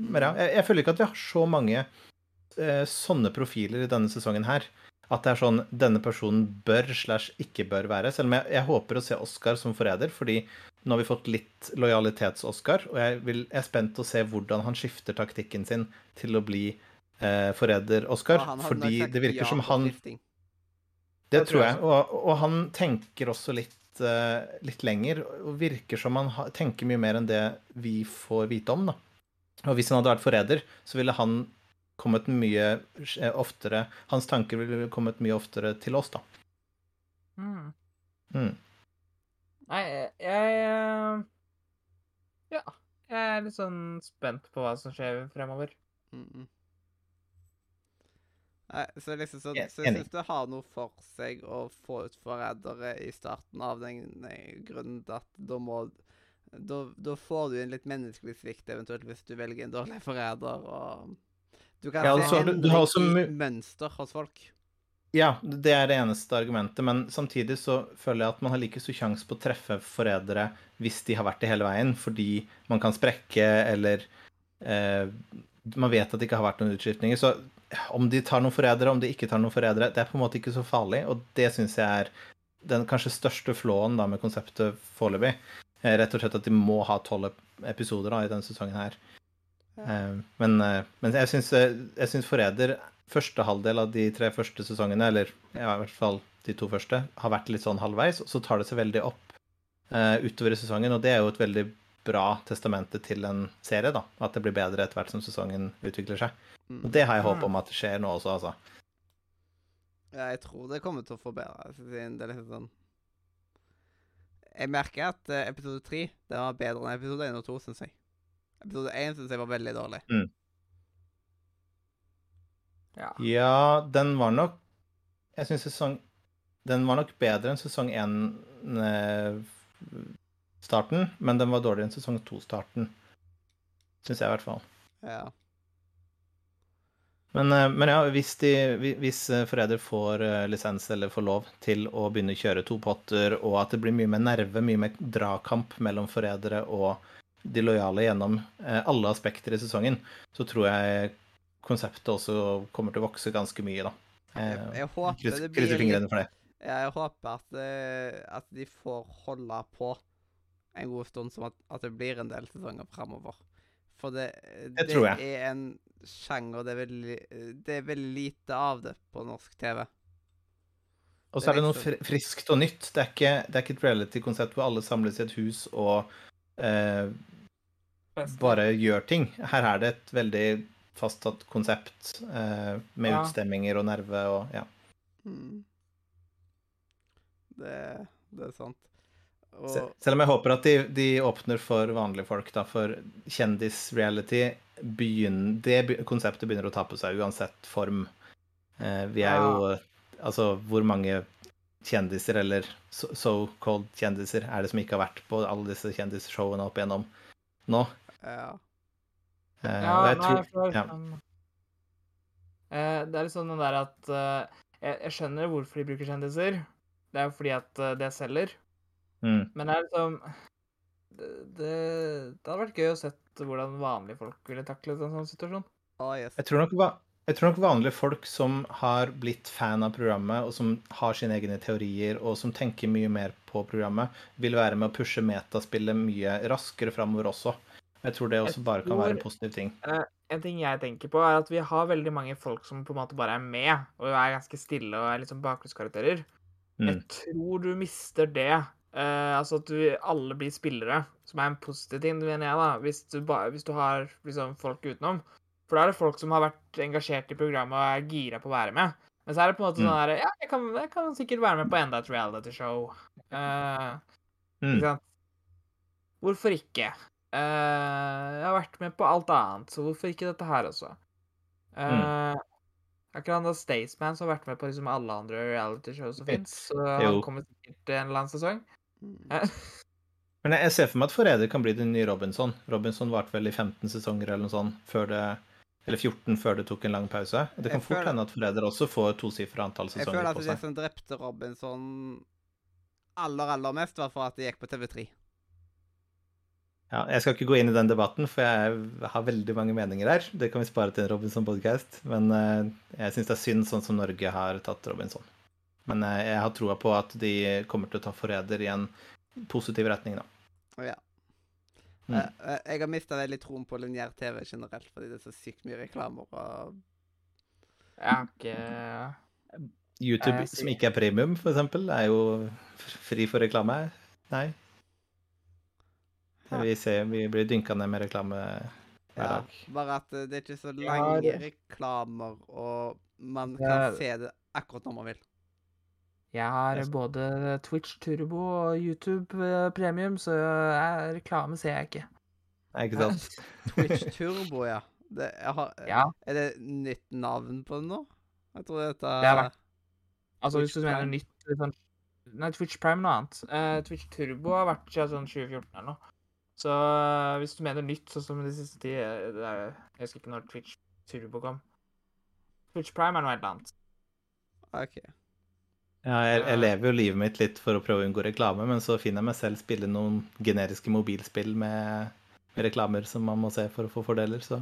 men ja, jeg, jeg føler ikke at vi har så mange eh, sånne profiler i denne sesongen her. At det er sånn denne personen bør slash ikke bør være. Selv om jeg, jeg håper å se Oscar som forræder, fordi nå har vi fått litt lojalitets-Oscar, og jeg, vil, jeg er spent å se hvordan han skifter taktikken sin til å bli eh, forræder-Oscar. Fordi det virker som han. Det Det tror jeg. Og, og han tenker også litt, uh, litt lenger, og virker som han ha, tenker mye mer enn det vi får vite om, da. Og hvis han hadde vært forræder, så ville han kommet mye eh, oftere Hans tanker ville kommet mye oftere til oss, da. Mm. Mm. Nei, jeg eh, Ja. Jeg er litt sånn spent på hva som skjer fremover. Mm -mm. Så liksom så, Ja, så jeg syns det har noe for seg å få ut forrædere i starten av den eh, grunnen at da må da, da får du en litt menneskelig svikt, eventuelt hvis du velger en dårlig forræder, og Du kan Ja, se altså, du- du også mønster hos folk. Ja, det er det eneste argumentet, men samtidig så føler jeg at man har like stor sjanse på å treffe forrædere hvis de har vært det hele veien, fordi man kan sprekke, eller eh, man vet at det ikke har vært noen utskiftninger. Så om de tar noen forrædere, om de ikke tar noen forrædere, det er på en måte ikke så farlig, og det syns jeg er den kanskje største flåen da med konseptet foreløpig. Eh, rett og slett at de må ha tolv episoder da, i denne sesongen her. Ja. Men, eh, men jeg syns, Forræder første halvdel av de tre første sesongene, eller i hvert fall de to første, har vært litt sånn halvveis, og så tar det seg veldig opp eh, utover i sesongen, og det er jo et veldig bra testamentet til en serie, da. At det blir bedre etter hvert som sesongen utvikler seg. Mm. Og det har jeg håp om at det skjer nå også, altså. Ja, jeg tror det kommer til å forbedre seg. det er litt sånn Jeg merker at eh, episode tre var bedre enn episode én og to, syns jeg. Episode én syns jeg var veldig dårlig. Ja. Ja, den var nok Jeg syns sesong Den var nok bedre enn sesong én 1-starten, men den var dårligere enn sesong to-starten. Syns jeg, i hvert fall. Ja. Men, eh, men ja, hvis, de, hvis eh, Forræder får eh, lisens eller får lov til å begynne å kjøre to potter, og at det blir mye mer nerve, mye mer dragkamp mellom forrædere og de lojale gjennom alle aspekter i sesongen, så tror jeg konseptet også kommer til å vokse ganske mye, da. Jeg, jeg håper kryss- det blir Krysser fingrene for det. Jeg håper at, at de får holde på en god stund, som at, at det blir en del sesonger framover. For det, det det er en sjanger det er, veldig, det er veldig lite av det på norsk TV. Og så er det noe friskt og nytt. Det er ikke, det er ikke et reality-konsept hvor alle samles i et hus og eh, bare gjør ting. Her er det et veldig fastsatt konsept eh, med Ja. utstemminger og nerve og ja. Mm. Det, det er sant. Og, Selv om jeg håper at de, de åpner for vanlige folk, da, for kjendis-reality Det konseptet begynner å ta på seg uansett form. Eh, vi er jo Altså, hvor mange kjendiser, eller so- so-called kjendiser, er det som ikke har vært på alle disse kjendisshowene opp igjennom nå? ja. Eh, Ja, jeg nei, tror, for ja. eh, Det er litt sånn den der at eh, jeg, jeg skjønner hvorfor de bruker kjendiser. Det er jo fordi at eh, det selger. Mm, Men det er liksom det, det, det hadde vært gøy å sett hvordan vanlige folk ville taklet en sånn situasjon. Å, yes. jeg, tror nok, jeg tror nok vanlige folk som har blitt fan av programmet, og som har sine egne teorier, og som tenker mye mer på programmet, vil være med å pushe metaspillet mye raskere framover også. Jeg tror det også tror, bare kan være en positiv ting. En ting jeg tenker på, er at vi har veldig mange folk som på en måte bare er med, og er ganske stille og er sånn bakgrunnskarakterer. Mm. Jeg tror du mister det. Eh, altså at du, alle blir spillere, som er en positiv ting, mener jeg, da. Hvis du, ba, hvis du har liksom, folk utenom. For da er det folk som har vært engasjert i programmet og er gira på å være med. Men så er det på en måte Mm. sånn der Ja, jeg kan, jeg kan sikkert være med på enda et realityshow. Uh, Mm. ikke sant? Hvorfor ikke? Uh, jeg har vært med på alt annet, så hvorfor ikke dette her også? Uh, Akkurat han da Staysman som har vært med på liksom alle andre reality-show som fins. Så han kommer sikkert til en eller annen sesong. Mm. Men jeg, ser for meg at Forræder kan bli den nye Robinson. Robinson varte vel i 15 sesonger eller noe sånt, før det eller 14 før det tok en lang pause. Det kan Jeg fort føler- hende at Forræder også får tosifra antall sesonger på seg. Jeg føler at det som drepte Robinson aller, aller mest, var for at det gikk på TV3. Ja, jeg skal ikke gå inn i den debatten, for jeg har veldig mange meninger der. Det kan vi spare til en Robinson-podkast. Men eh, jeg syns det er synd sånn som Norge har tatt Robinson. Men eh, jeg har troa på at de kommer til å ta Forræder i en positiv retning, da. Ja. Mm. Eh, eh, jeg har mista veldig troen på lineær TV generelt, fordi det er så sykt mye reklamer og Jeg har ikke YouTube, Jeg som ikke er premium, for eksempel, er jo fri for reklame. Nei. Ja. Vi, ser, vi blir dynka ned med reklame hver Ja, dag. bare at det er ikke så Ja, lange det- reklamer, og man kan se det akkurat når man vil. Jeg har Jeg- både Twitch Turbo og YouTube eh, Premium, så jeg reklame ser jeg ikke. Nei, ikke sant? Twitch Turbo, ja. Det, jeg har, Ja, Er det nytt navn på den nå? Jeg tror dette Det har vært- altså hvis du mener Prime. nytt sånn Nei, Twitch Prime noe annet. Uh, Twitch Turbo har vært siden sånn 2014 eller noe. Så eh, hvis du mener nytt, sånn som de siste ti eh, det er, Jeg husker ikke når Twitch Turbo kom. Twitch Prime er noe helt annet. OK. Ja, jeg, jeg Eh. lever jo livet mitt litt for å prøve å unngå reklame, men så finner jeg meg selv spille noen generiske mobilspill med, med reklamer som man må se for å få fordeler, så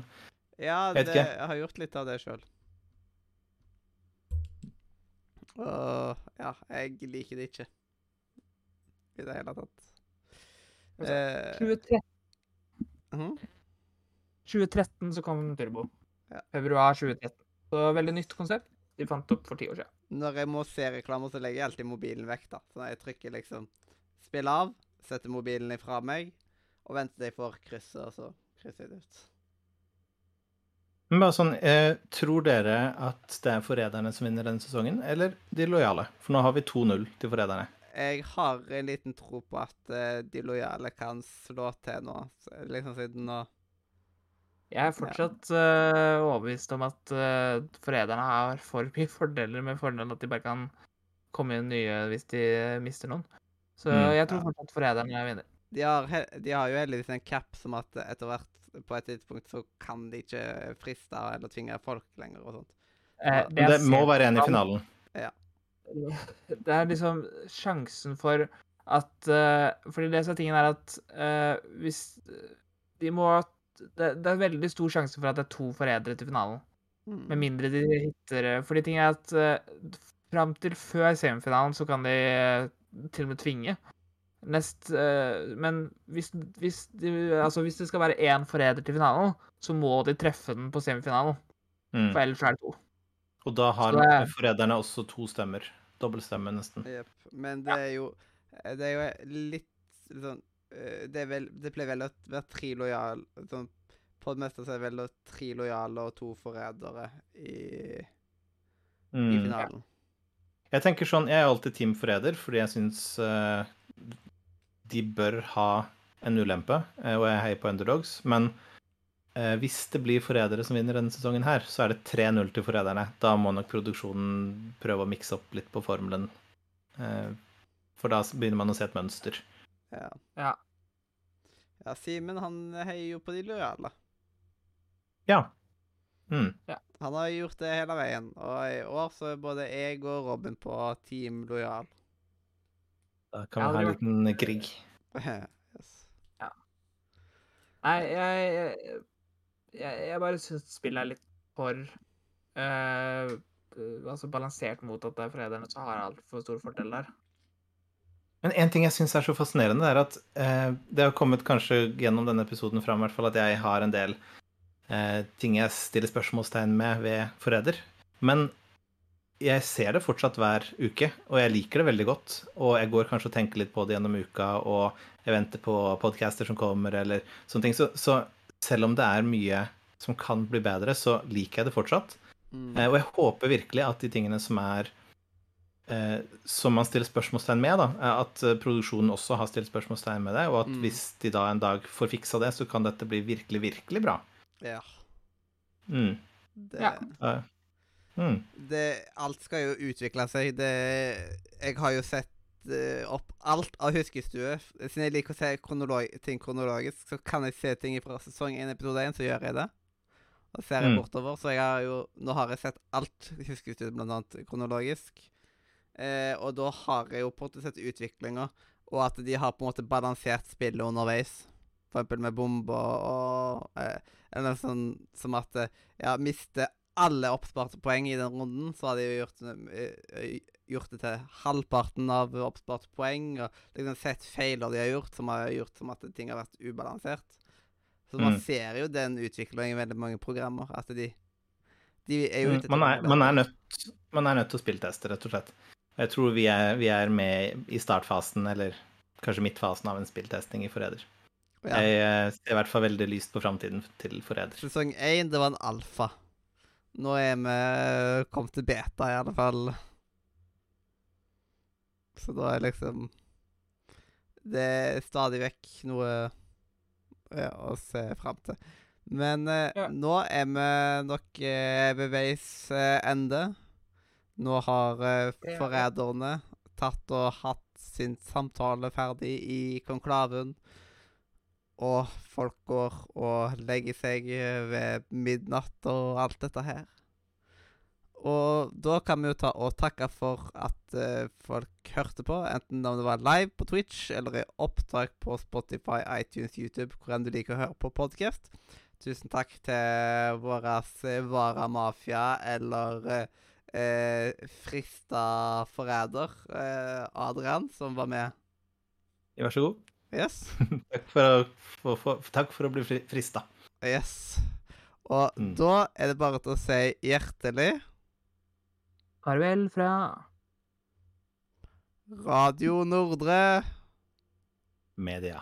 Ja, Vet det, ikke. jeg har gjort litt av det sjøl. Og ja, jeg liker det ikke i det hele tatt. Altså, Eh, 2013, -huh. 2013 så kom Turbo. Ja. Februar 2013. Så veldig nytt konsept. De fant opp for ti år siden. Når jeg må se reklamer, så legger jeg alltid mobilen vekk. da. Så jeg trykker liksom 'spill av', setter mobilen ifra meg, og venter til jeg får krysset, og så krysser jeg det ut. Men bare sånn, eh, tror dere at det er forræderne som vinner denne sesongen, eller de lojale? For nå har vi 2-0 til forræderne. Jeg har en liten tro på at eh, de lojale kan slå til nå, så- liksom siden nå Jeg er fortsatt uh, overbevist om at uh, forræderne har for mye fordeler, med fordelen at de bare kan komme inn nye hvis de mister noen. Så Mm. jeg tror Ja. fortsatt forræderne vinner. De har, de har jo heldigvis en cap som at etter hvert på et tidspunkt så kan de ikke friste eller tvinge folk lenger og sånt. Eh, det, det må ser- være en i finalen. Ja. Det er liksom sjansen for at uh, Fordi det som er tingen, er at uh, hvis De må det, det er veldig stor sjanse for at det er to forrædere til finalen. Mm. Med mindre de hitter eh, Fordi ting er at uh, fram til før semifinalen så kan de uh, til og med tvinge. Nest uh, Men hvis, hvis, de, altså hvis det skal være én forræder til finalen, så må de treffe den på semifinalen. Mm. For ellers er det to. Og da har det- forræderne også to stemmer. Dobbeltstemme, nesten. Yep. Men det er jo Det er jo litt sånn eh, Det, er vel, det ble vel å være tre lojale sånn, På det meste så er det vel tre lojale og to forrædere i, i Mm. finalen. Jeg tenker sånn, jeg er alltid Team Forræder, fordi jeg syns uh, de bør ha en ulempe, eh, og jeg heier på underdogs. Men uh, hvis det blir forrædere som vinner denne sesongen her, så er det 3-0 til forræderne. Da må nok produksjonen prøve å mikse opp litt på formelen. Uh, for da begynner man å se et mønster. Ja. Ja. Ja, Simen han heier jo på de lojale. Ja. Mm. Han har gjort det hele veien, og i år så er både jeg og Robin på Team Lojal. Da kan Ja, vi ha en liten krig. yes. Nei, jeg, jeg, jeg, jeg bare syns spillet er litt for uh, altså balansert mot at det er forræderne som har altfor stor fordel der. Men en ting jeg syns er så fascinerende, er at eh, det har kommet kanskje gjennom denne episoden fram, hvert fall at jeg har en del eh, ting jeg stiller spørsmålstegn med ved Forræder. Men jeg ser det fortsatt hver uke, og jeg liker det veldig godt. Og jeg går kanskje og tenker litt på det gjennom uka, og jeg venter på podcaster som kommer, eller sånne ting. Så, så selv om det er mye som kan bli bedre, så liker jeg det fortsatt. Mm. Eh, Og jeg håper virkelig at de tingene som er Som man stiller spørsmålstegn med, da, at eh, produksjonen også har stilt spørsmålstegn med det, og at Mm. hvis de da en dag får fiksa det, så kan dette bli virkelig, virkelig bra. Ja. Mm. Det, Ja. Eh, mm. det Alt skal jo utvikle seg. Det Jeg har jo sett eh, opp alt av Huskestue. Siden jeg liker å se kronolog ting kronologisk, så kan jeg se ting fra sesong 1 episode 1, så gjør jeg det. Og ser jeg Mm. bortover. Så jeg har jo Nå har jeg sett alt Huskestue, blant annet kronologisk. Eh, og da har jeg jo på en måte sett utviklinga, og at de har på en måte balansert spillet underveis. For eksempel med bomber og eh, Eller sånn som at eh, Ja, mister alle oppsparte poeng i den runden, så har de jo gjort, eh, eh, gjort det til halvparten av oppsparte poeng, og liksom sett feiler de har gjort, som har gjort som at ting har vært ubalansert. Så man Mm. ser jo den utviklingen i veldig mange programmer, at de De er jo Mm. Man, er, man, er nødt, man er nødt til å spillteste, rett og slett. Jeg tror vi er, vi er med i startfasen, eller kanskje midtfasen av en spilltesting i Forræder. ja. Jeg eh, ser i hvert fall veldig lyst på framtiden til Forræder. Sesong én, det var en alfa. Nå er vi kommet til beta, i alle fall. Så da er liksom Det er stadig vekk noe ja, å se fram til. Men eh, Ja. nå er vi nok eh, ved veis eh, ende. Nå har eh, forræderne tatt og hatt sin samtale ferdig i konklaven. Og folk går og legger seg eh, ved midnatt og alt dette her. Og da kan vi jo ta og takke for at uh, folk hørte på, enten om det var live på Twitch eller i opptak på Spotify, iTunes, YouTube, hvor enn du liker å høre på podkast. Tusen takk til vår Vara Mafia eller eh, eh, Frista Forræder, eh, Adrian, som var med. Vær så god. Yes. Takk for å, for, for, takk for å bli fri- frista. Yes. Og Mm. da er det bare til å si hjertelig Farvel fra Radio Nordre. Media.